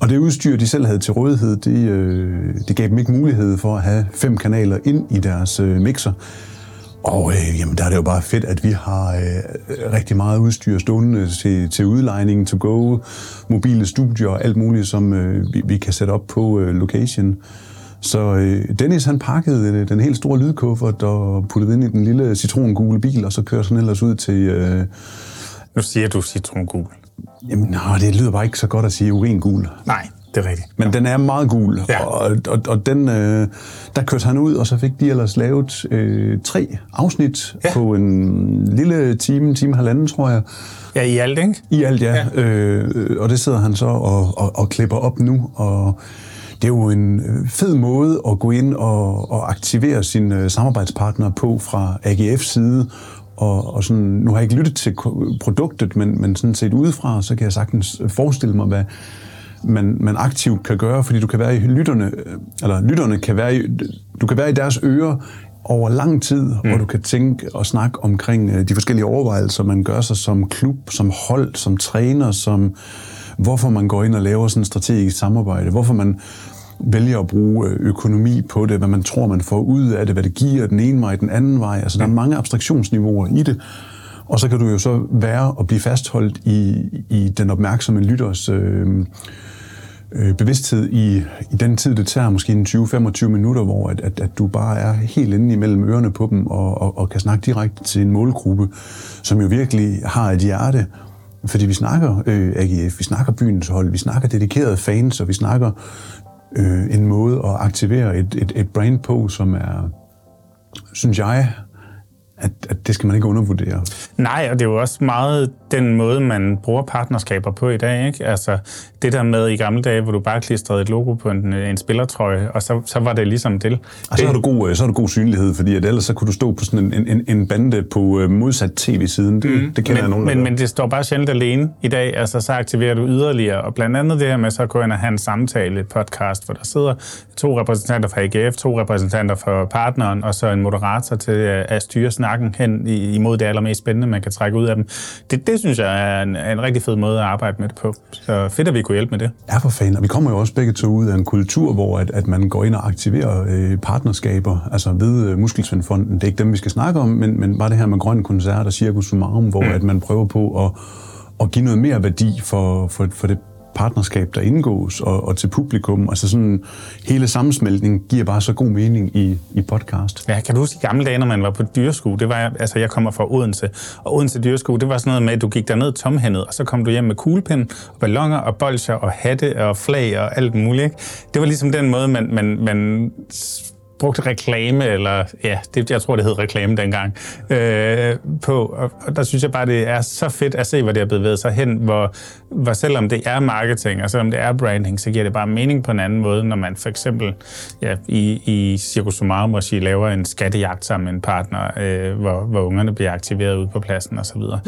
Og det udstyr, de selv havde til rådighed, det, øh, det gav dem ikke mulighed for at have fem kanaler ind i deres øh, mixer. Og øh, jamen, der er det jo bare fedt, at vi har øh, rigtig meget udstyr stående til, til udlejning, to go, mobile studier og alt muligt, som øh, vi, vi kan sætte op på øh, location. Så øh, Dennis han pakkede øh, den helt store lydkuffert og puttede den ind i den lille citrongule bil, og så kørte han ellers ud til... Øh, Nu siger du citrongul. jamen, nå, det lyder bare ikke så godt at sige urengul. Nej, det er rigtigt. Men den er meget gul, Ja. og, og, og den, øh, der kørte han ud, og så fik de ellers lavet øh, tre afsnit Ja. ja. på en lille time, time halvanden, tror jeg. Ja, i alt, ikke? I alt, ja. ja. Øh, og det sidder han så og, og, og klipper op nu, og det er jo en øh, fed måde at gå ind og, og aktivere sine øh, samarbejdspartnere på fra AGF's side. Og, og sådan, nu har jeg ikke lyttet til produktet, men, men sådan set udefra, så kan jeg sagtens forestille mig, hvad man, man aktivt kan gøre, fordi du kan være i lytterne, øh, eller lytterne kan være i, du kan være i deres ører over lang tid, mm. hvor du kan tænke og snakke omkring øh, de forskellige overvejelser, man gør sig som klub, som hold, som træner, som hvorfor man går ind og laver sådan et strategisk samarbejde, hvorfor man vælger at bruge øh, økonomi på det, hvad man tror, man får ud af det, hvad det giver den ene vej, den anden vej. Altså, der er mange abstraktionsniveauer i det. Og så kan du jo så være og blive fastholdt i, i den opmærksomme lytters øh, øh, bevidsthed i, i den tid, det tager måske en 20-25 minutter, hvor at, at, at du bare er helt inde imellem ørerne på dem og, og, og kan snakke direkte til en målgruppe, som jo virkelig har et hjerte. Fordi vi snakker øh, AGF, vi snakker byens hold, vi snakker dedikerede fans, og vi snakker øh, en måde at aktivere et, et, et brand på, som er, synes jeg, at, at det skal man ikke undervurdere. Nej, og det er jo også meget den måde, man bruger partnerskaber på i dag. Ikke? Altså det der med i gamle dage, hvor du bare klistrede et logo på en, en spillertrøje, og så, så var det ligesom det. Og så har, du god, øh, så har du god synlighed, fordi at ellers så kunne du stå på sådan en, en, en bande på øh, modsat tv-siden. Det, mm. det kender jeg men, nogen, der men, men det står bare sjældent alene i dag. Altså, så aktiverer du yderligere. Og blandt andet det her med så at gå ind og have en samtale, et podcast, hvor der sidder to repræsentanter fra AGF, to repræsentanter for partneren, og så en moderator til øh, at styre snakken hen i- imod det allermest spændende, man kan trække ud af dem. Det, det synes jeg er en, er en rigtig fed måde at arbejde med det på. Så fedt, at vi kunne hjælpe med det. er for fan, og vi kommer jo også begge to ud af en kultur, hvor at, at man går ind og aktiverer øh, partnerskaber, altså ved øh, Muskelsvindfonden. Det er ikke dem, vi skal snakke om, men, men bare det her med Grøn Koncert og Circus Sumarum, hvor mm. at man prøver på at, at give noget mere værdi for, for, for det partnerskab, der indgås, og, og til publikum. Altså sådan, hele sammensmeltningen giver bare så god mening i, i podcast. Ja, kan du huske i gamle dage, når man var på dyreskue? Det var, altså, jeg kommer fra Odense, og Odense dyreskue, det var sådan noget med, at du gik derned tomhændet, og så kom du hjem med kuglepind, og ballonger, og bolcher, og hatte, og flag, og alt muligt. Ikke? Det var ligesom den måde, man, man, man brugte reklame, eller ja, det, jeg tror, det hed reklame dengang, øh, på. Og, og der synes jeg bare, det er så fedt at se, hvor det er bevæget sig hen, hvor, hvor selvom det er marketing, og selvom det er branding, så giver det bare mening på en anden måde, når man for eksempel ja, i, i Circus Sumarum måske laver en skattejagt sammen med en partner, øh, hvor, hvor ungerne bliver aktiveret ude på pladsen osv. Ja.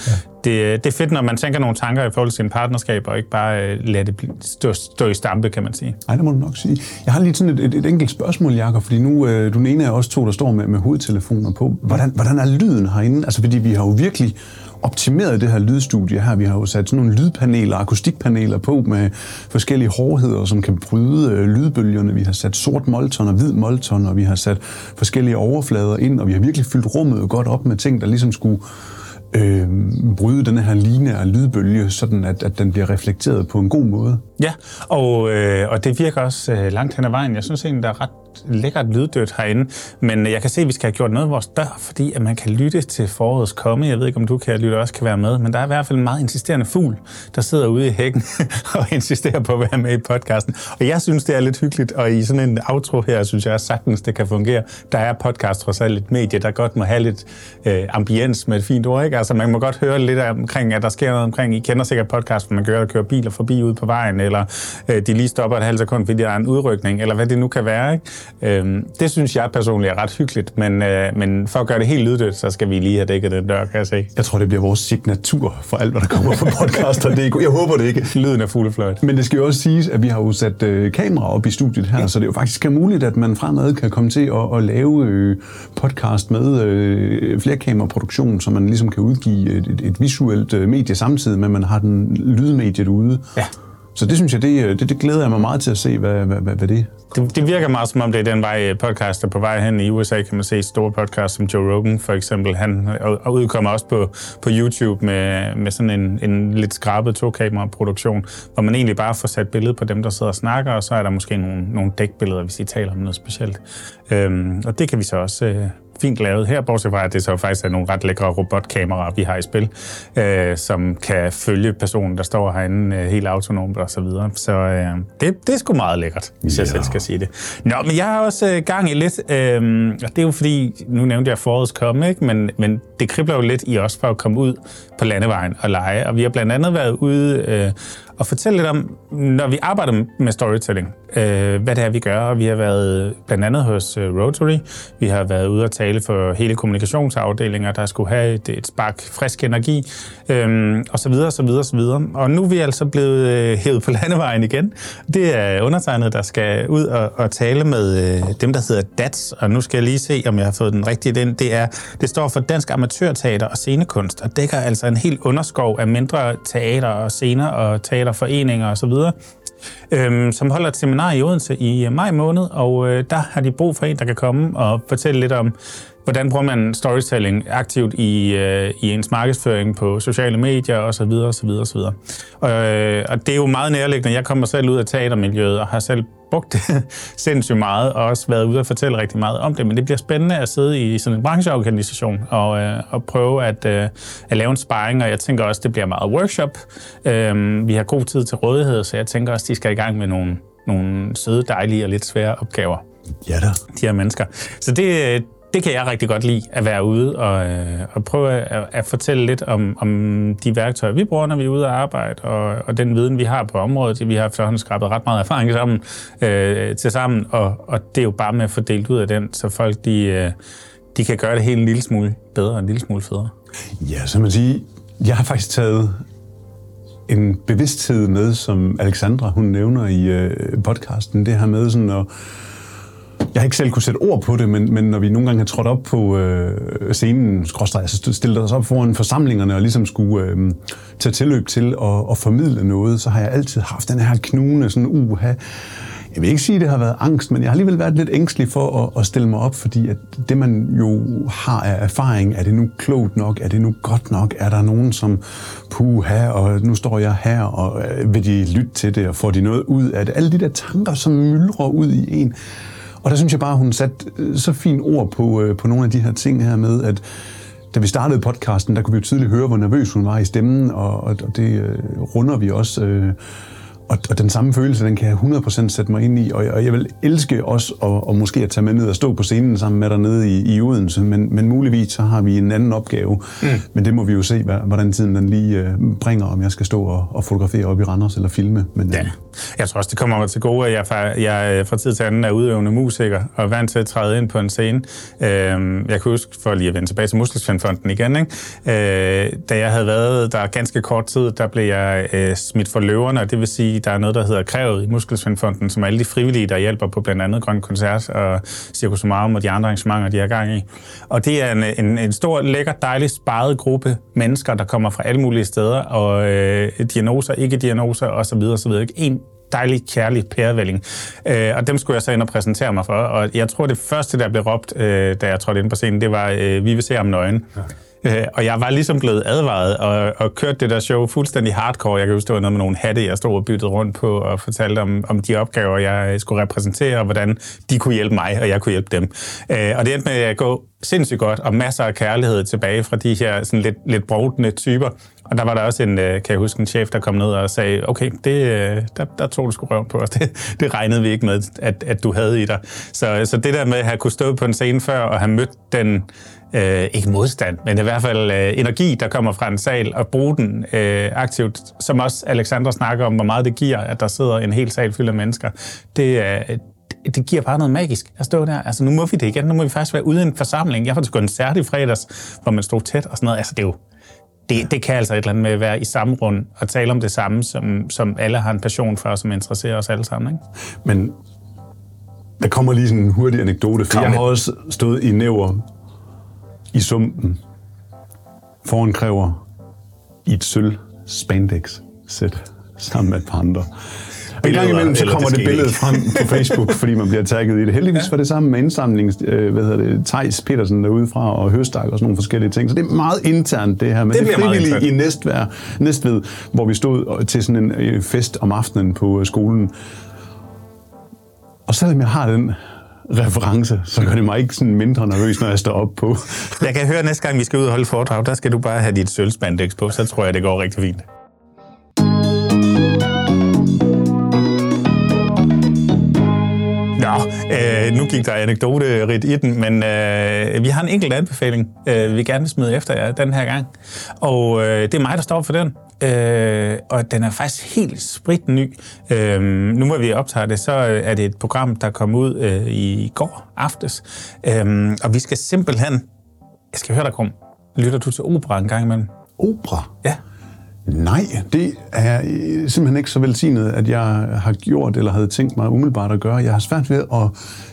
Det, det er fedt, når man tænker nogle tanker i forhold til en partnerskab, og ikke bare øh, lade det stå, stå i stampe, kan man sige. Nej, det må du nok sige. Jeg har lige sådan et, et, et enkelt spørgsmål, Jakob, fordi nu øh, du er den ene af os to, der står med, med hovedtelefoner på. Hvordan, hvordan er lyden herinde? Altså, fordi vi har jo virkelig optimeret det her lydstudie her. Vi har jo sat sådan nogle lydpaneler, akustikpaneler på med forskellige hårdheder, som kan bryde øh, lydbølgerne. Vi har sat sort molton og hvid molton, og vi har sat forskellige overflader ind, og vi har virkelig fyldt rummet godt op med ting, der ligesom skulle øh, bryde den her lineære lydbølge, sådan at, at den bliver reflekteret på en god måde. Ja, og, øh, og det virker også øh, langt hen ad vejen. Jeg synes egentlig, der er ret lækkert lyddødt herinde, men øh, jeg kan se, at vi skal have gjort noget af vores dør, fordi at man kan lytte til forårets komme. Jeg ved ikke, om du kan lytte også kan være med, men der er i hvert fald en meget insisterende fugl, der sidder ude i hækken og insisterer på at være med i podcasten. Og jeg synes, det er lidt hyggeligt, og i sådan en outro her, synes jeg sagtens, det kan fungere. Der er podcast trods alt et medie, der godt må have lidt øh, ambiens med et fint ord. Ikke? Altså, man må godt høre lidt omkring, at der sker noget omkring, I kender sikkert podcast, hvor man kører, kører biler forbi ude på vejen, eller øh, de lige stopper et halvt sekund, fordi der er en udrykning, eller hvad det nu kan være. Ikke? Øhm, det synes jeg personligt er ret hyggeligt, men, øh, men for at gøre det helt lyddødt, så skal vi lige have dækket den dør, kan jeg se. Jeg tror, det bliver vores signatur for alt, hvad der kommer fra podcaster. Det jeg håber det ikke. Lyden er fuglefløjt. Men det skal jo også siges, at vi har jo sat øh, kamera op i studiet her, ja. så det er jo faktisk muligt, at man fremad kan komme til at, at lave øh, podcast med øh, flerkameraproduktion, så man ligesom kan udgive et, et, et visuelt øh, medie samtidig med, at man har den lydmediet ude. Ja. Så det synes jeg, det, øh, det, det glæder jeg mig meget til at se, hvad, hvad, hvad, hvad det det, det virker meget som om, det er den vej øh, podcast er på vej hen. I USA kan man se store podcasts som Joe Rogan for eksempel. Han og udkommer også på, på YouTube med, med sådan en, en lidt skrabet to-kamera-produktion, hvor man egentlig bare får sat billede på dem, der sidder og snakker, og så er der måske nogle, nogle dækbilleder, hvis de taler om noget specielt. Øhm, og det kan vi så også øh, fint lavet her, bortset fra, at det så faktisk er nogle ret lækre robotkameraer, vi har i spil, øh, som kan følge personen, der står herinde øh, helt autonomt og så videre. Så øh, det, det er sgu meget lækkert, hvis ja. jeg selv skal sige det. Nå, men jeg har også øh, gang i lidt, øh, og det er jo fordi, nu nævnte jeg forårets komme, ikke? Men, men det kribler jo lidt i os for at komme ud på landevejen og lege, og vi har blandt andet været ude øh, og fortælle lidt om, når vi arbejder med storytelling, øh, hvad det er, vi gør. Vi har været blandt andet hos øh, Rotary. Vi har været ude og tale for hele kommunikationsafdelinger, der skulle have et, et spark frisk energi, øh, og så videre, så videre, så videre. Og nu er vi altså blevet øh, hævet på landevejen igen. Det er undertegnet, der skal ud og, og tale med øh, dem, der hedder DATS. Og nu skal jeg lige se, om jeg har fået den rigtige. Den, det, er, det står for Dansk Amatørteater og Scenekunst, og dækker altså en helt underskov af mindre teater og scener og teaterforeninger osv., øhm, som holder et seminar i Odense i maj måned, og øh, der har de brug for en, der kan komme og fortælle lidt om, hvordan bruger man storytelling aktivt i, øh, i ens markedsføring på sociale medier osv. osv. osv. Og, øh, og det er jo meget nærliggende. Jeg kommer selv ud af teatermiljøet og har selv brugt det sindssygt meget, og også været ude og fortælle rigtig meget om det. Men det bliver spændende at sidde i sådan en brancheorganisation og, øh, og prøve at, øh, at lave en sparring, og jeg tænker også, det bliver meget workshop. Øh, vi har god tid til rådighed, så jeg tænker også, de skal i gang med nogle, nogle søde, dejlige og lidt svære opgaver. Ja da. De her mennesker. Så det, det kan jeg rigtig godt lide, at være ude og, øh, og prøve at, at fortælle lidt om, om de værktøjer, vi bruger, når vi er ude at arbejde, og, og den viden, vi har på området. Vi har efterhånden skrabet ret meget erfaring sammen, øh, til sammen, og, og det er jo bare med at få delt ud af den, så folk de, øh, de kan gøre det helt en lille smule bedre og en lille smule federe. Ja, så man sige, jeg har faktisk taget en bevidsthed med, som Alexandra hun nævner i øh, podcasten, det her med sådan at jeg har ikke selv kunne sætte ord på det, men, men når vi nogle gange har trådt op på øh, scenen, skråstrej, så stillet os op foran forsamlingerne og ligesom skulle øh, tage tilløb til at, at formidle noget, så har jeg altid haft den her knugende sådan uha. Jeg vil ikke sige, at det har været angst, men jeg har alligevel været lidt ængstelig for at, at stille mig op, fordi at det, man jo har af erfaring, er det nu klogt nok? Er det nu godt nok? Er der nogen, som puha, og nu står jeg her, og øh, vil de lytte til det, og får de noget ud af det? Alle de der tanker, som myldrer ud i en, og der synes jeg bare, hun satte øh, så fint ord på, øh, på nogle af de her ting her med, at da vi startede podcasten, der kunne vi jo tydeligt høre, hvor nervøs hun var i stemmen, og, og det øh, runder vi også. Øh, og, og den samme følelse, den kan jeg 100% sætte mig ind i, og jeg, og jeg vil elske også at, og måske at tage med ned og stå på scenen sammen med dig nede i, i Odense, men, men muligvis så har vi en anden opgave. Mm. Men det må vi jo se, hvordan tiden den lige øh, bringer, om jeg skal stå og, og fotografere op i Randers eller filme. Men, Ja. Jeg tror også, det kommer mig til gode, at jeg fra, jeg øh, fra tid til anden er udøvende musiker og er vant til at træde ind på en scene. Øh, jeg kan huske, for lige at vende tilbage til Muskelsvindfonden igen, ikke? Øh, da jeg havde været der ganske kort tid, der blev jeg øh, smidt for løverne, og det vil sige, der er noget, der hedder Krævet i Muskelsvindfonden, som er alle de frivillige, der hjælper på blandt andet Grøn Koncert og Circus Marum og de andre arrangementer, de har gang i. Og det er en, en, en stor, lækker, dejlig, sparet gruppe mennesker, der kommer fra alle mulige steder, og øh, diagnoser, ikke diagnoser osv. osv. Ikke? En dejlig, kærlig pærevælling. Øh, og dem skulle jeg så ind og præsentere mig for. Og jeg tror, det første, der blev råbt, øh, da jeg trådte ind på scenen, det var, øh, vi vil se ham nøgen. Øh, og jeg var ligesom blevet advaret og, og kørte det der show fuldstændig hardcore. Jeg kan huske, det var noget med nogle hatte, jeg stod og byttede rundt på og fortalte om, om de opgaver, jeg skulle repræsentere, og hvordan de kunne hjælpe mig, og jeg kunne hjælpe dem. Øh, og det endte med at gå sindssygt godt, og masser af kærlighed tilbage fra de her sådan lidt, lidt brovdende typer. Og der var der også en, øh, kan jeg huske, en chef, der kom ned og sagde, okay, det, øh, der, der tog du sgu røven på os. Det, det regnede vi ikke med, at, at du havde i dig. Så, så det der med at have kunne stå på en scene før og have mødt den, øh, ikke modstand, men i hvert fald øh, energi, der kommer fra en sal, og bruge den øh, aktivt, som også Alexandra snakker om, hvor meget det giver, at der sidder en hel sal fyldt af mennesker. Det er, det giver bare noget magisk at stå der. Altså, nu må vi det igen. Nu må vi faktisk være ude i en forsamling. Jeg var til koncert i fredags, hvor man stod tæt og sådan noget. Altså, det er jo, det, det kan altså et eller andet med at være i samme rund og tale om det samme, som, som alle har en passion for, som interesserer os alle sammen. Ikke? Men der kommer lige sådan en hurtig anekdote, for jeg har også stået i næver i sumpen foran kræver i et sølv spandex sæt sammen med et par andre. Og en gang Billeder, imellem så kommer det det billede ikke. frem på Facebook, fordi man bliver tagget i det. Heldigvis var det sammen med indsamlings, øh, hvad hedder det, Thijs Petersen derude fra, og Høstak og sådan nogle forskellige ting. Så det er meget internt det her, men Det det, det bliver meget frivilligt i internt. Næstved, hvor vi stod til sådan en øh, fest om aftenen på øh, skolen. Og selvom jeg har den reference, så gør det mig ikke sådan mindre nervøs, når jeg står op på. Jeg kan høre næste gang, vi skal ud og holde foredrag, der skal du bare have dit sølvspandex på, så tror jeg, det går rigtig fint. Nå, øh, nu gik der anekdote rit i den, men øh, vi har en enkelt anbefaling, øh, vi gerne vil smide efter jer den her gang. Og øh, det er mig, der står for den. Øh, og den er faktisk helt sprit ny. Øh, nu hvor vi optager det, så øh, er det et program, der kom ud øh, i går aftes. Øh, og vi skal simpelthen... Jeg skal høre dig, Krum. Lytter du til opera en gang imellem? Opera? Ja. Nej, det er øh, simpelthen ikke så velsignet, at jeg har gjort eller havde tænkt mig umiddelbart at gøre. Jeg har svært ved at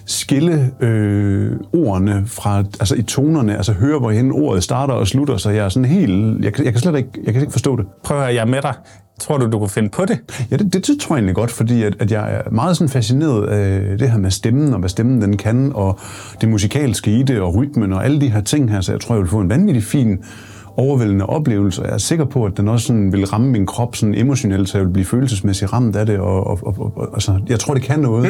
skille øh, ordene fra, altså i tonerne, altså høre, hvorhen ordet starter og slutter, så jeg er sådan helt, jeg, kan- jeg kan slet ikke, jeg kan ikke forstå det. Prøv at høre, jeg er med dig. Tror du, du kunne finde på det? Ja, det, det, det tror jeg egentlig godt, fordi at, at jeg er meget sådan fascineret af det her med stemmen, og hvad stemmen den kan, og det musikalske i det, og rytmen, og alle de her ting her, så jeg tror, jeg vil få en vanvittig fin overvældende oplevelse, og jeg er sikker på, at den også sådan vil ramme min krop sådan emotionelt, så jeg vil blive følelsesmæssigt ramt af det, og, og, og, og altså, jeg tror, det kan noget,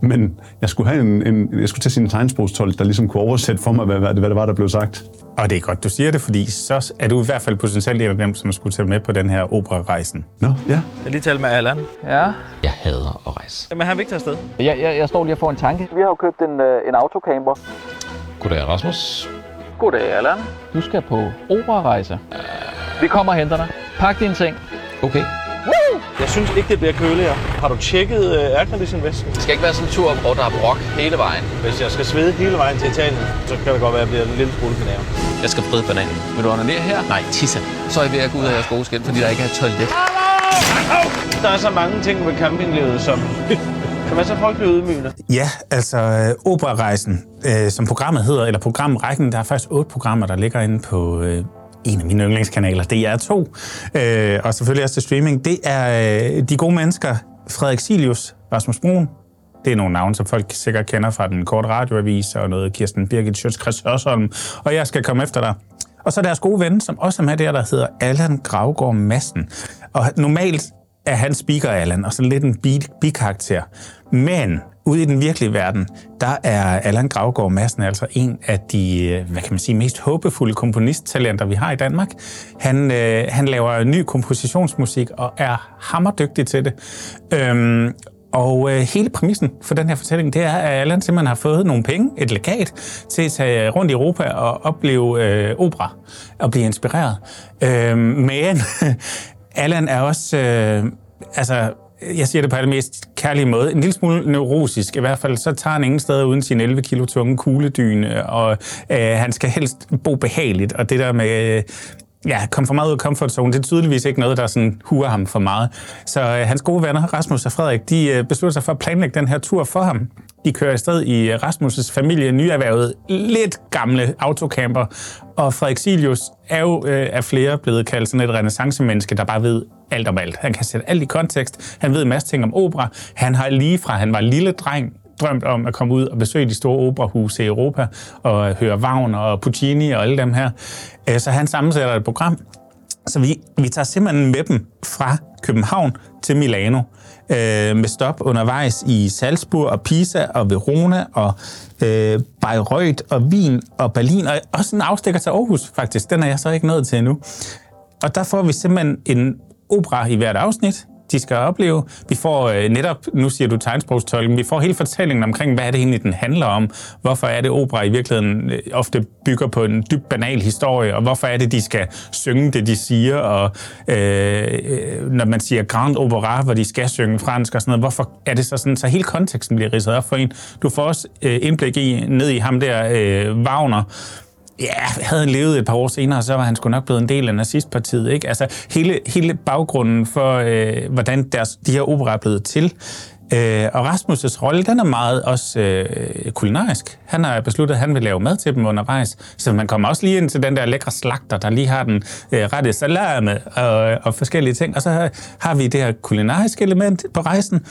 mm. men jeg skulle have en, en jeg skulle til sin tegnsprogstolk, der ligesom kunne oversætte for mig, hvad, hvad, det, hvad det var, der blev sagt. Og det er godt, du siger det, fordi så er du i hvert fald potentielt en af dem, som skulle tage med på den her operarejsen. Nå, ja. Jeg lige talt med Allan. Ja, Jeg hader at rejse. Jamen, han vil ikke tage afsted. jeg, jeg, jeg står lige og får en tanke. Vi har jo købt en, øh, en autocamper. Goddag, Rasmus. Goddag, Allan. Du skal på operarejse. Vi kommer og henter dig. Pak dine ting. Okay. Jeg synes ikke, det bliver køligere. Har du tjekket uh, aircondition-væsken? Det skal ikke være sådan en tur, hvor der er brok hele vejen. Hvis jeg skal svede hele vejen til Italien, så kan det godt være, at jeg bliver en lille smule knæver. Jeg skal fride bananen. Vil du onanere her? Nej, tisse. Så er jeg ved at gå ud af jeres gode skin, fordi der ikke er et toilet. Der er så mange ting ved campinglivet, som kan man så frygtelig ydmygende. Ja, altså øh, operarejsen, øh, som programmet hedder, eller programrækken, der er faktisk otte programmer, der ligger inde på øh, en af mine yndlingskanaler, DR2, øh, og selvfølgelig også til streaming. Det er øh, de gode mennesker, Frederik Silius, Rasmus Brun, det er nogle navne, som folk sikkert kender fra den korte radioavis, og noget Kirsten Birgit Schøtz Hørsholm, og jeg skal komme efter dig. Og så deres gode ven, som også er med der, der hedder Allan Gravgaard Madsen. Og normalt er han speaker Allan, og så lidt en bi- bikarakter. Men ude i den virkelige verden, der er Allan Gravgaard Madsen altså en af de, øh, hvad kan man sige, mest håbefulde komponisttalenter, vi har i Danmark. Han, øh, han laver ny kompositionsmusik og er hammerdygtig til det. Øhm, og øh, hele præmissen for den her fortælling, det er, at Allan simpelthen har fået nogle penge, et legat, til at tage rundt i Europa og opleve øh, opera og blive inspireret. Øh, men Allan er også... Øh, altså, jeg siger det på den mest kærlige måde, en lille smule neurosisk. I hvert fald så tager han ingen steder uden sin 11 kilo tunge kugledyne, og øh, han skal helst bo behageligt. Og det der med øh, ja, kom for meget ud af comfort zone, det er tydeligvis ikke noget, der sådan huer ham for meget. Så øh, hans gode venner, Rasmus og Frederik, de øh, beslutter sig for at planlægge den her tur for ham. De kører afsted i øh, Rasmus' familie, nyerhvervet, lidt gamle autocamper. Og Frederik Silius er jo øh, af flere blevet kaldt sådan et renaissancemenneske, der bare ved alt om alt. Han kan sætte alt i kontekst. Han ved en masse ting om opera. Han har lige fra han var lille dreng drømt om at komme ud og besøge de store operahuse i Europa og høre Wagner og Puccini og alle dem her. Øh, så han sammensætter et program, så vi, vi tager simpelthen med dem fra København til Milano, øh, med stop undervejs i Salzburg og Pisa og Verona og øh, Bayreuth og Wien og Berlin, og også en afstikker til Aarhus faktisk. Den er jeg så ikke nået til endnu. Og der får vi simpelthen en opera i hvert afsnit, de skal opleve. Vi får øh, netop, nu siger du tegnsprogstolken, vi får hele fortællingen omkring, hvad er det egentlig, den handler om. Hvorfor er det, opera i virkeligheden øh, ofte bygger på en dybt banal historie, og hvorfor er det, de skal synge det, de siger, og øh, øh, når man siger Grand Opera, hvor de skal synge fransk og sådan noget, hvorfor er det så sådan, så hele konteksten bliver ridset op for en. Du får også øh, indblik i, ned i ham der, øh, Wagner, Ja, havde han levet et par år senere, så var han sgu nok blevet en del af nazistpartiet. Ikke? Altså, hele, hele baggrunden for, øh, hvordan deres, de her opera er blevet til. Øh, og Rasmus' rolle, den er meget også øh, kulinarisk. Han har besluttet, at han vil lave mad til dem undervejs. Så man kommer også lige ind til den der lækre slagter, der lige har den øh, rette salame og, og forskellige ting. Og så har, har vi det her kulinariske element på rejsen.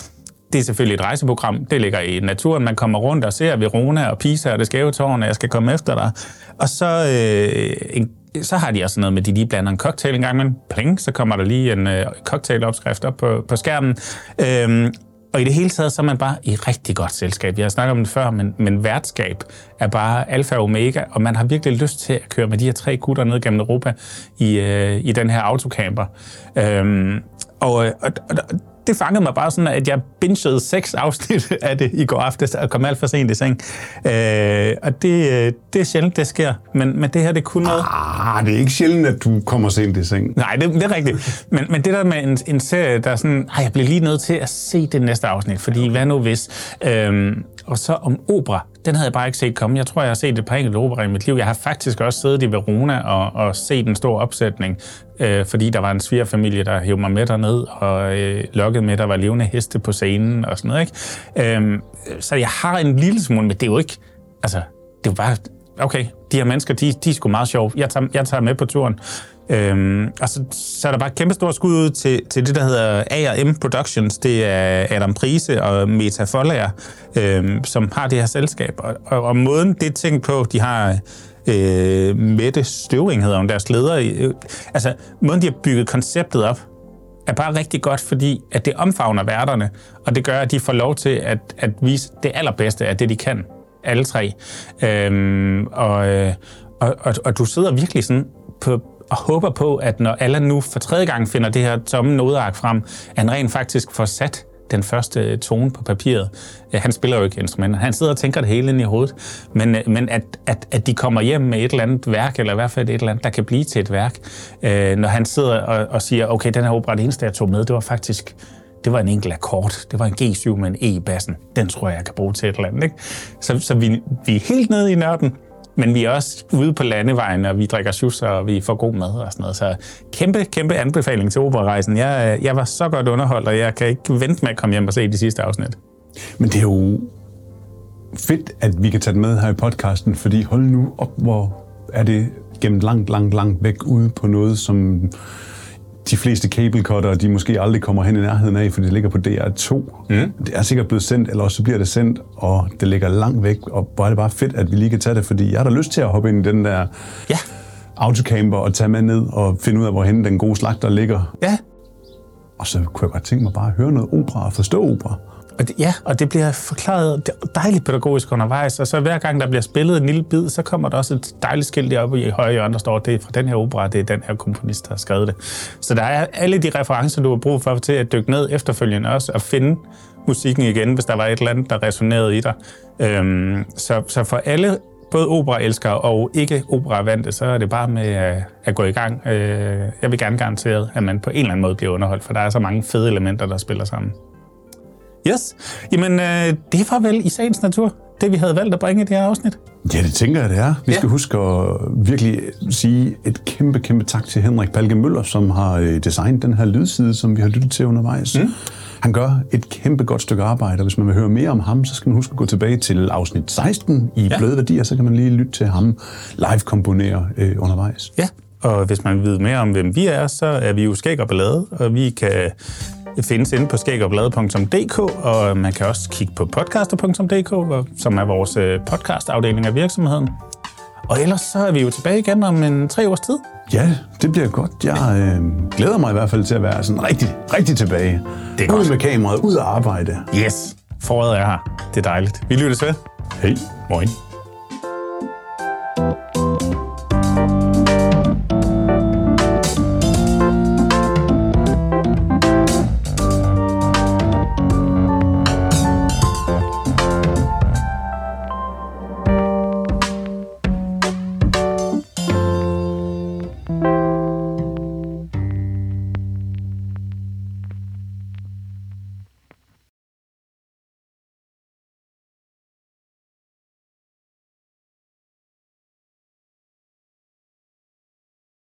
Det er selvfølgelig et rejseprogram. Det ligger i naturen. Man kommer rundt og ser Verona og Pisa og det skæve tårn, og jeg skal komme efter dig. Og så, øh, en, så har de også noget med, at de lige blander en cocktail en gang, men pling, så kommer der lige en øh, cocktailopskrift op på, på skærmen. Øhm, og i det hele taget, så er man bare i rigtig godt selskab. Jeg har snakket om det før, men, men værtskab er bare alfa og omega, og man har virkelig lyst til at køre med de her tre gutter ned gennem Europa i, øh, i den her autocamper. Øhm, og, øh, og, og det fangede mig bare sådan, at jeg bingede seks afsnit af det i går aftes og kom alt for sent i seng. Øh, og det, øh, det er sjældent, det sker. Men, men det her, det kunne noget. Ah, det er ikke sjældent, at du kommer sent i seng. Nej, det, det er rigtigt. Men, men det der med en, en serie, der er sådan, jeg bliver lige nødt til at se det næste afsnit, fordi hvad nu hvis? Øhm, og så om opera, den havde jeg bare ikke set komme. Jeg tror, jeg har set et par enkelte opera i mit liv. Jeg har faktisk også siddet i Verona og, og set en stor opsætning, øh, fordi der var en svigerfamilie, der hævde mig med derned og øh, lokkede med, der var levende heste på scenen og sådan noget. Ikke? Øh, så jeg har en lille smule, men det er jo ikke... Altså, det er jo bare... Okay, de her mennesker, de, de er sgu meget sjove. Jeg tager, jeg tager med på turen. Øhm, og så, så er der bare et kæmpe stort skud ud til, til det, der hedder A&M Productions. Det er Adam Prise og Meta Follager, øhm, som har det her selskab. Og, og, og måden, det er tænkt på, de har øh, Mette Støvring, hedder hun, deres leder. Øh, altså, måden, de har bygget konceptet op, er bare rigtig godt, fordi at det omfavner værterne, og det gør, at de får lov til at, at vise det allerbedste af det, de kan. Alle tre. Øhm, og, øh, og, og, og du sidder virkelig sådan på, og håber på, at når Allan nu for tredje gang finder det her tomme nodeark frem, at han rent faktisk får sat den første tone på papiret. Øh, han spiller jo ikke instrumenter. Han sidder og tænker det hele ind i hovedet. Men, øh, men at, at, at de kommer hjem med et eller andet værk, eller i hvert fald et eller andet, der kan blive til et værk. Øh, når han sidder og, og siger, okay, den her opera, det eneste, jeg tog med, det var faktisk det var en enkelt akkord. Det var en G7 med en E i bassen. Den tror jeg, jeg kan bruge til et eller andet. Ikke? Så, så vi, vi er helt nede i nørden, men vi er også ude på landevejen, og vi drikker sjus, og vi får god mad og sådan noget. Så kæmpe, kæmpe anbefaling til operarejsen. Jeg, jeg var så godt underholdt, og jeg kan ikke vente med at komme hjem og se de sidste afsnit. Men det er jo fedt, at vi kan tage det med her i podcasten, fordi hold nu op, hvor er det gemt langt, langt, langt væk ude på noget, som de fleste cable cutter, de måske aldrig kommer hen i nærheden af, for det ligger på DR2. Mm. Det er sikkert blevet sendt, eller også så bliver det sendt, og det ligger langt væk, og hvor er det bare fedt, at vi lige kan tage det, fordi jeg har da lyst til at hoppe ind i den der Ja, autocamper og tage med ned og finde ud af, hvorhen den gode slagter ligger. ja. Og så kunne jeg godt tænke mig bare at høre noget opera og forstå opera. Og det, ja, og det bliver forklaret dejligt pædagogisk undervejs, og så hver gang der bliver spillet en lille bid, så kommer der også et dejligt skilt deroppe i højre hjørne, der står, det er fra den her opera, det er den her komponist, der har skrevet det. Så der er alle de referencer, du har brug for til at dykke ned efterfølgende også, og finde musikken igen, hvis der var et eller andet, der resonerede i dig. Øhm, så, så for alle både operaelskere og ikke operavante, så er det bare med at, at gå i gang. Øh, jeg vil gerne garantere, at man på en eller anden måde bliver underholdt, for der er så mange fede elementer, der spiller sammen. Yes. Jamen, øh, det var vel i sagens natur, det vi havde valgt at bringe i det her afsnit. Ja, det tænker jeg, det er. Vi Ja. skal huske at virkelig sige et kæmpe, kæmpe tak til Henrik Palke Møller, som har øh, designet den her lydside, som vi har lyttet til undervejs. Mm. Han gør et kæmpe godt stykke arbejde, og hvis man vil høre mere om ham, så skal man huske at gå tilbage til afsnit 16 i ja. Bløde Værdier, så kan man lige lytte til ham live komponere øh, undervejs. Ja, og hvis man vil vide mere om, hvem vi er, så er vi jo Skæg og Ballade, og vi kan findes inde på skægogballade.dk, og man kan også kigge på podcaster.dk, som er vores øh, podcastafdeling af virksomheden. Og ellers så er vi jo tilbage igen om en tre års tid. Ja, det bliver godt. Jeg øh, glæder mig i hvert fald til at være sådan rigtig, rigtig tilbage. Det er ud godt. med kameraet, ud at arbejde. Yes, foråret er her. Det er dejligt. Vi lyttes ved. Hej. Moin.